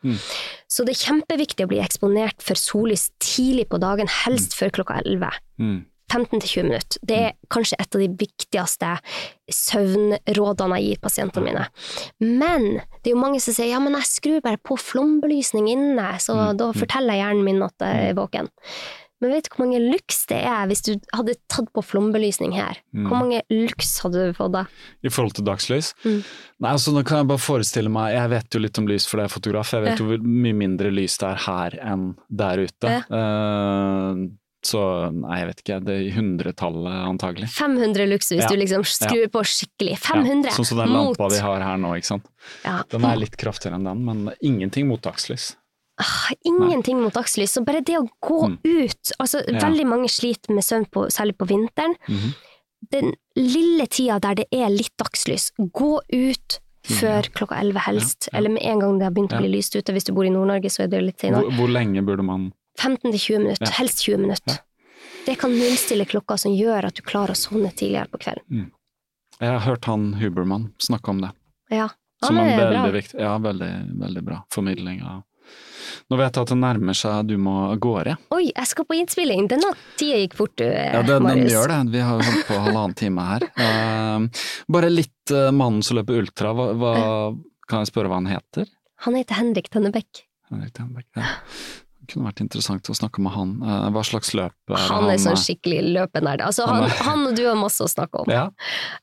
Så det er kjempeviktig å bli eksponert for sollys tidlig på dagen, helst før klokka 11. Mm. 15-20 minutter. Det er kanskje et av de viktigste søvnrådene jeg gir pasientene mine. Men det er jo mange som sier ja, men jeg skrur bare på flombelysning inne, så Mm, da forteller forteller hjernen min at jeg er våken. Men vet du hvor mange lux det er hvis du hadde tatt på flombelysning her? Mm. Hvor mange lux hadde du fått da? I forhold til dagslys? Mm. Nei, altså nå kan jeg bare forestille meg Jeg vet jo litt om lys, for jeg er fotograf. Jeg vet Ja. jo hvor mye mindre lys det er her enn der ute. Ja. Eh, så nei, jeg vet ikke. Det er i hundretallet antagelig. 500 lux hvis Ja. du liksom skrur på skikkelig. 500 Ja, sånn som den mot lampa vi har her nå, ikke sant. ja. Den er litt kraftigere enn den, men ingenting mot dagslys. Ah, Ingenting mot dagslys. Så bare det å gå Mm. ut altså Ja. Veldig mange sliter med søvn, på, særlig på vinteren. Mhm. Den lille tida der det er litt dagslys, gå ut før klokka 11 helst. Ja, ja. Eller med en gang det har begynt å Ja. bli lyst ute. Hvis du bor i Nord-Norge, så er det jo litt senere. Hvor, hvor lenge burde man 15-20 minutter. Helst 20 minutter. Det kan nullstille klokka som gjør at du klarer å sovne tidligere på kvelden. Jeg har hørt han Huberman snakke om det. Ja, han som er veldig bra. viktig Ja, veldig, veldig bra formidling av Nå vet jeg at det nærmer seg du må av gårde. Oi, jeg skal på innspilling! Denne tida gikk fort, du, Ja, den, den gjør det. Vi har holdt på halvannen time her. Uh, bare litt uh, mannen som løper ultra. Hva, hva, kan jeg spørre hva han heter? Han heter Henrik Tønnebekk. Henrik Tønnebekk, Ja. Kunne vært interessant å snakke med han. Eh, hva slags løp er det Han er sånn eh, skikkelig løpenerd. Altså, Han han, og du har masse å snakke om. Ja.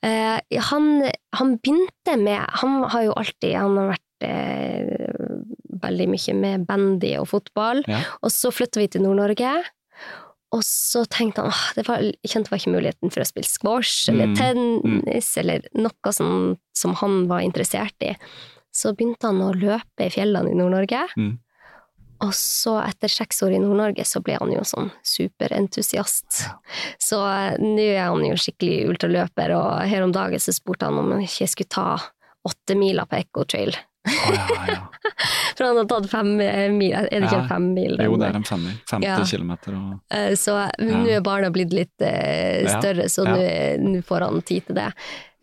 Uh, han, han begynte med Han har jo alltid Han har vært uh, veldig mye med bandy og fotball. Ja. Og så flytta vi til Nord-Norge. Og så tenkte han at det var, jeg kjente det var ikke muligheten for å spille squash eller Mm, tennis eller noe som, som han var interessert i. Så begynte han å løpe i fjellene i Nord-Norge. Mm. Og så, etter seks år i Nord-Norge, så ble han jo sånn superentusiast. Så eh, nå er han jo skikkelig ultraløper, og her om dagen så spurte han om han ikke skulle ta åtte miler på Echo Trail. Oh, ja, ja. For han har tatt fem eh, mil, er det ikke Ja. en fem mil? Jo, det er en femmil. 50 Ja. kilometer og Eh, Så nå er barna blitt litt større, så ja. nå får han tid til det.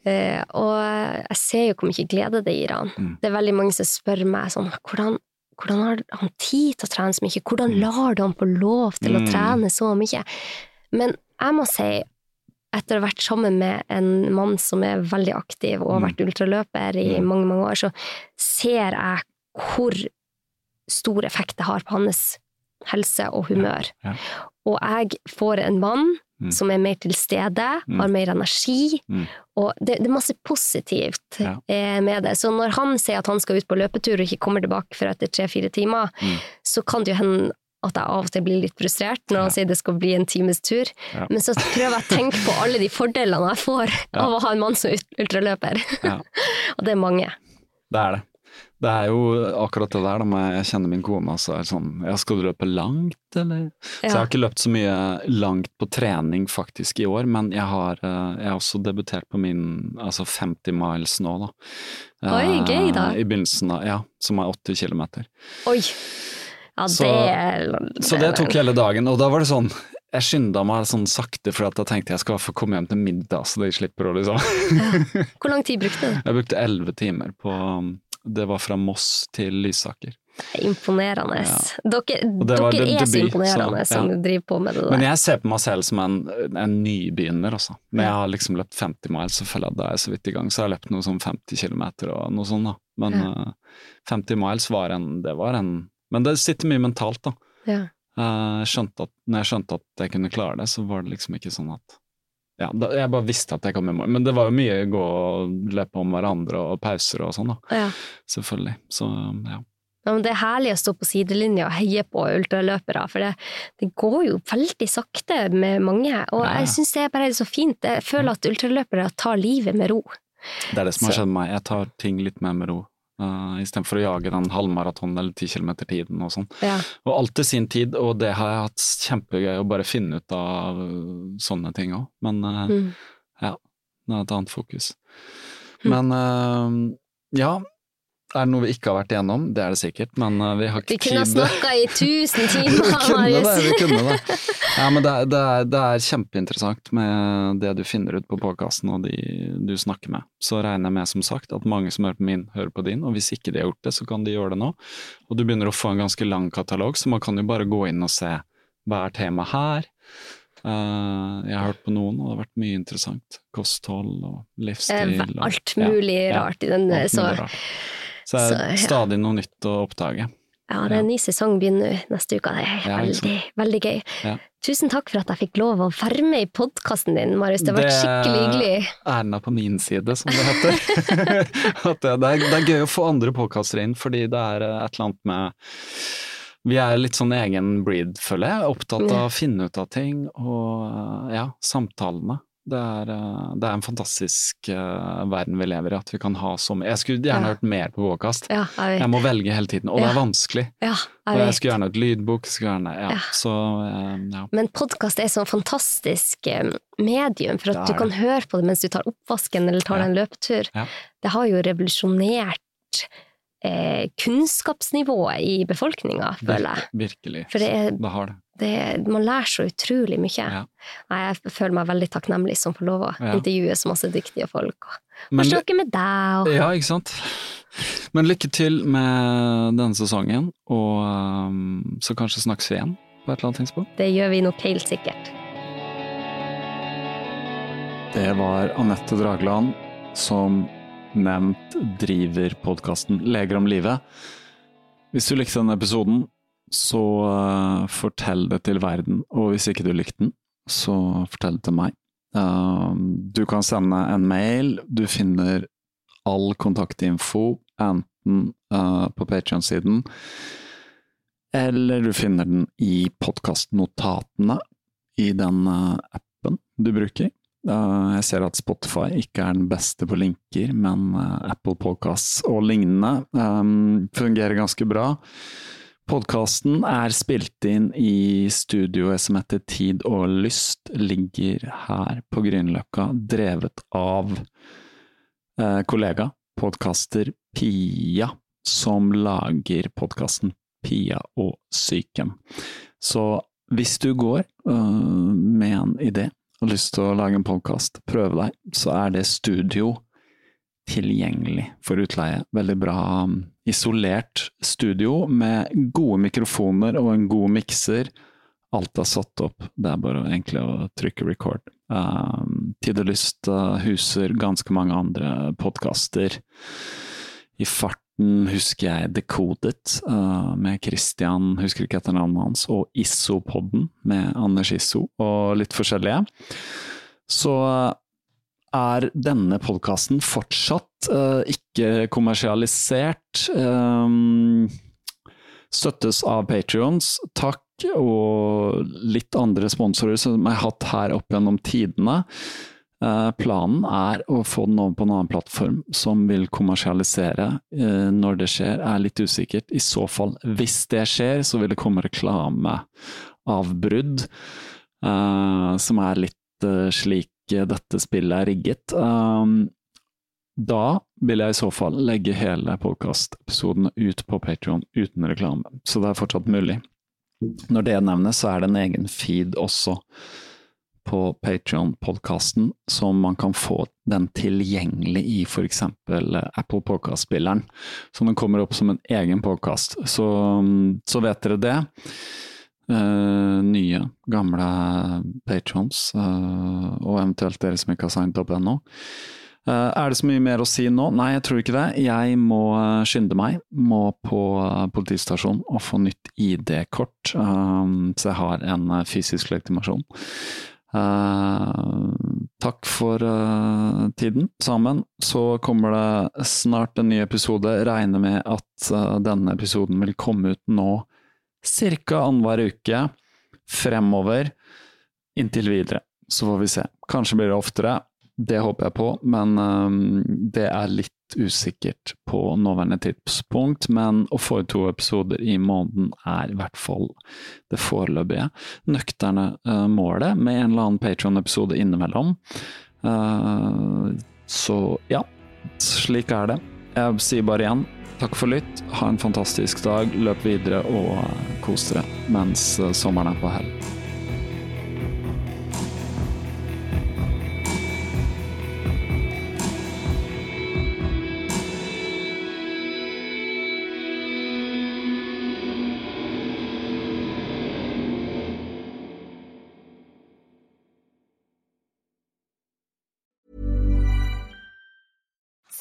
Uh, og jeg ser jo hvor mye glede det gir han. Mm. Det er veldig mange som spør meg sånn hvordan, hvordan har han tid til å trene så mye? Hvordan lar du han få lov til å Mm. trene så mye? Men jeg må si, etter å ha vært sammen med en mann som er veldig aktiv og har Mm. vært ultraløper i Mm. mange, mange år, så ser jeg hvor stor effekt det har på hans helse og humør. Ja. Og jeg får en mann Mm. som er mer til stede, Mm. har mer energi, Mm. og det, det er masse positivt Ja. eh, med det. Så når han sier at han skal ut på løpetur og ikke kommer tilbake for etter tre-fire timer, Mm. så kan det jo hende at jeg av og til blir litt frustrert når han Ja. sier det skal bli en times tur. Ja. Men så prøver jeg å tenke på alle de fordelene jeg får av å ha en mann som er ultraløper. Ja. og det er mange. Det er det. Det er jo akkurat det der, må jeg kjenner min kone så er det sånn Ja, skal du løpe langt, eller? Så jeg har ikke løpt så mye langt på trening faktisk i år, men jeg har, eh, jeg har også debutert på min altså 50 miles nå, da. Oi, Eh, gøy da. I begynnelsen av Ja, som er 80 kilometer. Oi! Ja, Så- det Så det tok hele dagen, og da var det sånn jeg skynda meg sånn sakte, for da tenkte jeg skal få komme hjem til middag, så de slipper å liksom Hvor lang tid brukte du? Jeg brukte elleve timer på Det var fra Moss til Lysaker. Imponerende. Ja. Dere, dere de- er så imponerende så, som driver på med det der. Men jeg ser på meg selv som en, en nybegynner, altså. Men jeg har liksom løpt 50 miles, at da er jeg så vidt i gang. Så jeg har løpt noe sånn 50 km og noe sånt, da. Men Ja. uh, 50 miles var en Det var en Men det sitter mye mentalt, da. Ja. Uh, skjønte at, når jeg skjønte at jeg kunne klare det, så var det liksom ikke sånn at ja, Jeg bare visste at jeg kom i mål. Men det var jo mye gå og løpe om hverandre og pauser og sånn, da. Ja. Selvfølgelig. Så ja. Ja, men det er herlig å stå på sidelinja og heie på ultraløpere, for det, det går jo veldig sakte med mange. Og Ja, jeg syns det er bare så fint. Jeg føler at ultraløpere tar livet med ro. Det er det som har skjedd meg. Jeg tar ting litt mer med ro. Uh, Istedenfor å jage den halvmaraton eller ti kilometer-tiden og sånn. Ja. Og alt til sin tid, og det har jeg hatt kjempegøy å bare finne ut av uh, sånne ting òg. Men uh, Mm. ja, det er et annet fokus. Mm. Men uh, ja, er det noe vi ikke har vært igjennom? Det er det sikkert, men uh, vi har ikke tid. Vi kunne ha snakka i tusen vi timer, kunne det, vi kunne det. Ja, men det det, er, det er kjempeinteressant med det du finner ut på podkasten og de du snakker med. Så regner jeg med, som sagt, at mange som hører på min, hører på din, og hvis ikke de har gjort det, så kan de gjøre det nå. Og du begynner å få en ganske lang katalog, så man kan jo bare gå inn og se hva er temaet her. Uh, jeg har hørt på noen, og det har vært mye interessant. Kosthold og Eh, livsstil. Og, Alt mulig Ja, rart i den. Så rart. Så det er så, ja. stadig noe nytt å oppdage. ja, det er en ny sesong begynner neste uke. Det er Ja, veldig, veldig gøy. Ja. Tusen takk for at jeg fikk lov å være med i podkasten din, Marius. Det har vært skikkelig hyggelig. æren er på min side, som det heter. At det, det, er, det er gøy å få andre podkaster inn, fordi det er et eller annet med Vi er litt sånn egen breed, føler jeg. Opptatt av å finne ut av ting, og ja, samtalene. Det er, eh, det er en fantastisk eh, verden vi lever i, at vi kan ha så mye Jeg skulle gjerne Ja. hørt mer på podkast. Ja, jeg Jeg må velge hele tiden, og det er vanskelig. Ja, jeg jeg skulle gjerne hatt lydbok, gjerne Ja, Ja. så ja. Men podkast er sånn fantastisk medium for at du kan det. høre på det mens du tar oppvasken eller tar Ja. deg en løpetur. Ja. Det har jo revolusjonert eh, kunnskapsnivået i befolkninga, føler jeg. Virkelig. For det er, Det har det. Det, man lærer så utrolig mye. Ja. Nei, Jeg føler meg veldig takknemlig som får lov å Ja. intervjue så masse dyktige folk. Og, Men og snakke med deg og Ja, ikke sant. Men lykke til med denne sesongen, og um, så kanskje snakkes vi igjen på et eller annet tidspunkt. Det gjør vi nok helt sikkert. Det var Anette Dragland som nevnt driver podkasten Leger om livet. Hvis du likte denne episoden, så uh, fortell det til verden, og hvis ikke du likte den, så fortell det til meg. Uh, du kan sende en mail, du finner all kontaktinfo enten uh, på Patrion-siden. Eller du finner den i podkastnotatene i den appen du bruker. Jeg ser at Spotify ikke er den beste på linker, men Apple Podcasts og lignende um, fungerer ganske bra. Podkasten er spilt inn i studioet som heter Tid og Lyst, ligger her på Grünerløkka, drevet av eh, kollega, podkaster Pia, som lager podkasten Pia og psyken. Så hvis du går øh, med en idé og har lyst til å lage en podkast, prøve deg, så er det studio tilgjengelig for utleie. Veldig bra um, isolert studio med gode mikrofoner og en god mikser. Alt er satt opp, det er bare egentlig å trykke record. Um, Tid og lyst uh, huser ganske mange andre podkaster. I farten husker jeg Decoded uh, med Christian, husker ikke etter navnet hans, og Isopodden med Anders Isso, og litt forskjellige. Så uh, er denne podkasten fortsatt uh, ikke kommersialisert. Um, støttes av Patrions. Takk, og litt andre sponsorer som jeg har hatt her opp gjennom tidene. Uh, planen er å få den over på en annen plattform som vil kommersialisere. Uh, når det skjer, er litt usikkert. I så fall, hvis det skjer, så vil det komme reklameavbrudd. Som er litt slik dette spillet er rigget. Um, da vil jeg i så fall legge hele podkastepisoden ut på Patrion uten reklame, så det er fortsatt mulig. Når det nevnes, så er det en egen feed også på Patrion-podkasten, som man kan få den tilgjengelig i eksempel Apple Podcast-spilleren. Så den kommer opp som en egen podkast. Så, så vet dere det. Uh, nye, gamle patrons, uh, og eventuelt dere som ikke har signet opp ennå. Uh, er det så mye mer å si nå? Nei, jeg tror ikke det. Jeg må skynde meg. Må på politistasjonen og få nytt ID-kort, så jeg har en fysisk legitimasjon. takk for tiden sammen. Så kommer det snart en ny episode. Regner med at denne episoden vil komme ut nå ca. annenhver uke fremover inntil videre. Så får vi se. Kanskje blir det oftere, det håper jeg på, men um, det er litt usikkert på nåværende tidspunkt. Men å få ut to episoder i måneden er i hvert fall det foreløpige nøkterne uh, målet, med en eller annen Patron-episode innimellom. Uh, så ja, slik er det. Jeg sier bare igjen Takk for lytt. Ha en fantastisk dag. Løp videre og kos dere mens eh, sommeren er på hell.